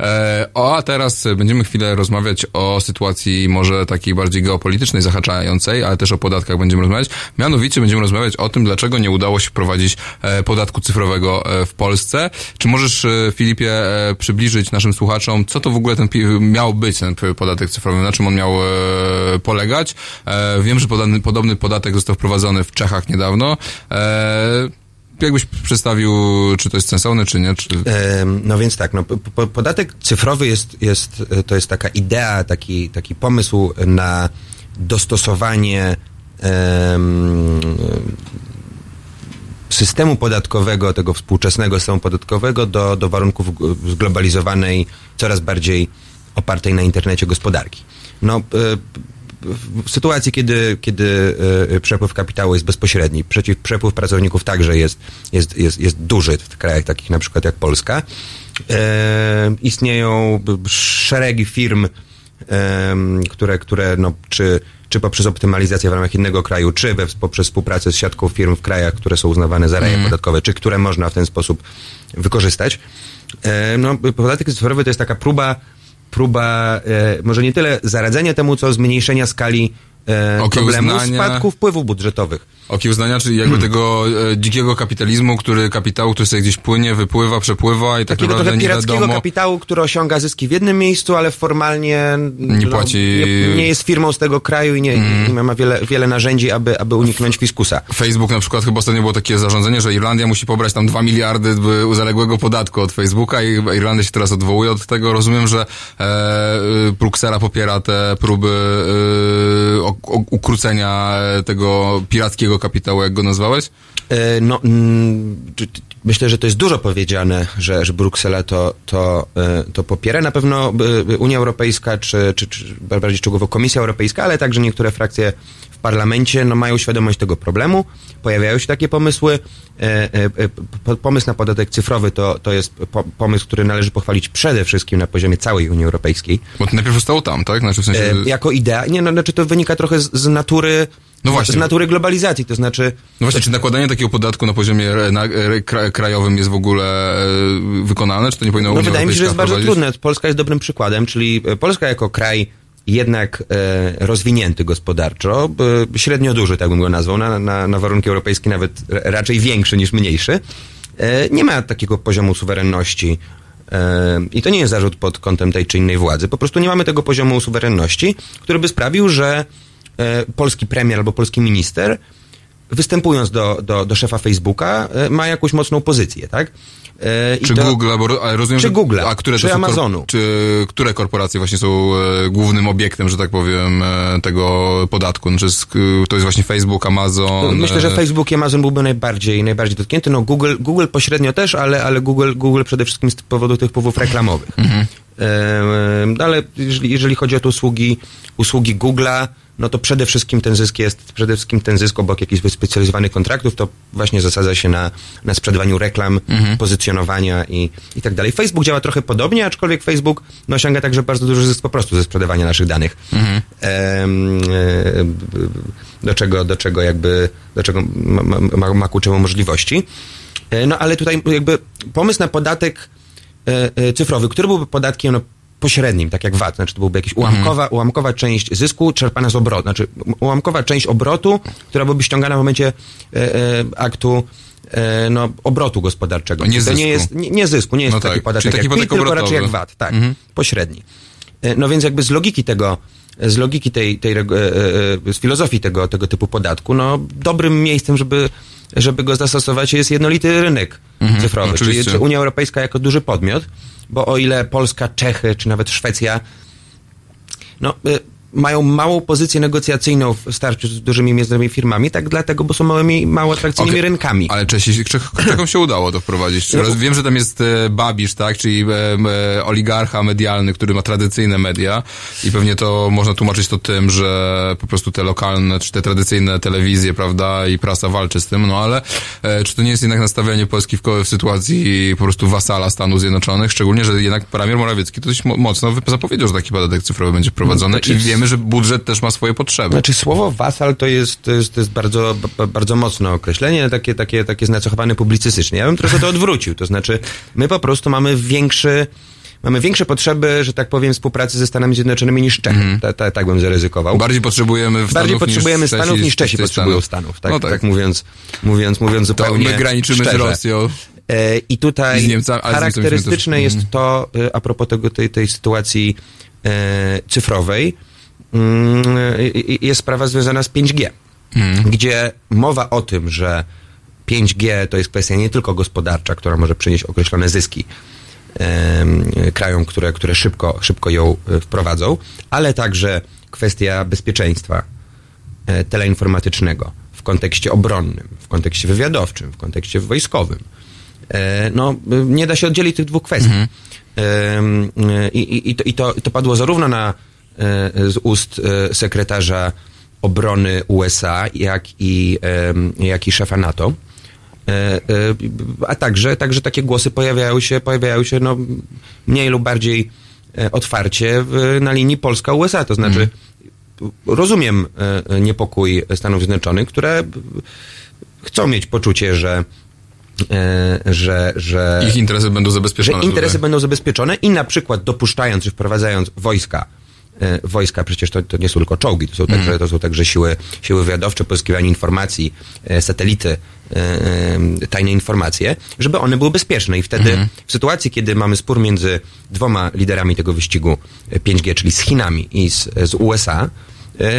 e, a teraz będziemy chwilę rozmawiać o sytuacji może takiej bardziej geopolitycznej, zahaczającej, ale też o podatkach będziemy rozmawiać. Mianowicie będziemy rozmawiać o tym, dlaczego nie udało się wprowadzić e, podatku cyfrowego e, w Polsce. Czy możesz, e, Filipie, przybliżyć naszym słuchaczom, co to w ogóle ten miał być, ten podatek cyfrowy, na czym on miał polegać. Wiem, że podobny podatek został wprowadzony w Czechach niedawno. Jakbyś przedstawił, czy to jest sensowne, czy nie? Czy... No więc tak, no, po- po- podatek cyfrowy jest, jest, e, to jest taka idea, taki, taki pomysł na dostosowanie em, systemu podatkowego, tego współczesnego systemu podatkowego do, do warunków zglobalizowanej, coraz bardziej opartej na internecie gospodarki. No, e, w- sytuacji, kiedy, kiedy e, przepływ kapitału jest bezpośredni, przeciw przepływ pracowników także jest, jest, jest, jest duży w krajach takich na przykład jak Polska, e, istnieją szeregi firm, em, które, które no, czy, czy poprzez optymalizację w ramach innego kraju, czy we, poprzez współpracę z siatką firm w krajach, które są uznawane za raje Mhm. podatkowe, czy które można w ten sposób wykorzystać. E, no, podatek cyfrowy to jest taka próba, próba e, może nie tyle zaradzenia temu, co zmniejszenia skali e, problemu spadku wpływów budżetowych. Okiełznania, czyli jakby tego e, dzikiego kapitalizmu, który kapitału, który sobie gdzieś płynie, wypływa, przepływa i tak Takiego naprawdę nie pirackiego wiadomo. kapitału, który osiąga zyski w jednym miejscu, ale formalnie Nie no, płaci- nie, nie jest firmą z tego kraju i nie, Mm. nie ma wiele, wiele narzędzi, aby, aby uniknąć fiskusa. Facebook na przykład chyba ostatnio było takie zarządzenie, że Irlandia musi pobrać tam 2 miliardy zaległego podatku od Facebooka i Irlandia się teraz odwołuje od tego. Rozumiem, że e, y, Bruksela popiera te próby e, ukrócenia e, tego pirackiego kapitału, jak go nazwałeś? E, No, mm, myślę, że to jest dużo powiedziane, że, że Bruksela to, to, e, to popiera. Na pewno e, Unia Europejska, czy, czy, czy bardziej szczegółowo Komisja Europejska, ale także niektóre frakcje w parlamencie no, mają świadomość tego problemu. Pojawiają się takie pomysły. E, po- Pomysł na podatek cyfrowy to, to jest po, pomysł, który należy pochwalić przede wszystkim na poziomie całej Unii Europejskiej. Bo to najpierw zostało tam, tak? Znaczy w sensie... Jako idea. Nie, no, znaczy to wynika trochę z, z natury. No właśnie. Z natury globalizacji, to znaczy. No właśnie, czy nakładanie takiego podatku na poziomie na, krajowym jest w ogóle e, wykonane, czy to nie powinno No wydaje mi się, że jest bardzo trudne. Polska jest dobrym przykładem, czyli e, Polska jako kraj jednak e, rozwinięty gospodarczo, e, średnio duży, tak bym go nazwał, na, na, na warunki europejskie nawet raczej większy niż mniejszy, e, nie ma takiego poziomu suwerenności. E, I to nie jest zarzut pod kątem tej czy innej władzy. Po prostu nie mamy tego poziomu suwerenności, który by sprawił, że polski premier albo polski minister występując do, do, do szefa Facebooka, e, ma jakąś mocną pozycję, tak? E, i Czy to- Google, bo rozumiem, Czy Google, a które czy Amazonu. czy które korporacje właśnie są e, głównym obiektem, że tak powiem, e, tego podatku? Znaczy, sk- to jest właśnie Facebook, Amazon. Myślę, że e, Facebook i Amazon byłby najbardziej, najbardziej dotknięty. No Google, Google pośrednio też, ale, ale Google, Google przede wszystkim z powodu tych wpływów reklamowych. Mhm. Em, ale jeżeli, jeżeli chodzi o te usługi, usługi Google'a, no to przede wszystkim ten zysk jest, przede wszystkim ten zysk obok jakichś wyspecjalizowanych kontraktów, to właśnie zasadza się na, na sprzedawaniu reklam, Mhm. pozycjonowania i, i tak dalej. Facebook działa trochę podobnie, aczkolwiek Facebook no, osiąga także bardzo duży zysk po prostu ze sprzedawania naszych danych. Mhm. Em, e, do czego, do czego jakby, do czego ma, ma, ma, ma ku czemu możliwości. E, No ale tutaj jakby pomysł na podatek e, e, cyfrowy, który byłby podatkiem no, pośrednim, tak jak VAT, znaczy to byłby jakaś ułamkowa, ułamkowa część zysku czerpana z obrotu, znaczy ułamkowa część obrotu, która byłaby ściągana w momencie e, e, aktu e, no, obrotu gospodarczego. Nie to zysku. nie jest nie, nie zysku, nie jest No taki tak, podatek czyli taki jak podatek PIT, tylko raczej jak VAT, tak, Mhm. pośredni. E, No więc jakby z logiki tego, z logiki tej, tej e, e, z filozofii tego, tego typu podatku, no dobrym miejscem, żeby, żeby go zastosować jest jednolity rynek Mhm, cyfrowy, czyli czy Unia Europejska jako duży podmiot, bo o ile Polska, Czechy, czy nawet Szwecja, no y, mają małą pozycję negocjacyjną w starciu z dużymi międzynarodowymi firmami, tak dlatego, bo są małymi, mało atrakcyjnymi Okej, rynkami. Ale Czesi, Czech- Czechom się udało to wprowadzić. No. Wiem, że tam jest e, Babisz, tak, czyli e, e, oligarcha medialny, który ma tradycyjne media i pewnie to można tłumaczyć to tym, że po prostu te lokalne, czy te tradycyjne telewizje, prawda, i prasa walczy z tym, no ale e, czy to nie jest jednak nastawianie Polski w, w sytuacji po prostu wasala Stanów Zjednoczonych, szczególnie, że jednak premier Morawiecki to dość mo- mocno zapowiedział, że taki podatek cyfrowy będzie wprowadzony No i jest- wiemy, że budżet też ma swoje potrzeby. Znaczy słowo wasal to jest, to jest, to jest bardzo, bardzo mocne określenie, takie, takie, takie znacechowane publicystycznie. Ja bym trochę to odwrócił, to znaczy my po prostu mamy większy, mamy większe potrzeby, że tak powiem, współpracy ze Stanami Zjednoczonymi niż Czechy. Ta, ta, tak bym zaryzykował. Bardziej potrzebujemy Stanów Bardziej niż potrzebujemy Czesi Stanów niż z Czesi potrzebują Stanów. Stanów. Tak, No tak. tak. mówiąc, mówiąc, mówiąc zupełnie my graniczymy z szczerze. Rosją. E, I tutaj z z Niemcami charakterystyczne jest Mhm. to, e, a propos tego, tej, tej sytuacji e, cyfrowej, mm, jest sprawa związana z 5G, Mhm. gdzie mowa o tym, że 5G to jest kwestia nie tylko gospodarcza, która może przynieść określone zyski krajom, które, które szybko, szybko ją e, wprowadzą, ale także kwestia bezpieczeństwa e, teleinformatycznego w kontekście obronnym, w kontekście wywiadowczym, w kontekście wojskowym. E, No, nie da się oddzielić tych dwóch kwestii. Y, I, i, to, I to to padło zarówno na, z ust e, sekretarza obrony USA, jak i, jak i szefa NATO. E, e, A także, także takie głosy pojawiają się, pojawiają się no, mniej lub bardziej e, otwarcie w, na linii Polska-USA. To znaczy, rozumiem e, niepokój Stanów Zjednoczonych, które chcą mieć poczucie, że e, że, że Ich interesy będą że zabezpieczone. interesy tutaj. będą zabezpieczone i na przykład dopuszczając czy wprowadzając wojska e, wojska, przecież to, to nie są tylko czołgi, to są Mhm. także, to są także siły, siły wywiadowcze, pozyskiwanie informacji, e, satelity, e, e, tajne informacje, żeby one były bezpieczne. I wtedy Mhm. w sytuacji, kiedy mamy spór między dwoma liderami tego wyścigu e, 5G, czyli z Chinami i z, z USA, e,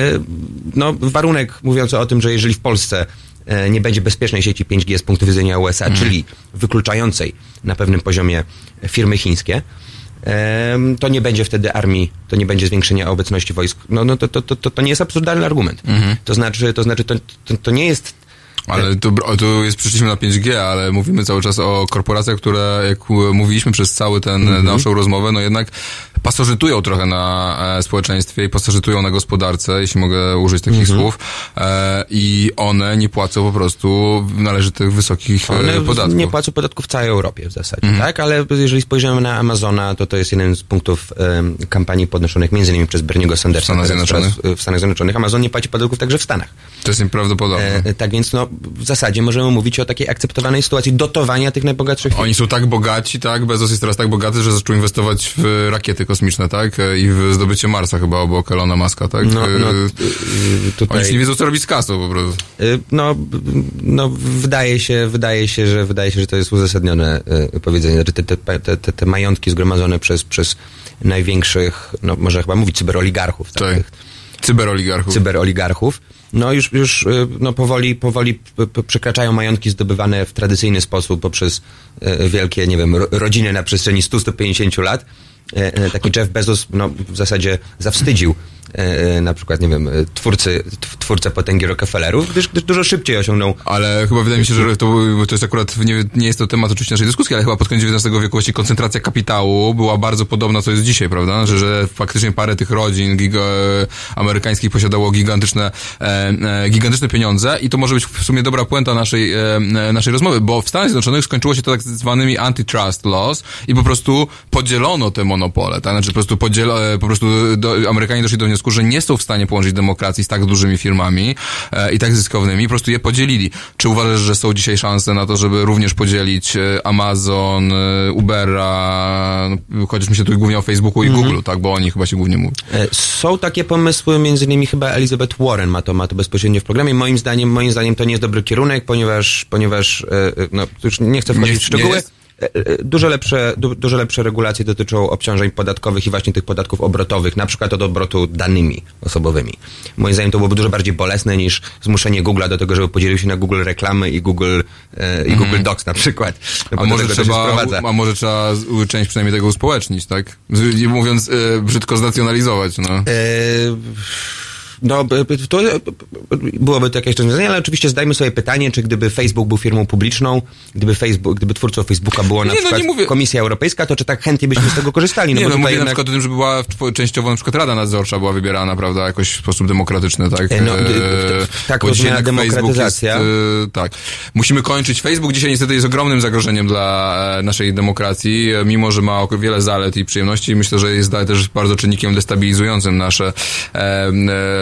no warunek mówiący o tym, że jeżeli w Polsce e, nie będzie bezpiecznej sieci 5G z punktu widzenia USA, Mhm. czyli wykluczającej na pewnym poziomie firmy chińskie, to nie będzie wtedy armii, to nie będzie zwiększenia obecności wojsk. No, no to, to, to, to, nie jest absurdalny argument. Mhm. To znaczy, to, znaczy to, to, to nie jest Ale tu, o, tu jest, przyszliśmy na 5G, ale mówimy cały czas o korporacjach, które, jak u- mówiliśmy przez cały ten Mhm. naszą rozmowę, no jednak pasożytują trochę na e, społeczeństwie i pasożytują na gospodarce, jeśli mogę użyć takich Mhm. słów, e, i one nie płacą po prostu należytych wysokich One e, podatków. nie płacą podatków w całej Europie w zasadzie, Mhm. tak? Ale jeżeli spojrzymy na Amazona, to to jest jeden z punktów kampanii podnoszonych między innymi przez Berniego Sandersa. W Stanach Zjednoczonych? e, W Stanach Zjednoczonych. Amazon nie płaci podatków także w Stanach. To jest nieprawdopodobne. E, tak więc no, w zasadzie możemy mówić o takiej akceptowanej sytuacji dotowania tych najbogatszych firm. Oni są tak bogaci, tak? Bezos jest teraz tak bogaty, że zaczął inwestować w rakiety kosmiczne, tak? I w zdobycie Marsa chyba obok Elona Muska, tak? No, no, E, y, tutaj- Oni nie wiedzą, co robić z kasą po prostu. Y, No, no wydaje się, wydaje się, że wydaje się, że to jest uzasadnione y, powiedzenie. Znaczy te, te, te, te, majątki zgromadzone przez, przez największych, no może chyba mówić cyberoligarchów, tak? Tych Cyberoligarchów. cyberoligarchów. No już, już y, no, powoli, powoli przekraczają majątki zdobywane w tradycyjny sposób poprzez y, wielkie, nie wiem, ro- rodziny na przestrzeni 100-150 lat. E, e, Taki Jeff Bezos no, w zasadzie zawstydził na przykład, nie wiem, e, twórcy, tw- twórcę potęgi Rockefellerów, gdyż, gdyż dużo szybciej osiągnął Ale chyba wydaje mi się, że to, to jest akurat, nie, nie jest to temat oczywiście naszej dyskusji, ale chyba pod koniec XIX wieku właśnie koncentracja kapitału była bardzo podobna, co jest dzisiaj, prawda? Że, że faktycznie parę tych rodzin giga, amerykańskich posiadało gigantyczne, e, e, gigantyczne pieniądze i to może być w sumie dobra puenta naszej, e, e, naszej rozmowy, bo w Stanach Zjednoczonych skończyło się to tak zwanymi antitrust laws i po prostu podzielono te monopole, tak? Znaczy po prostu podzielo, e, po prostu do, Amerykanie doszli do wniosku, że nie są w stanie połączyć demokracji z tak dużymi firmami e, i tak zyskownymi, po prostu je podzielili. Czy uważasz, że są dzisiaj szanse na to, żeby również podzielić e, Amazon, e, Ubera, no, chociaż myślę tu głównie o Facebooku i Mhm. Google, tak? Bo o nich chyba się głównie mówi. E, Są takie pomysły, między innymi chyba Elizabeth Warren ma to, ma to bezpośrednio w programie. Moim zdaniem, moim zdaniem to nie jest dobry kierunek, ponieważ, ponieważ no, już nie chcę wchodzić Nie- w szczegóły. nie dużo lepsze, du, dużo lepsze regulacje dotyczą obciążeń podatkowych i właśnie tych podatków obrotowych, na przykład od obrotu danymi osobowymi. Moim zdaniem to byłoby dużo bardziej bolesne niż zmuszenie Google'a do tego, żeby podzielił się na Google reklamy i Google, e, i Google Docs na przykład. No A może, trzeba, a może trzeba część przynajmniej tego uspołecznić, tak? Mówiąc e, brzydko, znacjonalizować, no. E, No, to e, byłoby to jakieś rozwiązanie, ale oczywiście zdajmy sobie pytanie, czy gdyby Facebook był firmą publiczną, gdyby Facebook, gdyby twórcą Facebooka była na Nie, no, przykład mówię- Komisja Europejska, to czy tak chętnie byśmy z tego korzystali? nie, bo no mówię na jednak- przykład o tym, żeby była częściowo na przykład Rada Nadzorcza była wybierana, prawda, jakoś w sposób demokratyczny, tak? E, no, E, tak rozumiana demokratyzacja. Jest, tak. Musimy kończyć. Facebook dzisiaj niestety jest ogromnym zagrożeniem dla naszej demokracji, mimo że ma wiele zalet i przyjemności. Myślę, że jest też bardzo czynnikiem destabilizującym nasze,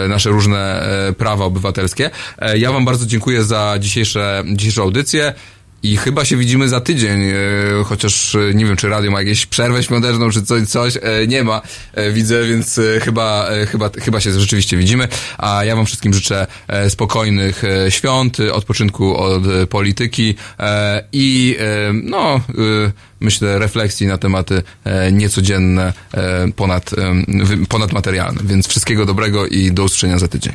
nasze różne e, prawa obywatelskie. E, ja wam bardzo dziękuję za dzisiejsze, dzisiejszą audycję. I chyba się widzimy za tydzień, e, chociaż e, nie wiem, czy radio ma jakieś przerwę świąteczną, czy coś, coś e, nie ma, widzę, więc chyba, chyba, chyba się rzeczywiście widzimy. A ja wam wszystkim życzę spokojnych świąt, odpoczynku od polityki i no, myślę, refleksji na tematy niecodzienne, ponad, ponadmaterialne. Więc wszystkiego dobrego i do usłyszenia za tydzień.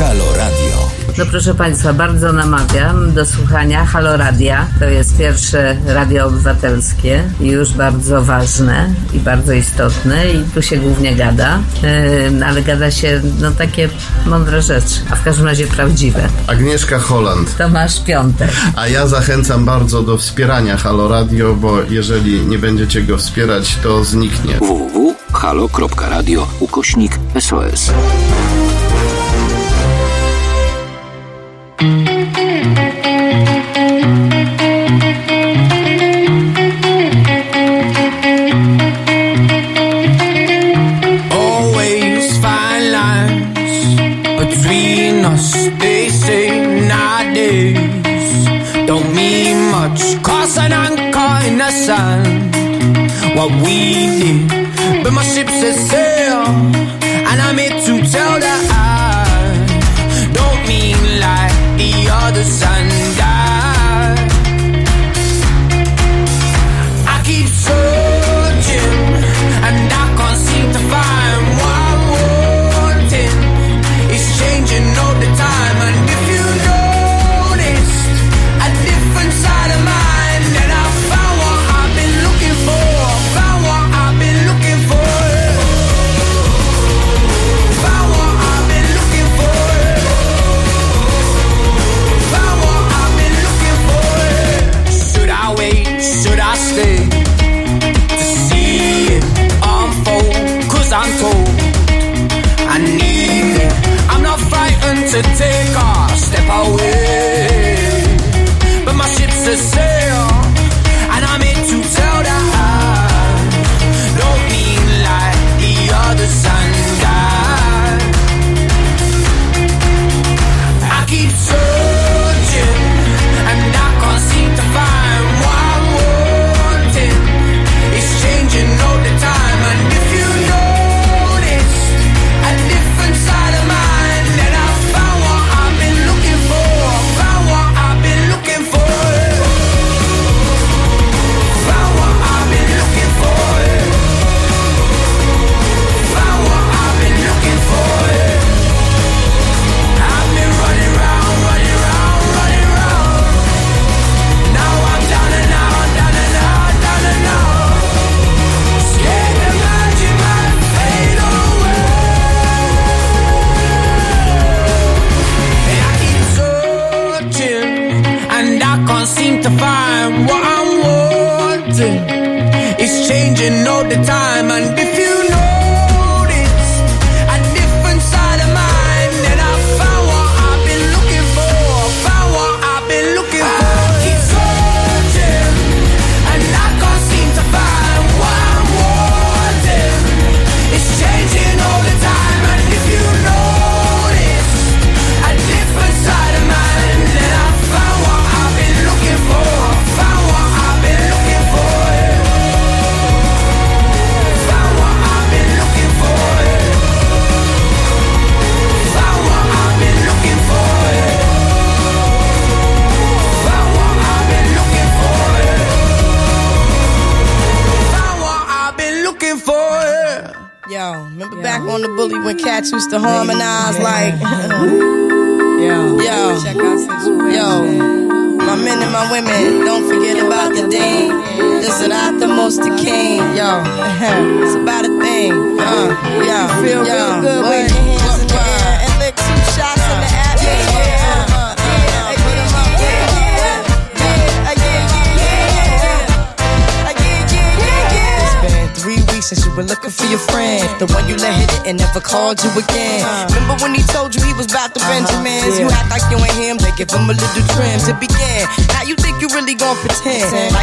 Halo Radio. No proszę Państwa, bardzo namawiam do słuchania Halo Radia. To jest pierwsze radio obywatelskie już bardzo ważne i bardzo istotne i tu się głównie gada, yy, ale gada się no takie mądre rzeczy, a w każdym razie prawdziwe. Agnieszka Holland. Tomasz Piątek. A ja zachęcam bardzo do wspierania Halo Radio, bo jeżeli nie będziecie go wspierać, to zniknie. www.halo.radio ukośnik SOS. What we did. But my ship set the others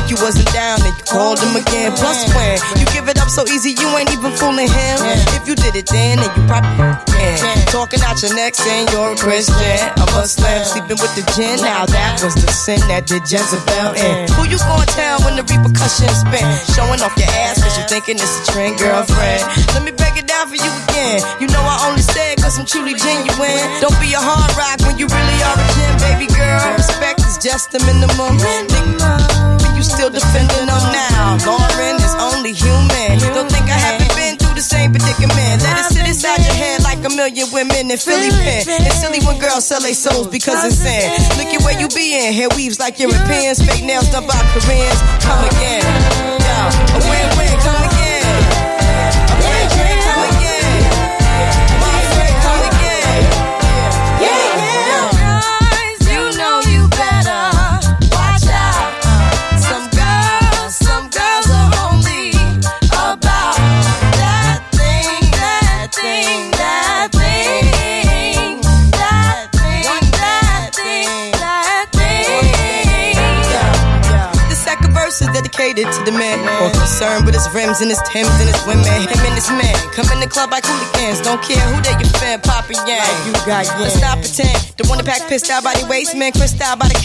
you wasn't down and you called him again. Plus when you give it up so easy, you ain't even fooling him. If you did it then, then you probably can. Talking out your neck saying you're a Christian, I'm a Muslim, sleeping with the gin. Now that was the sin that did Jezebel in. Who you gonna tell when the repercussions spin? Showing off your ass cause you thinking it's a trend, girlfriend. Let me break it down for you again. You know I only say it cause I'm truly genuine. Don't be a hard rock when you really are a gem, baby girl. Respect is just the minimum. Nigga, you still defending them now. Lauren is only human. Don't think I haven't been through the same predicament. Let it sit inside your head like a million women in Philly pen. It's silly when girls sell their souls because it's sin. Look at where you be in. Hair weaves like Europeans. Fake nails done by Koreans. Come again. Yo, a win-win. Concerned with his rims and his Timbs and his women. Him and his man come in the club like hooligans. Don't care who they your fan, Papa Yang. you got Let's not pretend. The one that pack pissed out by the waist, man, crissed out by the